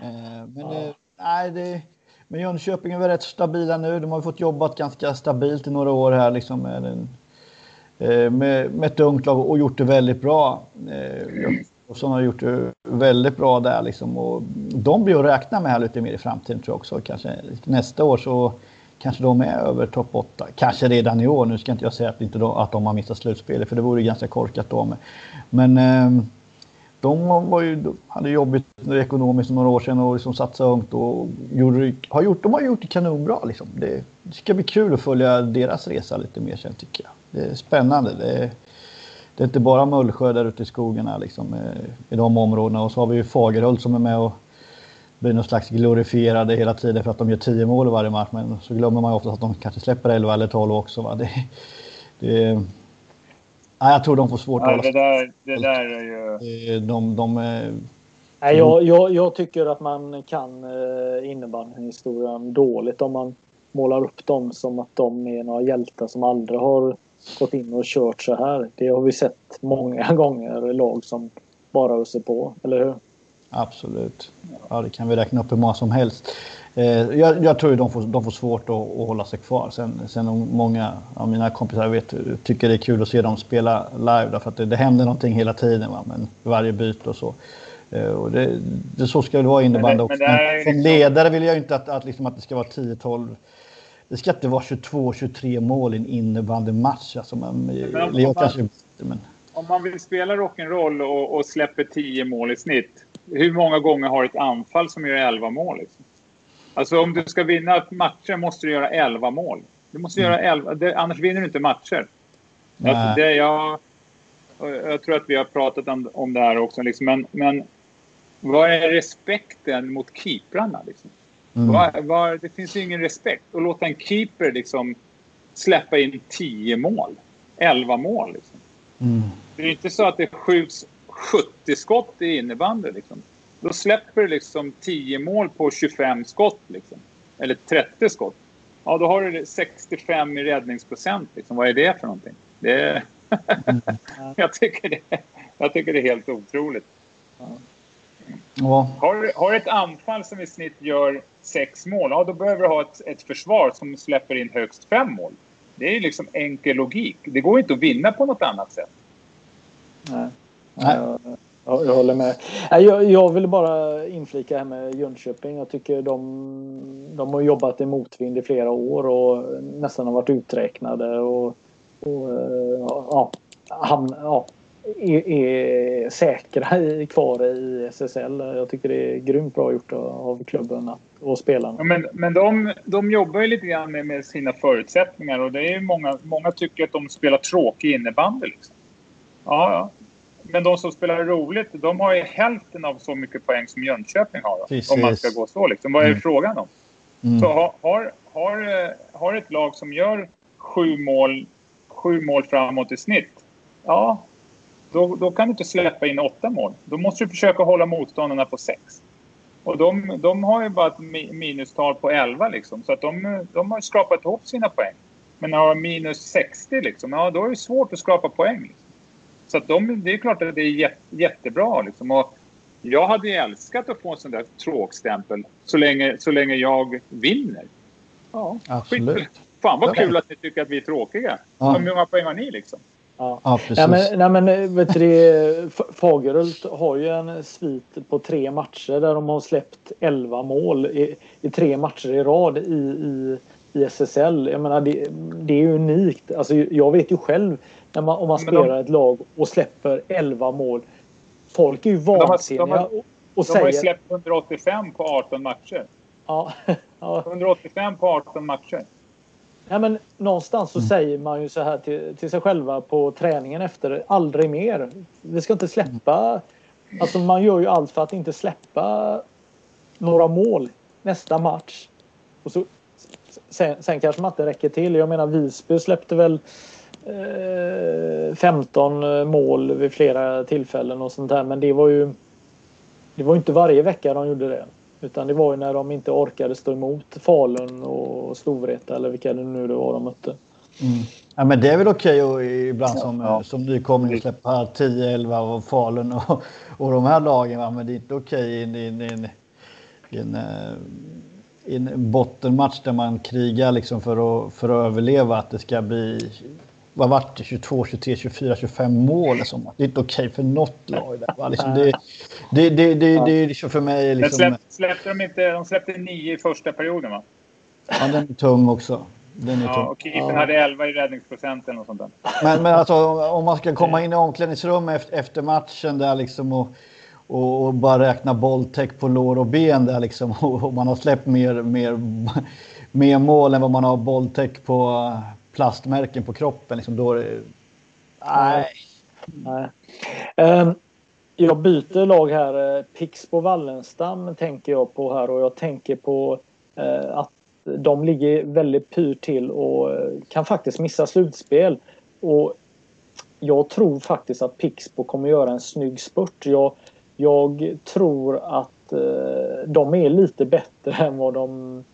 Eh, men ja. nej, det... Men Jönköping är väl rätt stabila nu. De har fått jobbat ganska stabilt i några år här liksom eh, med, en, eh, med, med ett ungt lag och gjort det väldigt bra. Eh, och som har gjort det väldigt bra där liksom. Och de blir att räkna med här lite mer i framtiden tror jag också. Kanske nästa år så kanske de är över topp 8. Kanske redan i år. Nu ska inte jag säga att, inte de, att de har missat slutspelet för det vore ganska korkat då. Men, Men eh, de var ju, hade jobbigt ekonomiskt några år sedan och liksom satsade ungt och gjorde, har gjort, de har gjort det kanonbra. Liksom. Det, det ska bli kul att följa deras resa lite mer sen tycker jag. Det är spännande. Det är, det är inte bara Mullsjö där ute i skogarna liksom, eh, i de områdena. Och så har vi ju Fagerhult som är med och blir någon slags glorifierade hela tiden för att de gör tio mål i varje match. Men så glömmer man ju ofta att de kanske släpper 11 eller 12 också. Va? Det, det, nej, jag tror de får svårt att hålla det där, det där är ju... De, de, de, Nej, jag, jag, jag, tycker att man kan eh, innebandyhistorien dåligt om man målar upp dem som att de är några hjältar som aldrig har gått in och kört så här. Det har vi sett många <laughs> gånger lag som bara öser på, eller hur? Absolut. Ja, det kan vi räkna upp hur många som helst. Eh, jag, jag, tror att de får, de får svårt att, att, hålla sig kvar. Sen, sen många av mina kompisar vet, tycker det är kul att se dem spela live därför att det, det händer någonting hela tiden. Va? Men varje byte och så. Eh, och det, det, så ska det vara innebandy också. Men, men som liksom... ledare vill jag inte att, att, liksom, att det ska vara 10-12 det ska inte vara 22-23 mål i en innebandymatch. Alltså man, men om, jag kanske, men... om man vill spela rock'n'roll och, och släpper 10 mål i snitt, hur många gånger har ett anfall som gör 11 mål? Liksom? Alltså om du ska vinna matcher måste du göra 11 mål. Du måste mm. göra 11, det, annars vinner du inte matcher. Alltså det, jag, jag tror att vi har pratat om, om det här också, liksom, men, men vad är respekten mot keeprarna? Liksom? Mm. Var, var, det finns ju ingen respekt. Att låta en keeper liksom släppa in 10 mål. 11 mål. Liksom. Mm. Det är inte så att det skjuts 70 skott i innebandy. Liksom. Då släpper du liksom 10 mål på 25 skott. Liksom. Eller 30 skott. Ja, då har du 65 i räddningsprocent. Liksom. Vad är det för någonting? Det är... mm. <laughs> jag, tycker det, jag tycker det är helt otroligt. Ja. Ja. Har, har ett anfall som i snitt gör sex mål, ja då behöver du ha ett, ett försvar som släpper in högst fem mål. Det är ju liksom enkel logik. Det går inte att vinna på något annat sätt. Nej. Nej. Jag, jag håller med. Jag, jag vill bara inflika här med Jönköping. Jag tycker de, de har jobbat i motvind i flera år och nästan har varit uträknade. Och, och eh, ja, ham, ja, är, är säkra i, kvar i SSL. Jag tycker det är grymt bra gjort av klubben och spelarna. Ja, men men de, de jobbar ju lite grann med, med sina förutsättningar och det är många, många tycker att de spelar tråkig innebandy. Liksom. Ja, ja. Men de som spelar roligt, de har ju hälften av så mycket poäng som Jönköping har. Om man ska gå så liksom. Vad är mm. frågan om? Mm. Så har, har, har, har ett lag som gör sju mål, sju mål framåt i snitt. Ja, då, då kan du inte släppa in åtta mål. Då måste du försöka hålla motståndarna på sex. Och de, de har ju bara ett minustal på 11 liksom. Så att de, de har skrapat ihop sina poäng. Men har minus 60 liksom, ja då är det svårt att skrapa poäng. Liksom. Så att de, det är klart att det är jätte, jättebra liksom. Och jag hade älskat att få en sån där tråkstämpel så länge, så länge jag vinner. Ja, Absolut. Skit. Fan vad kul att ni tycker att vi är tråkiga. Ja. Hur många poäng har ni liksom? Ja. ja, precis. Ja, men, nej, men vet du, Fagerhult har ju en svit på tre matcher där de har släppt 11 mål i, i tre matcher i rad i, i, i SSL. Jag menar, det, det är unikt. Alltså, jag vet ju själv när man, om man Men de- spelar ett lag och släpper 11 mål. Folk är ju har- vansinniga de har- och, och De har ju säger... släppt 185 på 18 matcher. Ja, <laughs> ja, 185 på 18 matcher. Nej, men någonstans Mm. så säger man ju så här till, till sig själva på träningen efter. Aldrig mer. Vi ska inte släppa. Alltså man gör ju allt för att inte släppa några mål nästa match. Och så, sen, sen kanske man inte räcker till. Jag menar Visby släppte väl 15 mål vid flera tillfällen och sånt där. Men det var ju det var inte varje vecka de gjorde det. Utan det var ju när de inte orkade stå emot Falun och Storvreta eller vilka det nu det var de mötte. Ja, men det är väl okej och ibland som, Ja. som nykomling att släppa 10, 11 och Falun och, och de här lagen. Va? Men det är inte okej i en, i en, i en, i en, eh, i en bottenmatch där man krigar liksom för, att, för att överleva. Att det ska bli vad vart det? 22, 23, 24, 25 mål. Liksom. Det är inte okej för något lag. Där? Liksom, det, det, det, det, det är liksom för mig... Liksom, släpp, släppte de inte... De släppte 9 i första perioden va? ja, den är tung också. Den är Ja, tung. och keepern hade 11 i räddningsprocent eller något sånt där. Men, men alltså, om man ska komma in i omklädningsrum efter, efter matchen där liksom och, och, och bara räkna bolltäck på lår och ben där liksom <laughs> och, och man har släppt mer, mer, mer mål än vad man har bolltäck på plastmärken på kroppen. Liksom, då det... Nej. Nej. Ehm, jag byter lag här. Eh, Pixbo Wallenstam tänker jag på här och jag tänker på eh, att de ligger väldigt pyrt till och eh, kan faktiskt missa slutspel. Och jag tror faktiskt att Pixbo kommer göra en snygg spurt. Jag, jag tror att eh, de är lite bättre än vad de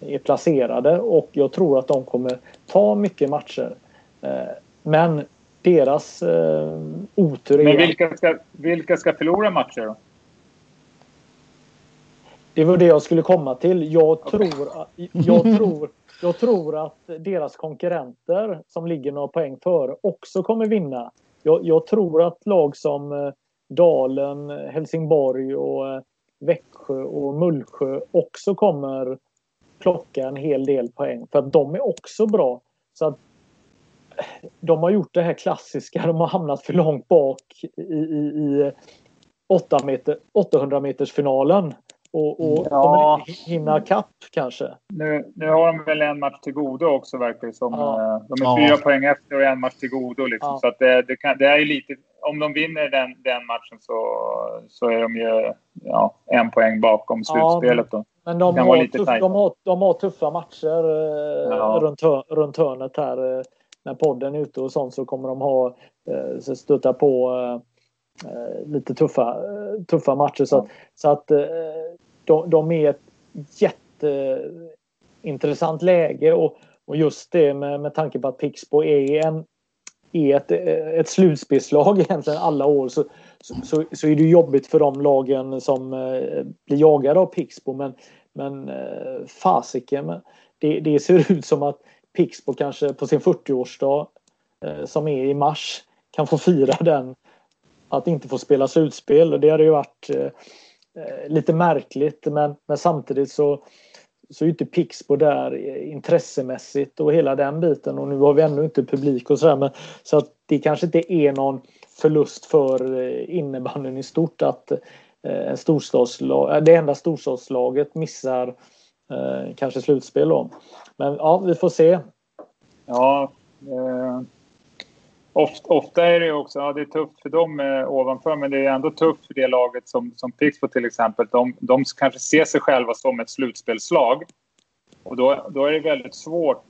är placerade och jag tror att de kommer ta mycket matcher. Eh, men deras eh, otur är... Men vilka ska, vilka ska förlora matcher då? Det var det jag skulle komma till. Jag tror, jag tror, jag tror att deras konkurrenter som ligger några poäng före också kommer vinna. Jag, jag tror att lag som eh, Dalen, Helsingborg och Växjö och Mullsjö också kommer plocka en hel del poäng för att de är också bra. Så att de har gjort det här klassiska. De har hamnat för långt bak i, i, i 8 meter, 800 meters finalen och, och Ja. hinna kapp kanske. Nu, nu har de väl en match till godo också verkar det som. Ja. De är Ja. fyra poäng efter och en match till godo. Liksom. Ja. Så att det, det, kan, det är lite... Om de vinner den, den matchen så, så är de ju ja, en poäng bakom Ja, slutspelet. Då. Men de har, tuff, de, har, de har tuffa matcher eh, Ja. runt, runt hörnet här. Eh, när podden är ute och sånt så kommer de ha eh, stöta på lite tuffa, tuffa matcher. Så att, så att de, de är ett jätteintressant läge och, och just det med, med tanke på att Pixbo är en är ett, ett slutspelslag egentligen alla år så, så, så, är det jobbigt för de lagen som blir jagade av Pixbo. Men, men eh, fasiken, det, det ser ut som att Pixbo kanske på sin 40-årsdag eh, som är i mars kan få fira den. Att inte få spela slutspel. Och det hade ju varit eh, eh lite märkligt men, men samtidigt så så är ju inte Pixbo där eh, intressemässigt och hela den biten och nu har vi ännu inte publik och sådär men så att det kanske inte är någon förlust för eh, innebandyn i stort att Eh, en storstadslag, eh, det enda storstadslaget missar eh, kanske slutspel då. Men ja, vi får se. Ja, eh, ofta, ofta är det också, ja, det är tufft för dem eh, ovanför, men det är ändå tufft för det laget som, som Pixbo till exempel. De, de kanske ser sig själva som ett slutspelslag. Och då, då är det väldigt svårt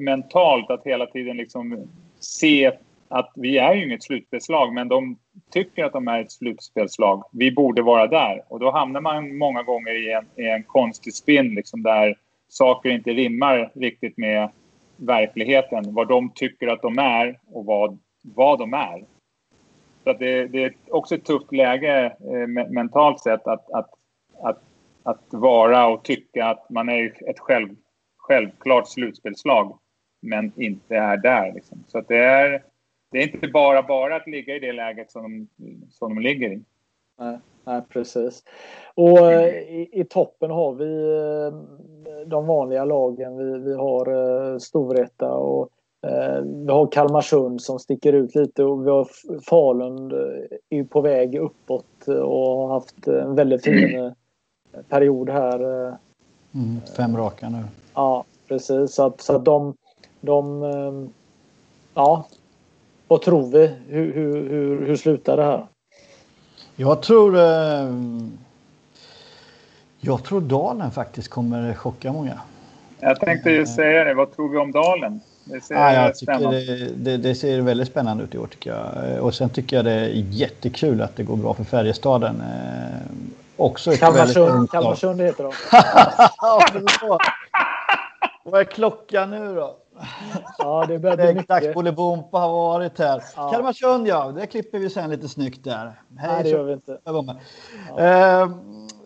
mentalt att hela tiden liksom se att vi är ju inget slutspelslag, men de tycker att de är ett slutspelslag. Vi borde vara där. Och då hamnar man många gånger i en, i en konstig spinn liksom där saker inte rimmar riktigt med verkligheten. Vad de tycker att de är och vad, vad de är. Så att det, det är också ett tufft läge eh, mentalt sett att, att, att, att vara och tycka att man är ett själv, självklart slutspelslag men inte är där. Liksom. Så att det, är, det är inte bara bara att ligga i det läget som de, som de ligger i. Nej, nej, precis. Och eh, i, i, toppen har vi de vanliga lagen. Vi, vi har Storvreta och vi har Kalmarsund som sticker ut lite och vi har Falun är på väg uppåt och har haft en väldigt fin <clears throat> period här. Mm, fem raka nu. Ja, precis. Så att, så att de, de... Ja. Vad tror vi? Hur, hur, hur, hur slutar det här? Jag tror... Eh, jag tror Dalen faktiskt kommer chocka många. Jag tänkte ju säga det. Vad tror vi om Dalen? Det ser, ah, jag tycker det, det, det, ser väldigt spännande ut i år tycker jag. Och sen tycker jag det är jättekul att det går bra för Färjestaden. Eh, också Kalmarsund, Kalmarsund heter de. <laughs> Vad är klockan nu då? Ja, det börjar bli mycket. Dags Bolibompa har varit här. Ja. Kalmarsund ja, det klipper vi sen lite snyggt där. Hej, nej, det gör vi inte. Ja. Eh,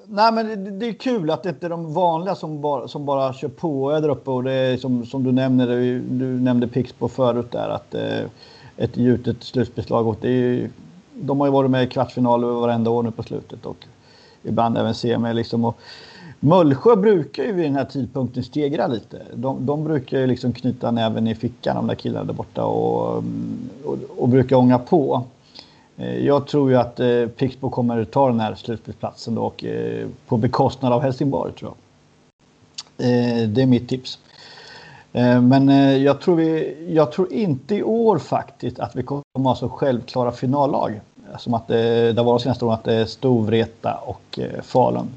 nej, men det, är kul att det inte är de vanliga som bara, som bara kör på där uppe. Och det är som, som du nämnde, du nämnde Pixbo förut där, att eh, ett gjutet slutspelslag. Och det är, de har ju varit med i kvartsfinal varenda år nu på slutet och ibland även semi. Liksom, och, Mullsjö brukar ju vid den här tidpunkten stegra lite. De, de brukar ju liksom knyta näven i fickan, de där killarna där borta, och, och, och brukar ånga på. Eh, jag tror ju att eh, Pixbo kommer ta den här slutspelsplatsen då och eh, på bekostnad av Helsingborg tror jag. Eh, det är mitt tips. Eh, men eh, jag, tror vi, jag tror inte i år faktiskt att vi kommer ha så självklara finallag. Som att det, det var de senaste åren att det är Storvreta och Falun.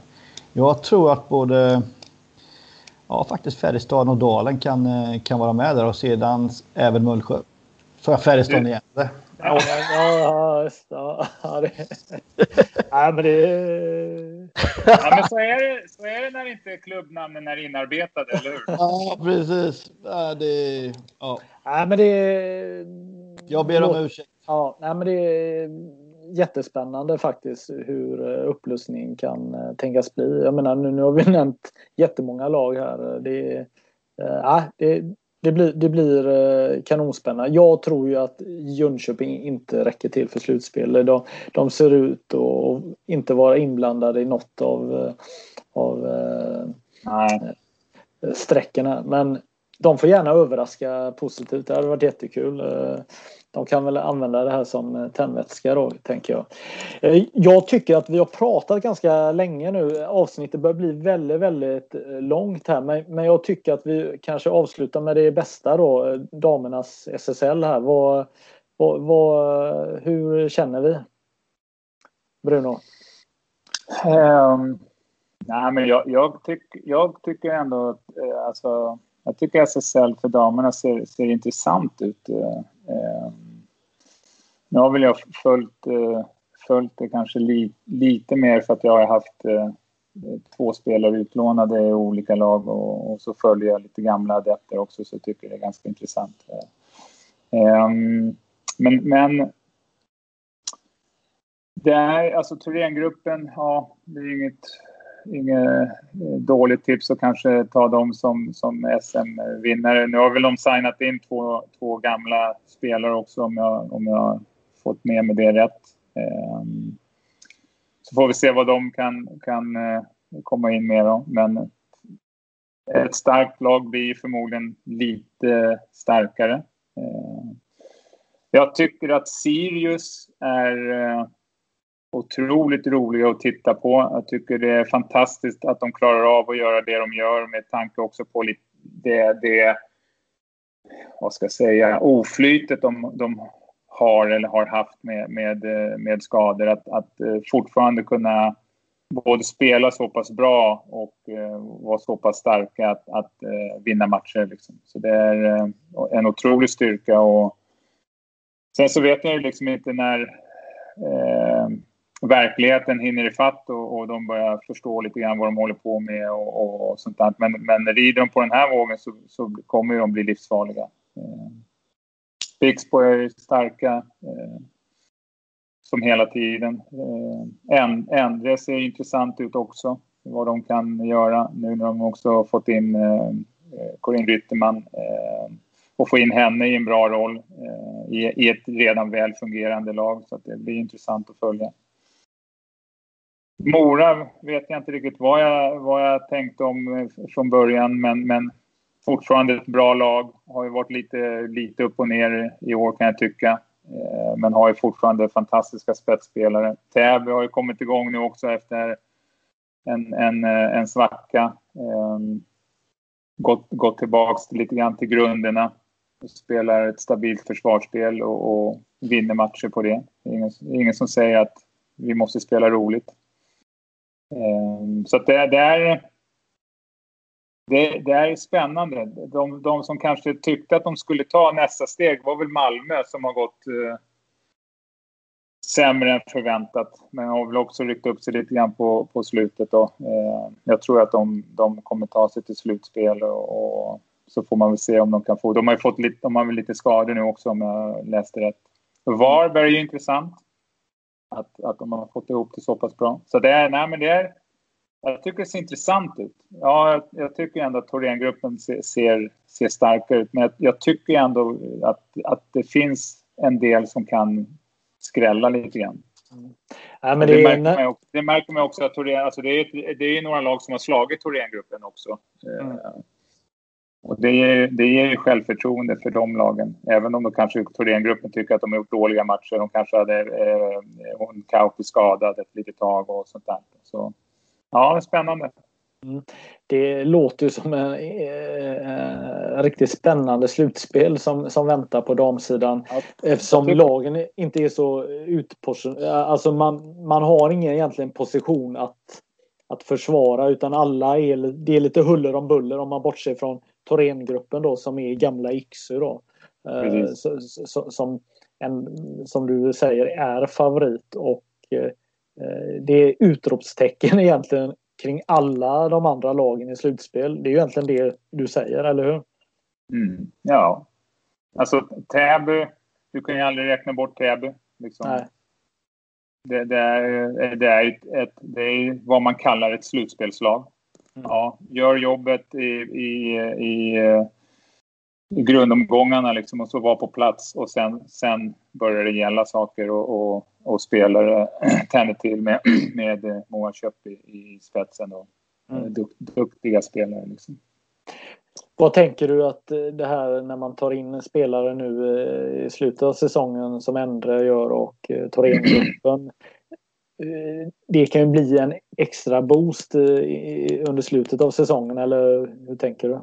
Jag tror att både ja, faktiskt Färjestaden och Dalen kan, eh, kan vara med där och sedan även Mullsjö. Får jag Färjestaden igen? Ja, ja, ja, ja, det. ja, men det... Ja, men så är, det, så är det när inte klubbnamnen är inarbetade, eller hur? Ja, precis. Ja, det... Ja. ja men det... Jag ber om ursäkt. Ja, nej, men det jättespännande faktiskt hur eh, upplösningen kan eh, tänkas bli. Jag menar nu, nu har vi <laughs> nämnt jättemånga lag här. Det, äh, det, det blir, det blir kanonspännande. Jag tror ju att Jönköping inte räcker till för slutspel. De, de ser ut att inte vara inblandade i något av, av äh, sträckorna. Men de får gärna överraska positivt. Det hade varit jättekul de kan väl använda det här som eh, tändvätska då, tänker jag. Eh, jag tycker att vi har pratat ganska länge nu. Avsnittet börjar bli väldigt, väldigt eh, långt här, men jag tycker att vi kanske avslutar med det bästa då, damernas SSL här. Vad, vad, vad hur känner vi? Bruno? Um, nej, men jag, jag, tyck, jag tycker ändå att alltså, jag tycker SSL för damerna ser, ser intressant ut. Um, nu har väl jag följt, eh, följt det kanske li, lite mer för att jag har haft eh, eh, två spelare utlånade i olika lag och, och, så följer jag lite gamla adepter också så jag tycker det är ganska intressant. Ehm, men, men det är alltså Thorengruppen, ja, det är inget, inget dåligt tips att kanske ta dem som, som SM-vinnare. Nu har väl de signat in två, två gamla spelare också om jag, om jag fått med mig det rätt. Ehm, så får vi se vad de kan, kan eh, komma in med. Då. Men ett starkt lag blir förmodligen lite starkare. Ehm, jag tycker att Sirius är eh, otroligt roliga att titta på. Jag tycker det är fantastiskt att de klarar av att göra det de gör med tanke också på det, det vad ska jag säga, oflytet de, de har eller har haft med, med, eh, med skador. Att, att eh, fortfarande kunna både spela så pass bra och uh, vara så pass starka att, att uh, vinna matcher. Liksom. Så det är uh, en otrolig styrka. Och sen så vet jag liksom inte när verkligheten hinner ifatt och, och de börjar förstå lite grann vad de håller på med och, och, och sånt där. Men, men rider de på den här vågen så, så kommer de bli livsfarliga. Pixbo är starka eh, som hela tiden. Eh, Endre ser intressant ut också, vad de kan göra nu när de också fått in eh, eh, Corinne Rytterman eh, och få in henne i en bra roll eh, i, i, ett redan väl fungerande lag. Så det blir intressant att följa. Mora vet jag inte riktigt vad jag, vad jag tänkte om eh, från början, men, men fortfarande ett bra lag. Har ju varit lite, lite upp och ner i år kan jag tycka. Eh, men har ju fortfarande fantastiska spetsspelare. Täby har ju kommit igång nu också efter en, en, eh, en svacka. Ehm, gått, gått tillbaks lite grann till grunderna. Spelar ett stabilt försvarsspel och, och vinner matcher på det. Det är ingen, ingen som säger att vi måste spela roligt. Ehm, så så det, det, är... Det, det, är spännande. De, de, som kanske tyckte att de skulle ta nästa steg var väl Malmö som har gått eh, sämre än förväntat. Men har väl också ryckt upp sig lite grann på, på slutet. Då. Eh, jag tror att de, de kommer ta sig till slutspel och, och, så får man väl se om de kan få... De har ju fått lite, de har väl lite skador nu också om jag läste rätt. Varberg är ju intressant. Att, att de har fått ihop det så pass bra. Så det är, nej men det är, jag tycker det ser intressant ut. Ja, jag, jag tycker ändå att Thorengruppen ser, ser, ser starkare ut. Men jag, jag, tycker ändå att, att det finns en del som kan skrälla lite grann. Mm. Ja, det, det, märker man också, det märker man också att Thorén, alltså det, är, det är några lag som har slagit Thorengruppen också. Mm. Eh, och det, ger, det ger ju självförtroende för de lagen. Även om de kanske Thorengruppen tycker att de har gjort dåliga matcher. De kanske hade eh, Kauppi skadad ett litet tag och sånt där. Så ja, spännande. Mm. Det låter ju som en eh, riktigt spännande slutspel som, som väntar på damsidan. Ja, eftersom lagen inte är så utpositionerade. Alltså man, man har ingen egentligen position att, att försvara utan alla är, det är lite huller om buller om man bortser från Thorengruppen då som är gamla Iksu då. Eh, så, så, som, en, som du säger är favorit och eh, det är utropstecken <laughs> egentligen kring alla de andra lagen i slutspel. Det är ju egentligen det du säger, eller hur? Mm, ja. Alltså Täby, du kan ju aldrig räkna bort Täby. Liksom. Nej. Det, det, är, det, är ett, det är vad man kallar ett slutspelslag. Mm. Ja, gör jobbet i, i, i, i grundomgångarna liksom och så vara på plats och sen, sen börjar det gälla saker och, och, och spelare <clears throat> tänder till med, <clears throat> med Moa Köpp i, i spetsen och mm. Duk, duktiga spelare. Liksom. Vad tänker du att det här när man tar in spelare nu eh, i slutet av säsongen som Endre gör och eh, Thorengruppen <clears throat> Eh, det kan ju bli en extra boost eh, under slutet av säsongen eller hur tänker du?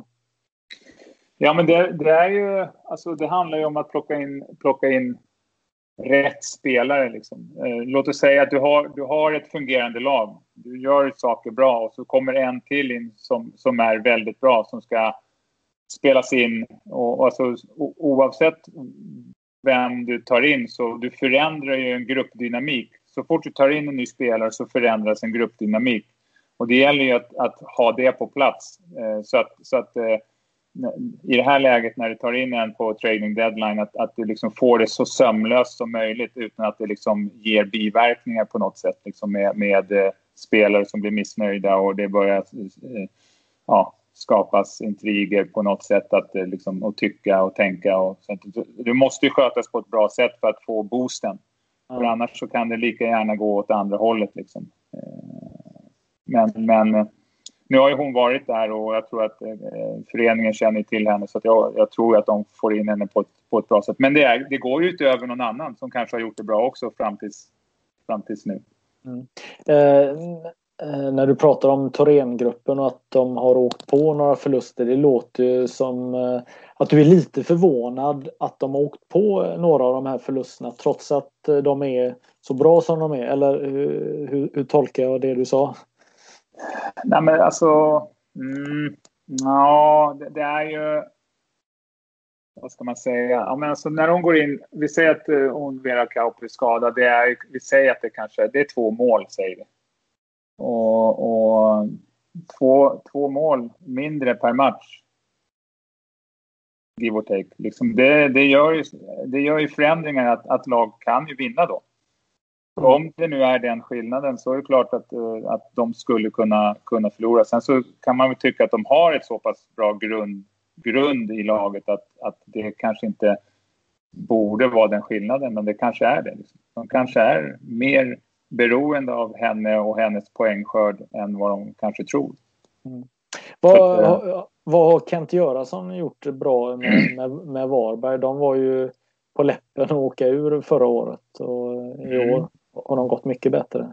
Ja men det, det är ju, alltså det handlar ju om att plocka in, plocka in rätt spelare. Liksom. Eh, låt oss säga att du har, du har ett fungerande lag. Du gör saker bra och så kommer en till in som, som är väldigt bra som ska spelas in. Och, och alltså, oavsett vem du tar in så du förändrar ju en gruppdynamik så fort du tar in en ny spelare så förändras en gruppdynamik. Och det gäller ju att, att ha det på plats. Eh, så att, så att eh, i det här läget när du tar in en på trading deadline att, att du liksom får det så sömlöst som möjligt utan att det liksom ger biverkningar på något sätt liksom med, med eh, spelare som blir missnöjda och det börjar eh, ja, skapas intriger på något sätt att, eh, liksom, att tycka och tänka. Och, så du måste ju skötas på ett bra sätt för att få boosten. För annars så kan det lika gärna gå åt andra hållet. Liksom. Men, men nu har ju hon varit där och jag tror att eh, föreningen känner till henne så att jag, jag, tror att de får in henne på ett, på ett bra sätt. Men det, är, det går ju utöver någon annan som kanske har gjort det bra också fram tills, fram tills nu. Mm. Eh, eh när du pratar om Thorengruppen och att de har åkt på några förluster. Det låter ju som eh, att du är lite förvånad att de har åkt på några av de här förlusterna trots att eh, de är så bra som de är. Eller hur, hur, hur tolkar jag det du sa? Nej men alltså... Mm, ja, det, det, är ju... Vad ska man säga? Ja, men alltså, när hon går in... Vi säger att eh, hon Vera Kaup är skadad. Det är, vi säger att det kanske det är två mål, säger vi. Och, och två, två mål mindre per match. Give or take. Liksom det, det, gör ju, det gör ju förändringar att, att lag kan ju vinna då. Om det nu är den skillnaden så är det klart att, eh, att de skulle kunna, kunna förlora. Sen så kan man väl tycka att de har ett så pass bra grund, grund i laget att, att det kanske inte borde vara den skillnaden, men det kanske är det. Liksom. De kanske är mer beroende av henne och hennes poängskörd än vad de kanske tror. Mm. Vad, har, vad har Kent Göransson gjort bra med, <clears throat> med, med, Varberg? De var ju på läppen att åka ur förra året och i mm. år har de gått mycket bättre.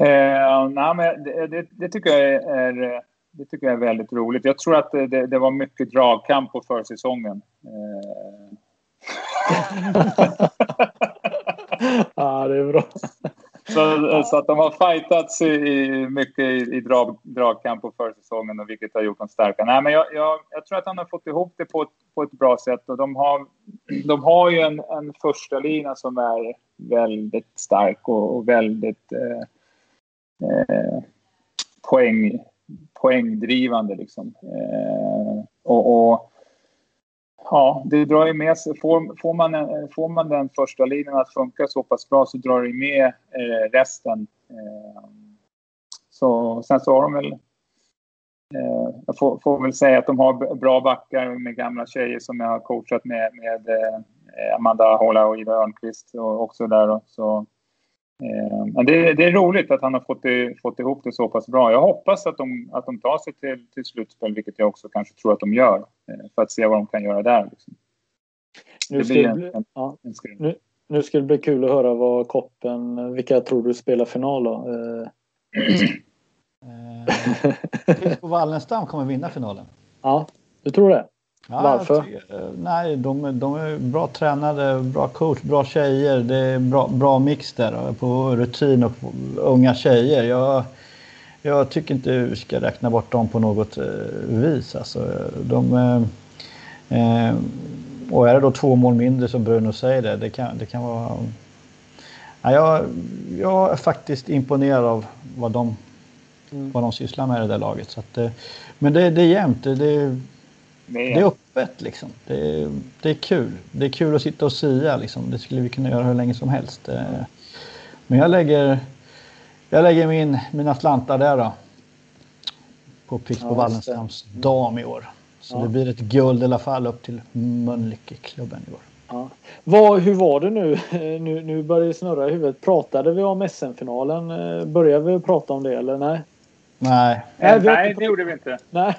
Eh, nej, men det, det, det, tycker jag är, det tycker jag är väldigt roligt. Jag tror att det, det var mycket dragkamp på försäsongen. Eh. <laughs> ja, det är bra. Så, eh, så, att de har fightats i, i mycket i, i drag, dragkamp på försäsongen och vilket har gjort dem starka. Nej, men jag, jag, jag, tror att han har fått ihop det på ett, på ett bra sätt och de har, de har ju en, en första lina som är väldigt stark och, och väldigt eh, eh, poäng, poängdrivande. Liksom. Eh, och, och, ja, det drar ju med sig. Får, får, man, får man den första linjen att funka så pass bra så drar det med eh, resten. Eh, så, sen så har de väl eh, jag får, får, väl säga att de har bra backar med gamla tjejer som jag har coachat med, med eh, Amanda Håla och Ida Örnqvist och också där. Då. Så, men det, det, är roligt att han har fått, det, fått ihop det så pass bra. Jag hoppas att de, att de tar sig till, till slutspel, vilket jag också kanske tror att de gör, eh, för att se vad de kan göra där. Liksom. Nu, ska det bli, en, ja, nu, nu ska det bli kul att höra vad Koppen, vilka tror du spelar final då? Eh. eh Wallenstam kommer vinna finalen. Ja, du tror det? Ja, Varför? Tycker, nej, de, de, är bra tränade, bra coach, bra tjejer. Det är bra, bra mix där på rutin och unga tjejer. Jag, jag tycker inte vi ska räkna bort dem på något eh, vis. Alltså, de, eh, eh, och är det då två mål mindre som Bruno säger det, det kan, det kan vara... Ja, jag, jag är faktiskt imponerad av vad de, mm. vad de sysslar med i det där laget. Så att, men det, det är jämnt. Det, det, det är öppet liksom. Det är, det är kul. Det är kul att sitta och sia liksom. Det skulle vi kunna göra hur länge som helst. Eh, men jag lägger, jag lägger min, mina slantar där då. På Pixbo ja, Wallenstams dam i år. Så ja. det blir ett guld i alla fall upp till Mölnlyckeklubben i år. Ja. Vad, hur var det nu? nu? Nu börjar det snurra i huvudet. Pratade vi om SM-finalen? Eh, började vi prata om det eller nej? Nej. Nej, Nej det gjorde vi inte. Nej,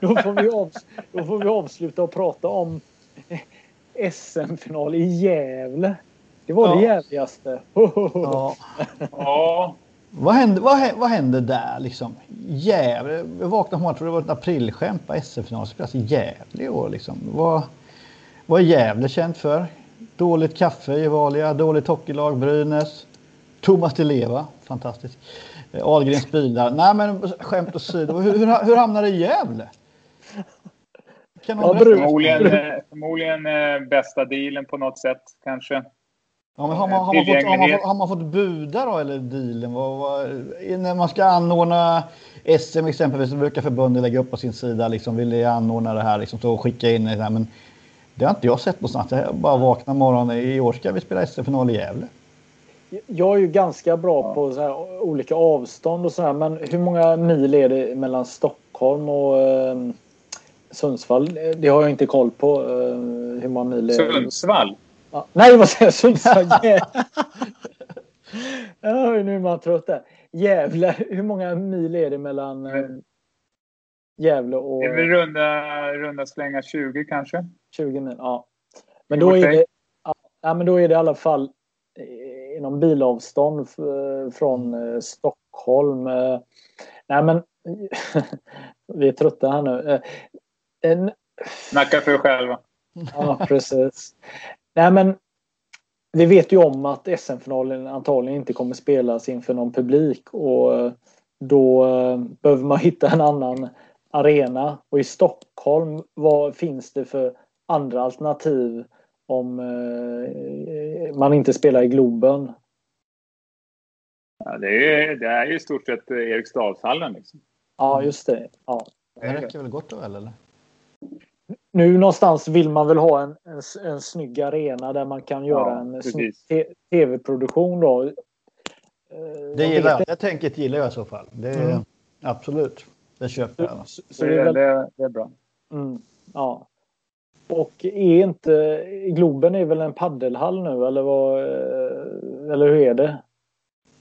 då får vi, av, då får vi avsluta och prata om SM-final i Gävle. Det var ja. det jävligaste. ja. ja. Vad hände, vad, vad hände där liksom? Gävle. Jag vaknade morgonen trodde det var ett aprilskämt på SM-final. Spelas i Gävle i år liksom. Vad, vad är Gävle känt för? Dåligt kaffe i Valia, dåligt hockeylag, Brynäs. Thomas Di Leva, fantastiskt. Eh, Ahlgrens bilar. Nej men skämt åsido. Hur, hur, hur hamnade det i Gävle? Kan ja, förmodligen, eh, förmodligen eh, bästa dealen på något sätt kanske. Ja, men har, man, har, man fått, har, man har man fått buda då eller dealen? Vad, vad, när man ska anordna SM exempelvis så brukar förbundet lägga upp på sin sida liksom vill ni anordna det här liksom så skicka in det här. Men det har inte jag sett någonstans. Jag bara vaknar morgonen. I år ska vi spela SM-final i Gävle jag är ju ganska bra ja. på så här, olika avstånd och sådär. Men hur många mil är det mellan Stockholm och eh, Sundsvall? Det har jag inte koll på. Eh, hur många mil är det? Sundsvall? Ja. Nej, vad säger jag? Sundsvall? <laughs> ja, nu är man trött där. Gävle. Hur många mil är det mellan eh, Gävle och... Det är väl runda, runda slänga 20 kanske. 20 mil, ja. Men då är det, ja, men då är det i alla fall inom bilavstånd från eh, Stockholm. Eh, nej men <laughs> vi är trötta här nu. Eh, en... Snacka för er själva. Ja, precis. Nej men vi vet ju om att SM-finalen antagligen inte kommer spelas inför någon publik och då behöver man hitta en annan arena. Och i Stockholm, vad finns det för andra alternativ om eh, man inte spelar i Globen. Ja, det, är, det är ju i stort sett Eriksdalshallen. Liksom. Ja, just det. Ja. Det räcker väl gott och väl, eller? Nu någonstans vill man väl ha en, en, en snygg arena där man kan göra ja, en snygg tv-produktion. Då. Eh, det gillar jag. Det tänket gillar jag i så fall. Det, mm. Absolut. Det köper jag. Så, så det, är väl... det, det, är bra. Mm. Ja. Och är inte Globen är väl en paddelhall nu eller vad? Eh, eller hur är det?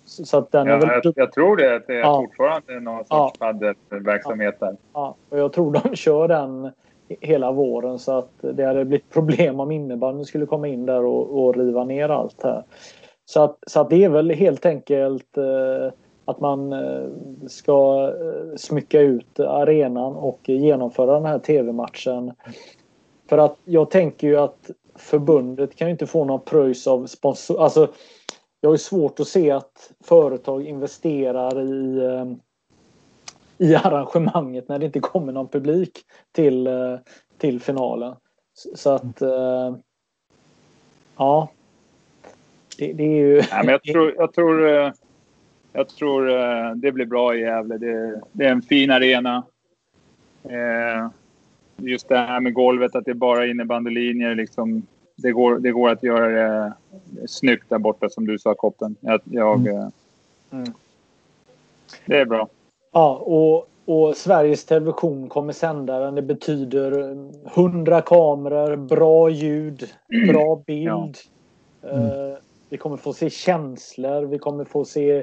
Så att den är Ja, väl... jag, jag tror det. Att det är Ja. fortfarande någon Ja. sorts paddelverksamhet där. Ja, och jag tror de <laughs> kör den hela våren så att det hade blivit problem om innebandyn skulle komma in där och, och riva ner allt här. Så att, så att det är väl helt enkelt eh, att man eh, ska eh, smycka ut arenan och genomföra den här tv-matchen. För att jag tänker ju att förbundet kan ju inte få någon pröjs av sponsor. Alltså, jag har ju svårt att se att företag investerar i eh, i <laughs> arrangemanget när det inte kommer någon publik till, eh, till finalen. Så- att eh, ja. Det, det är ju... Nej, men jag tror, jag tror, jag tror det blir bra i Gävle. Det, det är en fin arena. Eh, Just det här med golvet, att det är bara innebandylinjer. Liksom, det, går, det går att göra det snyggt där borta, som du sa, Koppen. Jag, jag, eh, Mm. Det är bra. Ja, och, och Sveriges Television kommer sända den. Det betyder eh, 100 kameror, bra ljud, bra <clears throat> bild. Eh, vi kommer få se känslor. Vi kommer få se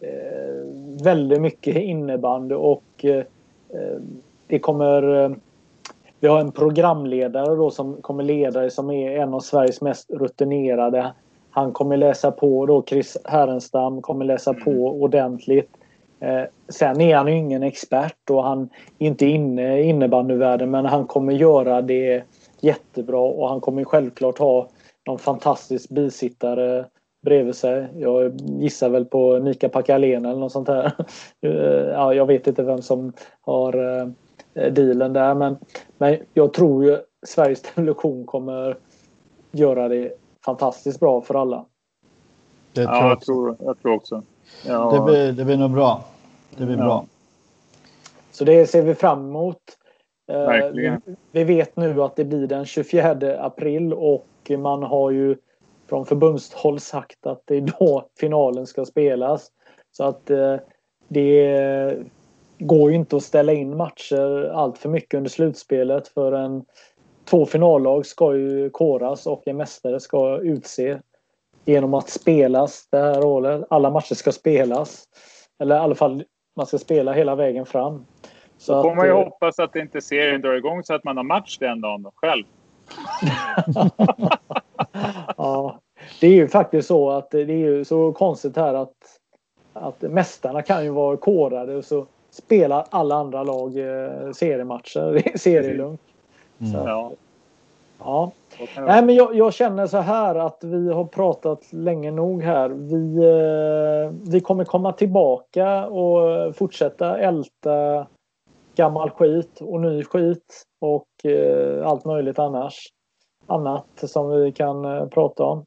eh, väldigt mycket innebandy och eh, eh, det kommer... Vi har en programledare då som kommer leda som är en av Sveriges mest rutinerade. Han kommer läsa på då, Chris Härenstam kommer läsa på ordentligt. Eh, sen är han ju ingen expert och han är inte inne i innebandyvärlden men han kommer göra det jättebra och han kommer självklart ha någon fantastisk bisittare bredvid sig. Jag gissar väl på Mika Pakalén eller något sånt här. <laughs> Eh, ja, jag vet inte vem som har eh, dealen där men, men jag tror ju Sveriges <laughs> Television kommer göra det fantastiskt bra för alla. Det tror Ja, jag tror, jag tror också. Ja, Det blir, det blir nog bra. Det blir Ja. bra. Så det ser vi fram emot. Eh, Verkligen. Vi, vi vet nu att det blir den 24 april och man har ju från förbundshåll sagt att det är då <laughs> finalen ska spelas. Så att eh, det går ju inte att ställa in matcher allt för mycket under slutspelet för en två finallag ska ju koras och en mästare ska utse genom att spelas det här året. Alla matcher ska spelas. Eller i alla fall man ska spela hela vägen fram. Så Då får man ju eh, hoppas att inte serien drar igång så att man har match den dagen själv. <laughs> ja, det är ju faktiskt så att det är ju så konstigt här att, att mästarna kan ju vara korade och så spelar alla andra lag eh, seriematcher. Är serielugnt. Så Ja, ja. Nej, men jag, jag känner så här att vi har pratat länge nog här. Vi, eh, vi kommer komma tillbaka och fortsätta älta gammal skit och ny skit och eh, allt möjligt annars. Annat som vi kan eh, prata om.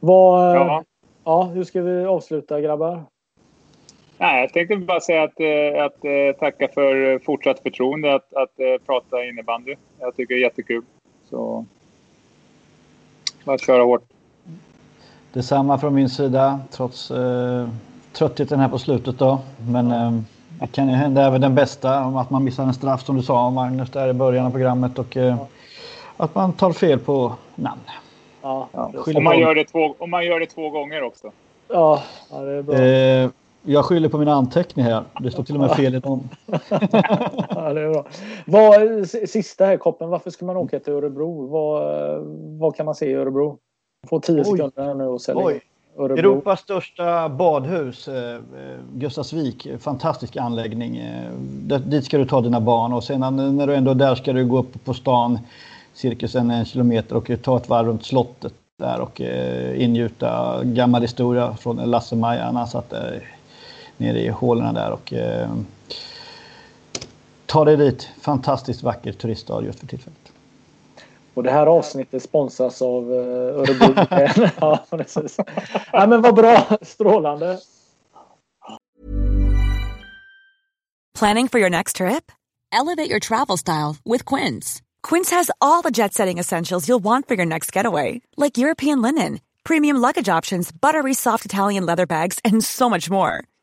Vad, Ja. ja, hur ska vi avsluta grabbar? Nej, jag tänkte bara säga att, eh, att eh, tacka för fortsatt förtroende att, att eh, prata innebandy. Jag tycker det är jättekul. Så bara köra hårt. Detsamma från min sida trots eh, tröttheten här på slutet då. Men eh, det kan ju hända även den bästa om att man missar en straff som du sa Magnus där i början av programmet och eh, att man tar fel på namn. Ja, ja, Om man, gör det två, om man gör det två gånger också. ja, ja det är bra. Eh, jag skyller på mina anteckningar här. Det står till och med fel i dem. <laughs> Ja, det är bra. Vad, sista här Koppen, varför ska man åka till Örebro? Vad, vad kan man se i Örebro? Få tio Oj. sekunder här nu och sälja Oj. Örebro. Europas största badhus, eh, eh, Gustavsvik. Fantastisk anläggning. Eh, där- dit ska du ta dina barn och sen när du ändå är där ska du gå upp på stan cirkus en, en kilometer och ta ett varv runt slottet där och eh, ingjuta gammal historia från Lasse-Maja han satt där nere i hålorna där och eh, ta dig dit. Fantastiskt vacker turiststad just för tillfället. Och det här avsnittet sponsras av eh, Örebro. <laughs> ja, precis. Ja, men vad bra. Strålande. Planning for your next trip? Elevate your travel style with Quince. Quince has all the jet setting essentials you'll want for your next getaway, like European linen, premium luggage options, buttery soft Italian leather bags, and so much more.